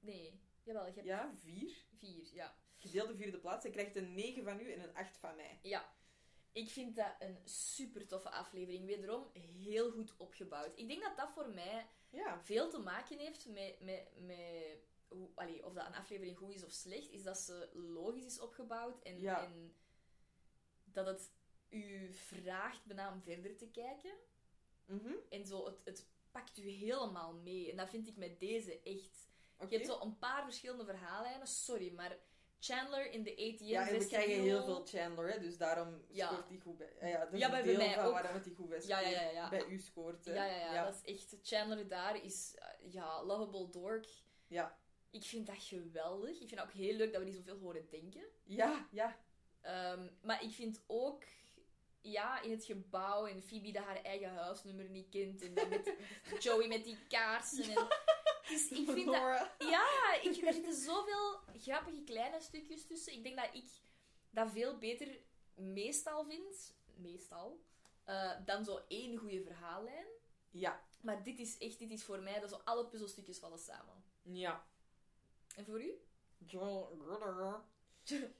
Nee, jawel, je hebt... Ja, vier. Vier, ja. Gedeelde vierde plaats. Hij krijgt een 9 van u en een 8 van mij. Ja. Ik vind dat een super toffe aflevering. Wederom heel goed opgebouwd. Ik denk dat dat voor mij Ja. veel te maken heeft met, met, met hoe, allee, of dat een aflevering goed is of slecht. Is dat ze logisch is opgebouwd en, Ja. en dat het u vraagt bijna om verder te kijken. Mhm. En zo, het, het pakt u helemaal mee. En dat vind ik met deze echt. Je hebt zo een paar verschillende verhaallijnen. Sorry, maar Chandler in de ATM Ja, en we krijgen heel veel Chandler, hè, dus daarom Ja. scoort hij goed bij. Ja, dat is Ja, een bij deel van ook. waarom het hij goed bij, Ja, ja, ja, ja. bij u scoort. Hè. Ja, ja, ja, dat is echt... Chandler daar is, eh, ja, lovable dork. Ja. Ik vind dat geweldig. Ik vind het ook heel leuk dat we niet zoveel horen denken. Ja, ja. Ehm, maar ik vind ook, ja, in het gebouw en Phoebe dat haar eigen huisnummer niet kent. En met Joey met die kaarsen. En, dus ik vind dat... Ja, ik, er zitten zoveel grappige kleine stukjes tussen. Ik denk dat ik dat veel beter meestal vind, meestal, eh, dan zo één goede verhaallijn. Ja. Maar dit is echt, dit is voor mij, dat zo alle puzzelstukjes vallen samen. Ja. En voor u? Joel Rudder. Een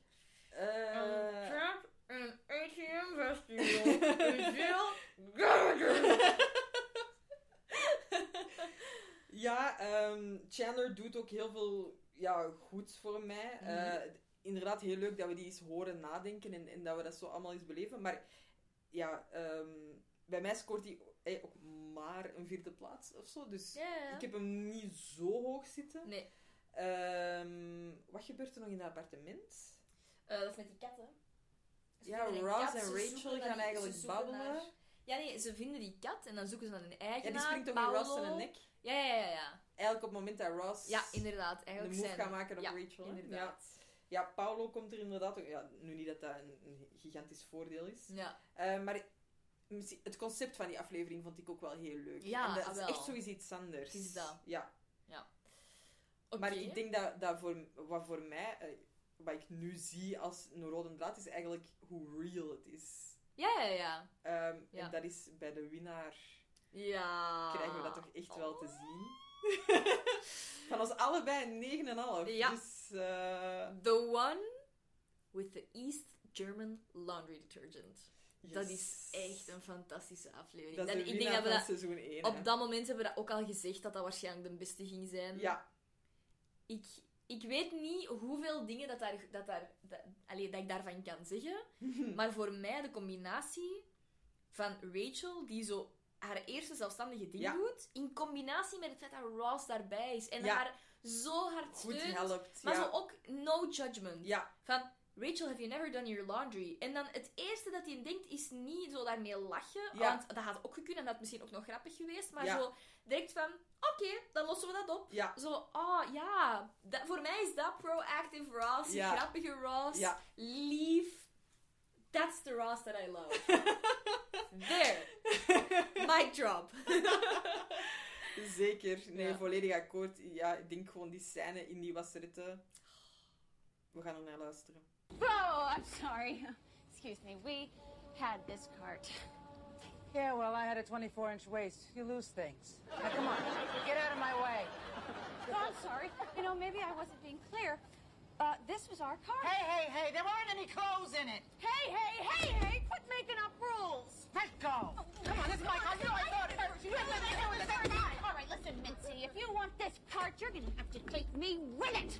Eh trap een ATM festival. Ja, ehm, Chandler doet ook heel veel ja, goed voor mij. Mhm. Eh, inderdaad, heel leuk dat we die eens horen nadenken en, en dat we dat zo allemaal eens beleven. Maar ja, ehm, bij mij scoort hij eh, ook maar een vierde plaats of zo. Dus ik heb hem niet zo hoog zitten. Nee. Ehm, wat gebeurt er nog in dat appartement? Eh, dat is met die kat, hè? Ze Ja, een Ross en Rachel gaan eigenlijk babbelen. naar- Ja, nee, ze vinden die kat en dan zoeken ze naar hun eigen Ja, die springt ook in Ross in de nek. Ja, ja, ja, ja. Eigenlijk op het moment dat Ross Ja, inderdaad. de Eigenlijk move zijn... gaat maken op ja, Rachel. hè? inderdaad. Ja. ja, Paulo komt er inderdaad ook... Ja, nu niet dat dat een, een gigantisch voordeel is. Ja. Eh, maar misschien- het concept van die aflevering vond ik ook wel heel leuk. Ja, en dat ah, is wel. echt zoiets iets anders. Het is dat. Ja. Ja. Maar ik denk dat, dat voor, wat voor mij, eh, wat ik nu zie als een rode draad, is eigenlijk hoe real het is. Ja, ja, ja. Ehm, Ja. En dat is bij de winnaar, Ja. krijgen we dat toch echt wel te zien. Van ons allebei een 9,5. Ja. Dus, eh, The one with the East German laundry detergent. Dat is echt een fantastische aflevering. Dat is Dat- de ik denk dat we van dat, seizoen 1. op dat moment hebben we dat ook al gezegd dat dat waarschijnlijk de beste ging zijn. Ja. Ik, ik weet niet hoeveel dingen dat, daar, dat, daar, dat ik daarvan kan zeggen. maar voor mij de combinatie van Rachel, die zo haar eerste zelfstandige ding Ja. doet, in combinatie met het feit dat Ross daarbij is. En Ja. haar zo hard Goed steunt. helpt, Maar zo ook no judgment. Ja. Van, Rachel, have you never done your laundry? En dan het eerste dat hij denkt is niet zo daarmee lachen. Want dat had ook gekund en dat had misschien ook nog grappig geweest. Maar zo direct van, oké, dan lossen we dat op. Ja. Zo, oh ja. Dat, voor mij is dat proactive Ross. Grappige Ross. Ja. Lief. That's the Ross that I love. There. Mic drop. Zeker. Nee, Ja. volledig akkoord. Ja, ik denk gewoon die scène in die wasseretten. We gaan er naar luisteren. Oh, I'm sorry. Excuse me. We had this cart. Yeah, well, I had a 24 inch waist. You lose things. Now, come on, get out of my way. Oh, I'm sorry. You know, maybe I wasn't being clear. Uh, this was our cart. Hey, hey, hey, there aren't any clothes in it. Hey, hey, hey, hey! Quit making up rules. Let go. Come on, this is my car. You know I thought it. You Wait, have wait, to wait, do wait, it. wait, wait. All right, listen, Mitzi. If you want this cart, you're gonna have to take me with it.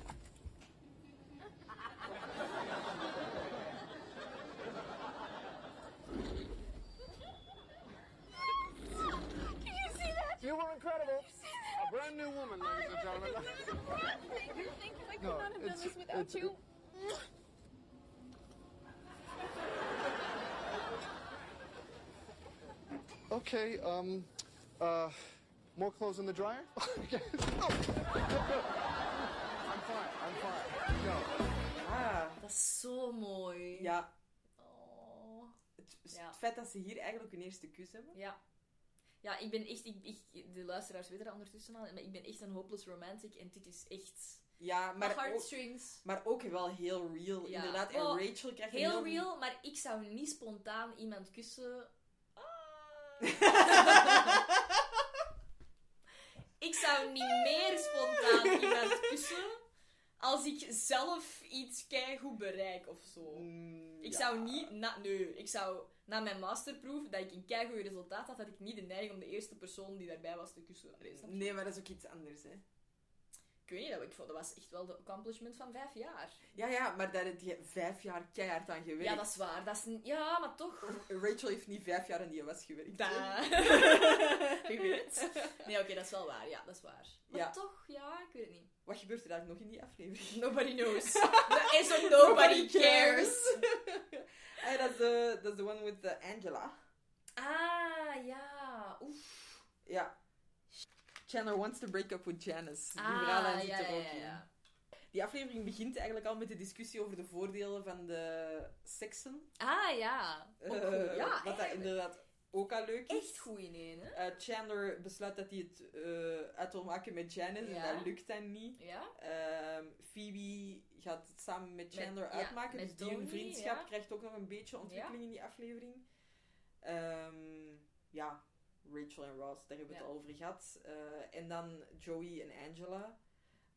Can you see that? You were incredible. A brand new woman, ladies and gentlemen. It's- you. Okay, um, uh, more clothes in the dryer? Okay. no. I'm fine, I'm fine. No. Ah. Dat is zo mooi. Ja. Oh. Het Ja. het feit dat ze hier eigenlijk hun eerste kus hebben. Ja. Ja, ik ben echt... Ik, ik, de luisteraars weten dat ondertussen al, maar ik ben echt een hopeless romantic en dit is echt... Ja, maar ook, maar ook wel heel real. Ja. Inderdaad, en Oh, Rachel krijgt Heel heel... real, maar ik zou niet spontaan iemand kussen... ik zou niet meer spontaan iemand kussen als ik zelf iets keigoed bereik of zo. ik ja. zou niet... Na, nee, ik zou... Na mijn masterproef, dat ik een keigoed resultaat had, had ik niet de neiging om de eerste persoon die daarbij was te kussen. Nee, maar dat is ook iets anders, hè. Ik weet niet, dat, ik vond, dat was echt wel de accomplishment van vijf jaar. Ja, ja, maar daar heb je vijf jaar keihard aan gewerkt. Ja, dat is waar. Dat is, ja, maar toch... Rachel heeft niet vijf jaar aan die was gewerkt. Da. Wie weet. Nee, oké, dat is wel waar. Ja, dat is waar. Maar Ja. toch, ja, ik weet het niet. Wat gebeurt er eigenlijk nog in die aflevering? Nobody knows. En zo nobody cares. Hey, dat is de dat is the one with uh, Angela. Ah, ja. Oef. Ja. Chandler wants to break up with Janice. Die Ah, verhaallijn zit ja, er ja, ook ja, in. ja. Die aflevering begint eigenlijk al met de discussie over de voordelen van de seksen. Ah, ja. Ook Eh, goed. Ja, wat dat inderdaad ook al leuk is. Echt goed in één, hè? Eh, Chandler besluit dat hij het eh, uit wil maken met Janice Ja. en dat lukt dan niet. Ja. Ehm, Phoebe gaat het samen met Chandler Met- ja, uitmaken, met dus die vriendschap ja. krijgt ook nog een beetje ontwikkeling in die aflevering. Ehm, ja, Rachel en Ross, daar hebben we het al over gehad. Eh, en dan Joey en Angela.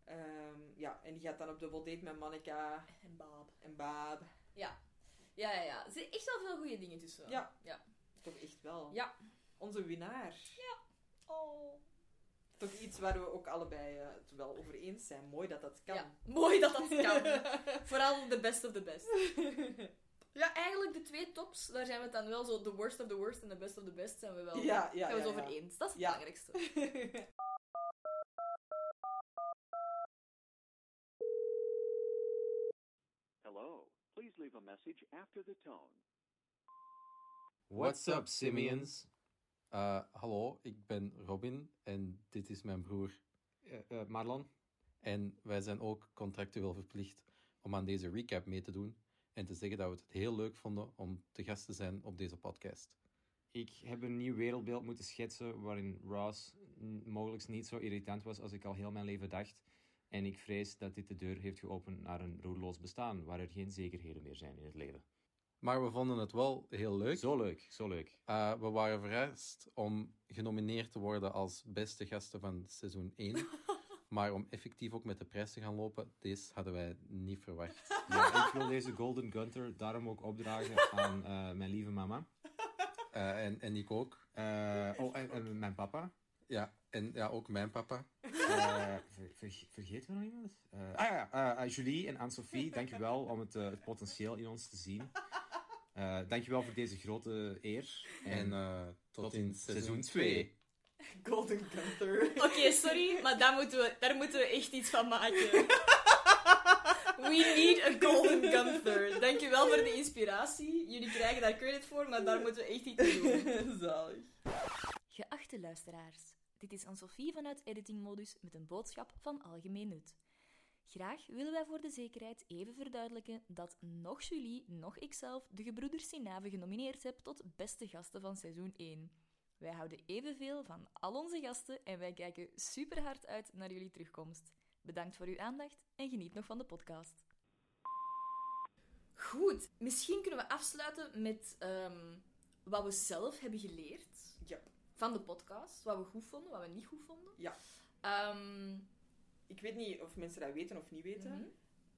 Ehm, ja, en die gaat dan op dubbel date met Monica En Bob. en Bob. Ja. Ja, ja, ja. Er zitten echt wel veel goede dingen tussen. Ja. Ja. Toch echt wel. Ja. Onze winnaar. Ja. Oh. Toch iets waar we ook allebei eh, het wel over eens zijn. Mooi dat dat kan. Ja. Mooi dat dat kan. Vooral de best of the best. Ja, eigenlijk de twee tops, daar zijn we het dan wel zo, the worst of the worst en the best of the best zijn we wel Ja, ja, zijn we ja, het over ja. eens. Dat is het Ja. belangrijkste. Hello. Please leave a message after the tone. What's up, Simians? Uh, hallo, ik ben Robin en dit is mijn broer Eh, Marlon. En wij zijn ook contractueel verplicht om aan deze recap mee te doen en te zeggen dat we het heel leuk vonden om te gast te zijn op deze podcast. Ik heb een nieuw wereldbeeld moeten schetsen waarin Ross mogelijk niet zo irritant was als ik al heel mijn leven dacht. En ik vrees dat dit de deur heeft geopend naar een roerloos bestaan, waar er geen zekerheden meer zijn in het leven. Maar we vonden het wel heel leuk. Zo leuk, zo leuk. Uh, we waren verrast om genomineerd te worden als beste gasten van seizoen 1. maar om effectief ook met de prijs te gaan lopen, deze hadden wij niet verwacht. Ja, ik wil deze Golden Gunter daarom ook opdragen aan eh, mijn lieve mama. Uh, en, en ik ook. Uh, oh, en, en, mijn papa. Ja, en ja, ook mijn papa. Uh, ver, ver, vergeet we nog iemand? Uh, ah ja, Julie en Anne-Sophie, dankjewel om het, het, potentieel in ons te zien. Uh, dankjewel voor deze grote eer. En, en tot, tot, in seizoen 2. Golden Gunther. Oké, okay, sorry, maar daar moeten, we, daar moeten we echt iets van maken. We need a Golden Gunther. Dankjewel voor de inspiratie. Jullie krijgen daar credit voor, maar daar moeten we echt iets doen. Zalig. Geachte luisteraars, dit is Anne-Sophie vanuit Editing Modus met een boodschap van algemeen nut. Graag willen wij voor de zekerheid even verduidelijken dat nog Julie, nog ikzelf de gebroeders Sinave genomineerd heb tot beste gasten van seizoen 1. Wij houden evenveel van al onze gasten en wij kijken super hard uit naar jullie terugkomst. Bedankt voor uw aandacht en geniet nog van de podcast. Goed, misschien kunnen we afsluiten met um, wat we zelf hebben geleerd ja. van de podcast. Wat we goed vonden, wat we niet goed vonden. Ja. Um, ik weet niet of mensen dat weten of niet weten. Mm -hmm.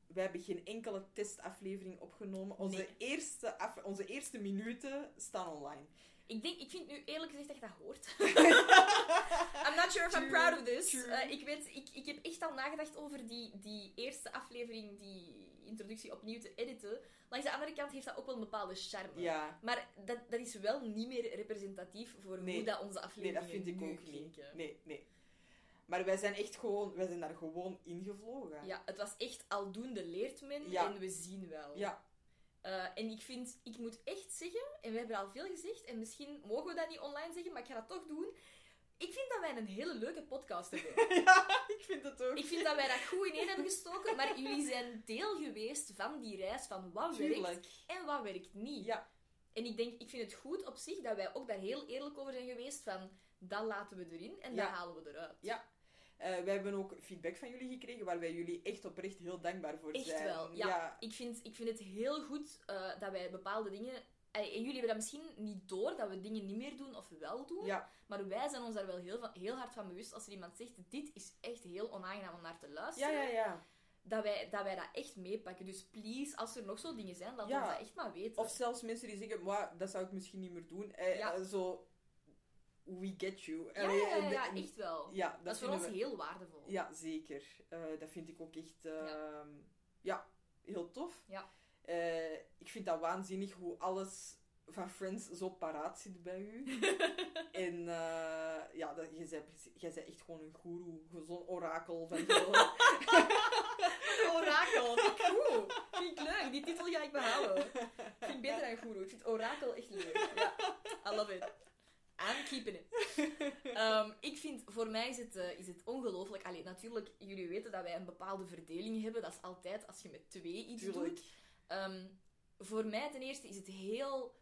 Wij hebben geen enkele testaflevering opgenomen. Onze, nee. eerste, af, onze eerste minuten staan online. Ik, denk, ik vind nu eerlijk gezegd dat je dat hoort. I'm not sure if true, I'm proud of this. Uh, ik, weet, ik, ik heb echt al nagedacht over die, die eerste aflevering, die introductie opnieuw te editen. Langs de andere kant heeft dat ook wel een bepaalde charme. Ja. Maar dat, dat is wel niet meer representatief voor nee. hoe dat onze afleveringen Nee, dat vind ik ook klinken. niet. Nee, nee. Maar wij zijn echt gewoon, wij zijn daar gewoon ingevlogen. Ja, het was echt aldoende leert men ja. en we zien wel. Ja. Uh, en ik vind, ik moet echt zeggen, en we hebben al veel gezegd, en misschien mogen we dat niet online zeggen, maar ik ga dat toch doen. Ik vind dat wij een hele leuke podcast hebben. ja, ik vind het ook. Ik vind dat wij dat goed ineen hebben gestoken, maar jullie zijn deel geweest van die reis van wat Tuurlijk. werkt en wat werkt niet. Ja. En ik denk, ik vind het goed op zich dat wij ook daar heel eerlijk over zijn geweest van, dat laten we erin en Ja. dat halen we eruit. Ja. Eh, wij hebben ook feedback van jullie gekregen waar wij jullie echt oprecht heel dankbaar voor Echt zijn. wel, ja. Ik, vind, ik vind het heel goed eh, dat wij bepaalde dingen... Allee, En jullie hebben dat misschien niet door, dat we dingen niet meer doen of wel doen. Ja. Maar wij zijn ons daar wel heel, van, heel hard van bewust. Als er iemand zegt, dit is echt heel onaangenaam om naar te luisteren. Ja, ja, ja. Dat wij, dat wij dat echt meepakken. Dus please, als er nog zo dingen zijn, laat Ja. ons dat echt maar weten. Of zelfs mensen die zeggen, "Mwah, dat zou ik misschien niet meer doen. Eh, Ja. eh, zo, we get you. Ja, Allee, ja, echt wel. Ja, dat, Dat is voor ons we- heel waardevol. Ja, zeker. Eh, dat vind ik ook echt ehm, ja. heel tof. Ja. Eh, ik vind dat waanzinnig hoe alles van Friends zo paraat zit bij u. en eh, ja, dat, jij, bent, jij bent echt gewoon een guru. Zo'n orakel van. Orakel, vind ik goed. Vind ik leuk. Die titel ga ik behouden. Vind ik beter dan Guru. Ik vind Orakel echt leuk. Ja, I love it. I'm keeping it. Ik vind, voor mij is het, eh, is het ongelooflijk. Allee, natuurlijk, jullie weten dat wij een bepaalde verdeling hebben. Dat is altijd als je met twee iets Tuurlijk. doet. Ehm, voor mij ten eerste is het heel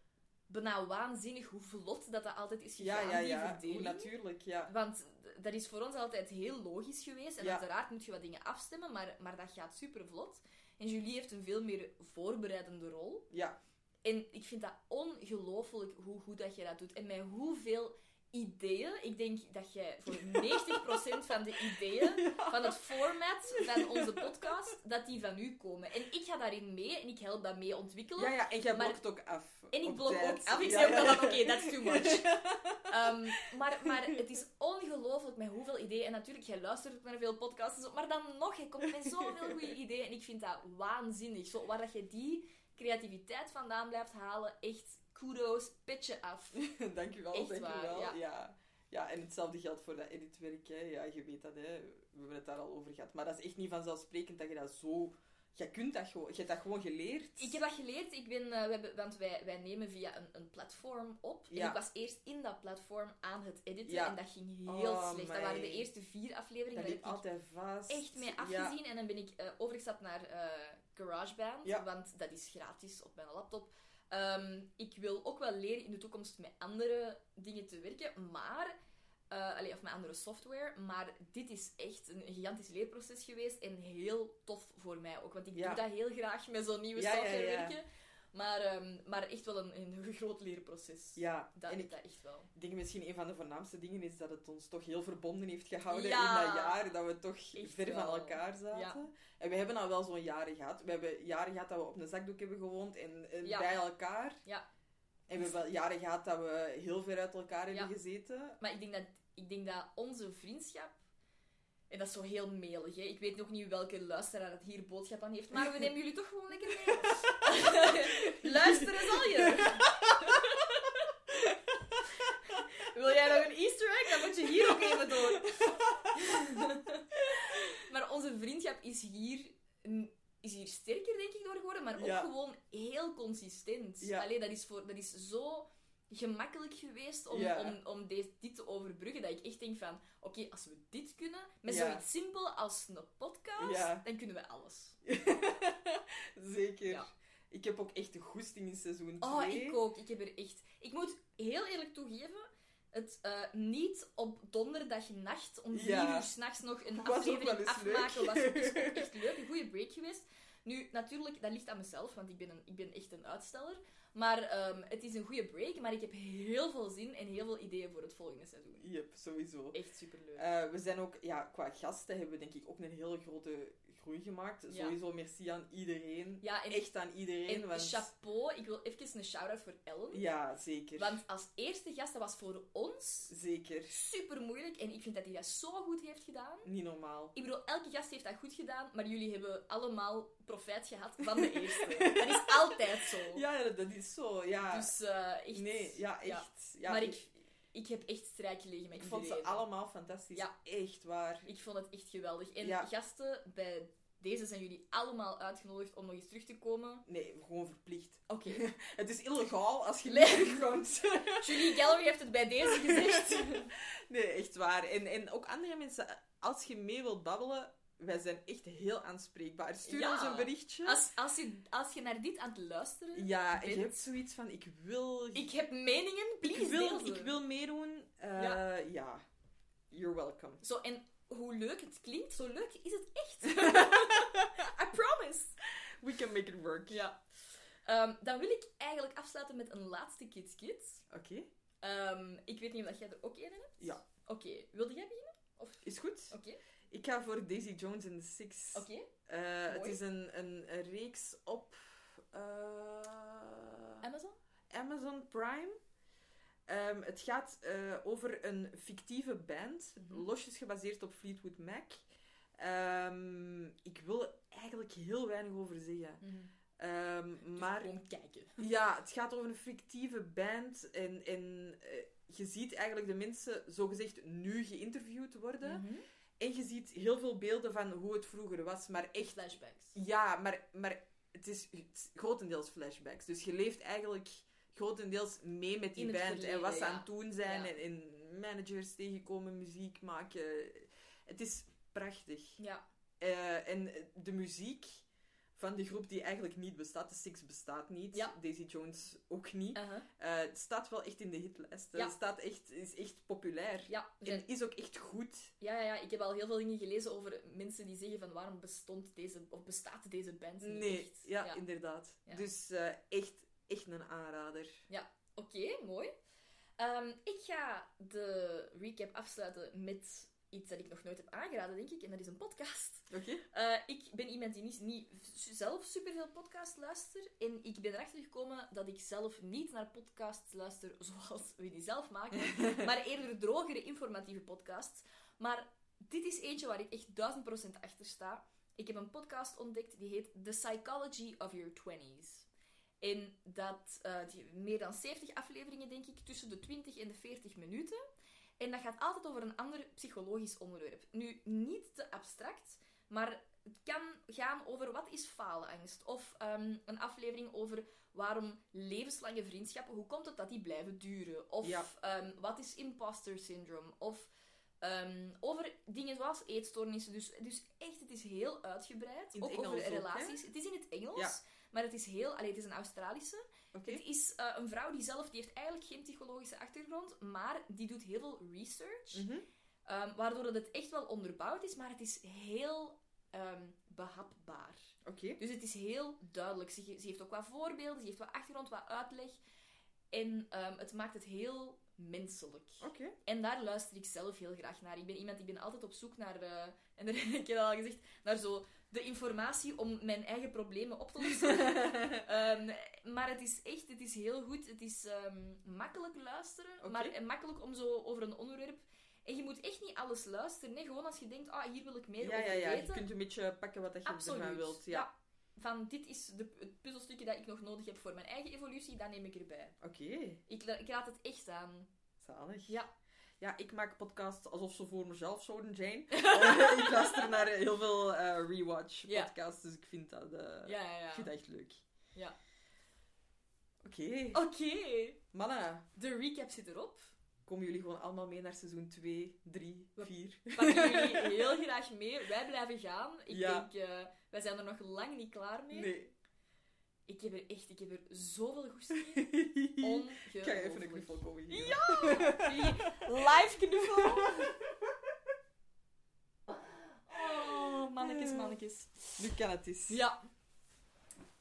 bijna waanzinnig hoe vlot dat, dat altijd is ja, gegaan, ja, die ja. verdeling. Hoe natuurlijk, ja. Want dat is voor ons altijd heel logisch geweest. En Ja. uiteraard moet je wat dingen afstemmen, maar, maar dat gaat super vlot. En Julie heeft een veel meer voorbereidende rol. Ja. En ik vind dat ongelooflijk hoe goed dat je dat doet. En met hoeveel ideeën. Ik denk dat jij voor 90% van de ideeën van het format van onze podcast, dat die van u komen. En ik ga daarin mee en ik help dat mee ontwikkelen. Ja, ja, en jij Maar- blokt ook af. en ik blok ook af. Ik zeg ook van, oké, that's too much. Ehm, maar, maar het is ongelooflijk met hoeveel ideeën. En natuurlijk, jij luistert naar veel podcasts. en zo, Maar dan nog, je komt met zoveel goede ideeën. En ik vind dat waanzinnig. Zo, waar dat je die creativiteit vandaan blijft halen, echt kudos, petje af. dankjewel, Echt dankjewel. waar, ja. ja. Ja. en hetzelfde geldt voor dat editwerk. Hè. Ja, je weet dat, hè. we hebben het daar al over gehad. Maar dat is echt niet vanzelfsprekend dat je dat zo... Je kunt dat gewoon... Je hebt dat gewoon geleerd. Ik heb dat geleerd, ik ben, eh, we hebben, want wij, wij nemen via een, een platform op. En Ja. ik was eerst in dat platform aan het editen Ja. en dat ging heel Oh, slecht. Dat waren de eerste vier afleveringen. Dat ik altijd vast. echt mee Ja. afgezien. En dan ben ik eh, overgestapt naar eh, GarageBand, Ja. want dat is gratis op mijn laptop. Ehm, ik wil ook wel leren in de toekomst met andere dingen te werken, maar... allee, of met andere software, maar dit is echt een gigantisch leerproces geweest en heel tof voor mij ook, want ik Ja. doe dat heel graag met zo'n nieuwe Ja, software werken, maar, ehm, maar echt wel een, een groot leerproces. Ja, dat en is ik- dat echt wel. Ik denk misschien een van de voornaamste dingen is dat het ons toch heel verbonden heeft gehouden Ja. in dat jaar. Dat we toch Echt ver van elkaar zaten. Ja. En we hebben al wel zo'n jaren gehad. We hebben jaren gehad dat we op een zakdoek hebben gewoond en, en Ja. bij elkaar. Ja. En we hebben jaren gehad dat we heel ver uit elkaar hebben gezeten. Maar ik denk, dat, ik denk dat onze vriendschap... En dat is zo heel melig, hè. Ik weet nog niet welke luisteraar het hier boodschap aan heeft, maar we nemen jullie toch gewoon lekker mee. Luisteren zal je. Wil jij nog een easter egg? Dan moet je hier ook even door. maar onze vriendschap is hier, is hier sterker, denk ik, door geworden, maar ook Ja. gewoon heel consistent. Ja. Allee, dat is, voor, dat is zo gemakkelijk geweest om, Ja. om, om deze, dit te overbruggen, dat ik echt denk van, oké, als we dit kunnen, met Ja. zoiets simpel als een podcast, Ja. dan kunnen we alles. Zeker. Ik heb ook echt de goesting in seizoen 2. Oh, ik ook. Ik heb er echt... Ik moet heel eerlijk toegeven, het eh, niet op donderdagnacht om vier Ja. uur s'nachts nog een Was aflevering afmaken was is ook echt leuk. Een goede break geweest. Nu, natuurlijk, dat ligt aan mezelf, want ik ben, een, ik ben echt een uitsteller. Maar ehm, het is een goede break, maar ik heb heel veel zin en heel veel ideeën voor het volgende seizoen. Yep, sowieso. Echt superleuk. Eh, we zijn ook, ja, qua gasten hebben we denk ik ook een hele grote groei gemaakt. Sowieso merci aan iedereen. Ja, en- Echt aan iedereen. En want... chapeau, ik wil even een shout-out voor Ellen. Ja, zeker. Want als eerste gast, dat was voor ons Zeker. super moeilijk. En ik vind dat hij dat zo goed heeft gedaan. Niet normaal. Ik bedoel, elke gast heeft dat goed gedaan, maar jullie hebben allemaal profijt gehad van de eerste. dat is altijd zo. Ja, dat- dat is zo, ja. Dus eh, echt... Nee, ja, echt. Ja, maar ik- ik, heb echt strijk gelegen met Ik vond ze allemaal fantastisch. Ja. Echt waar. Ik vond het echt geweldig. En Ja. gasten, bij deze zijn jullie allemaal uitgenodigd om nog eens terug te komen. Nee, gewoon verplicht. Oké. Het is illegaal als je Nee. Julie Gallery heeft het bij deze gezegd. nee, echt waar. En, en ook andere mensen, als je mee wilt babbelen, wij zijn echt heel aanspreekbaar. Stuur Ja. ons een berichtje. Als, als, je, als je naar dit aan het luisteren Ja, je bent, hebt zoiets van, ik wil... Ik heb meningen, please ik wil, deel ik wil meedoen. Eh, Ja. ja. You're welcome. Zo, en hoe leuk het klinkt, zo leuk is het echt. I promise. We can make it work. Ja. Ehm, dan wil ik eigenlijk afsluiten met een laatste Kids Kids. Oké. Ehm, ik weet niet of jij er ook een hebt. Ja. Oké, wilde jij beginnen? Of... Is goed. Oké. Ik ga voor Daisy Jones and the Six. Oké. Eh, het is een, een, een reeks op... eh, Amazon? Amazon Prime. Ehm, het gaat eh, over een fictieve band, Mhm. losjes gebaseerd op Fleetwood Mac. Ehm, ik wil er eigenlijk heel weinig over zeggen. Ehm, maar Dus gewoon kijken. ja, het gaat over een fictieve band en, en je ziet eigenlijk de mensen zogezegd nu geïnterviewd worden. Mhm. En je ziet heel veel beelden van hoe het vroeger was, maar echt... Flashbacks. Ja, maar, maar het, is, het is grotendeels flashbacks. Dus je leeft eigenlijk grotendeels mee met die In band. en wat ze ja. aan het doen zijn. Ja. En, en managers tegenkomen, muziek maken. Het is prachtig. Ja. Eh, en de muziek van de groep die eigenlijk niet bestaat. De Six bestaat niet. Ja. Daisy Jones ook niet. Uh-huh. Eh, het staat wel echt in de hitlijsten. Ja. Het staat echt, is echt populair. Ja, En is ook echt goed. Ja, ja, ja, ik heb al heel veel dingen gelezen over mensen die zeggen van waarom bestond deze, of bestaat deze band niet Nee, echt. ja, inderdaad. Dus eh, echt, echt een aanrader. Ja, oké, mooi. Ehm, ik ga de recap afsluiten met iets dat ik nog nooit heb aangeraden, denk ik. En dat is een podcast. Oké. Eh, ik ben iemand die niet, niet zelf superveel podcast luistert. En ik ben erachter gekomen dat ik zelf niet naar podcasts luister zoals we die zelf maken. maar eerder drogere, informatieve podcasts. Maar dit is eentje waar ik echt duizend procent achter sta. Ik heb een podcast ontdekt die heet The Psychology of Your Twenties. En dat eh, die, meer dan 70 afleveringen, denk ik, tussen de 20 en de 40 minuten. En dat gaat altijd over een ander psychologisch onderwerp. Nu, niet te abstract, maar het kan gaan over wat is faalangst. Of ehm, een aflevering over waarom levenslange vriendschappen, hoe komt het dat die blijven duren? Of Ja. ehm, wat is imposter syndrome? Of ehm, over dingen zoals eetstoornissen. Dus, dus echt, het is heel uitgebreid. Ook over ook, relaties. het is in het Engels, Ja. maar het is heel... Allee, het is een Australische. Oké. Het is eh, een vrouw die zelf... Die heeft eigenlijk geen psychologische achtergrond, maar die doet heel veel research. Mhm. Ehm, waardoor het echt wel onderbouwd is, maar het is heel ehm, behapbaar. Oké. Dus het is heel duidelijk. Ze, heeft ook wat voorbeelden, ze heeft wat achtergrond, wat uitleg. En ehm, het maakt het heel menselijk. Oké. En daar luister ik zelf heel graag naar. Ik ben iemand die ben altijd op zoek naar, eh, en daar heb ik al gezegd, naar zo de informatie om mijn eigen problemen op te lossen. Ehm, maar het is echt, het is heel goed. Het is ehm, makkelijk luisteren, Oké. maar en makkelijk om zo over een onderwerp. En je moet echt niet alles luisteren. Nee, gewoon als je denkt, ah, hier wil ik meer Ja, over ja, ja. Je kunt een beetje pakken wat je Absoluut. ervan wilt. Ja. Van dit is de, het puzzelstukje dat ik nog nodig heb voor mijn eigen evolutie, dat neem ik erbij. Oké. Ik, ik raad het echt aan. Zalig. Ja. Ja, ik maak podcasts alsof ze voor mezelf zouden zijn. Eh, ik luister naar heel veel eh, rewatch Ja. podcasts, dus ik vind dat, eh, Ja. Ik vind dat echt leuk. Ja. Oké. Oké. Mannen. De recap zit erop. Komen jullie gewoon allemaal mee naar seizoen 2, 3, 4? pakken jullie heel graag mee. Wij blijven gaan. Ik denk, eh, wij zijn er nog lang niet klaar mee. Nee. Ik heb er echt, ik heb er zoveel goesting in. Ongelooflijk. Ik ga even een knuffel komen hier. Ja! Live knuffel. Oh, mannetjes, mannetjes. Nu kan het eens. Ja.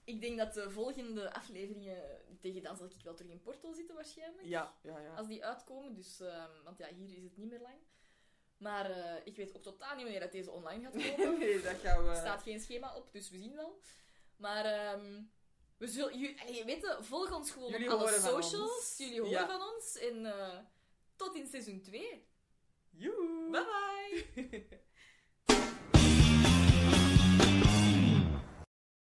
Ik denk dat de volgende afleveringen... Tegen dan zal ik wel terug in Porto zitten, waarschijnlijk. Ja, ja, ja. Als die uitkomen. Dus, ehm, want ja, hier is het niet meer lang. Maar eh, ik weet ook totaal niet wanneer dat deze online gaat komen. Nee, dat gaan we- Er staat geen schema op, dus we zien wel. Maar ehm, we zullen... ju- allee, weet je, volg ons gewoon Jullie op alle socials. ons. Jullie horen Ja. van ons. En eh, tot in seizoen 2. Joe. Bye bye!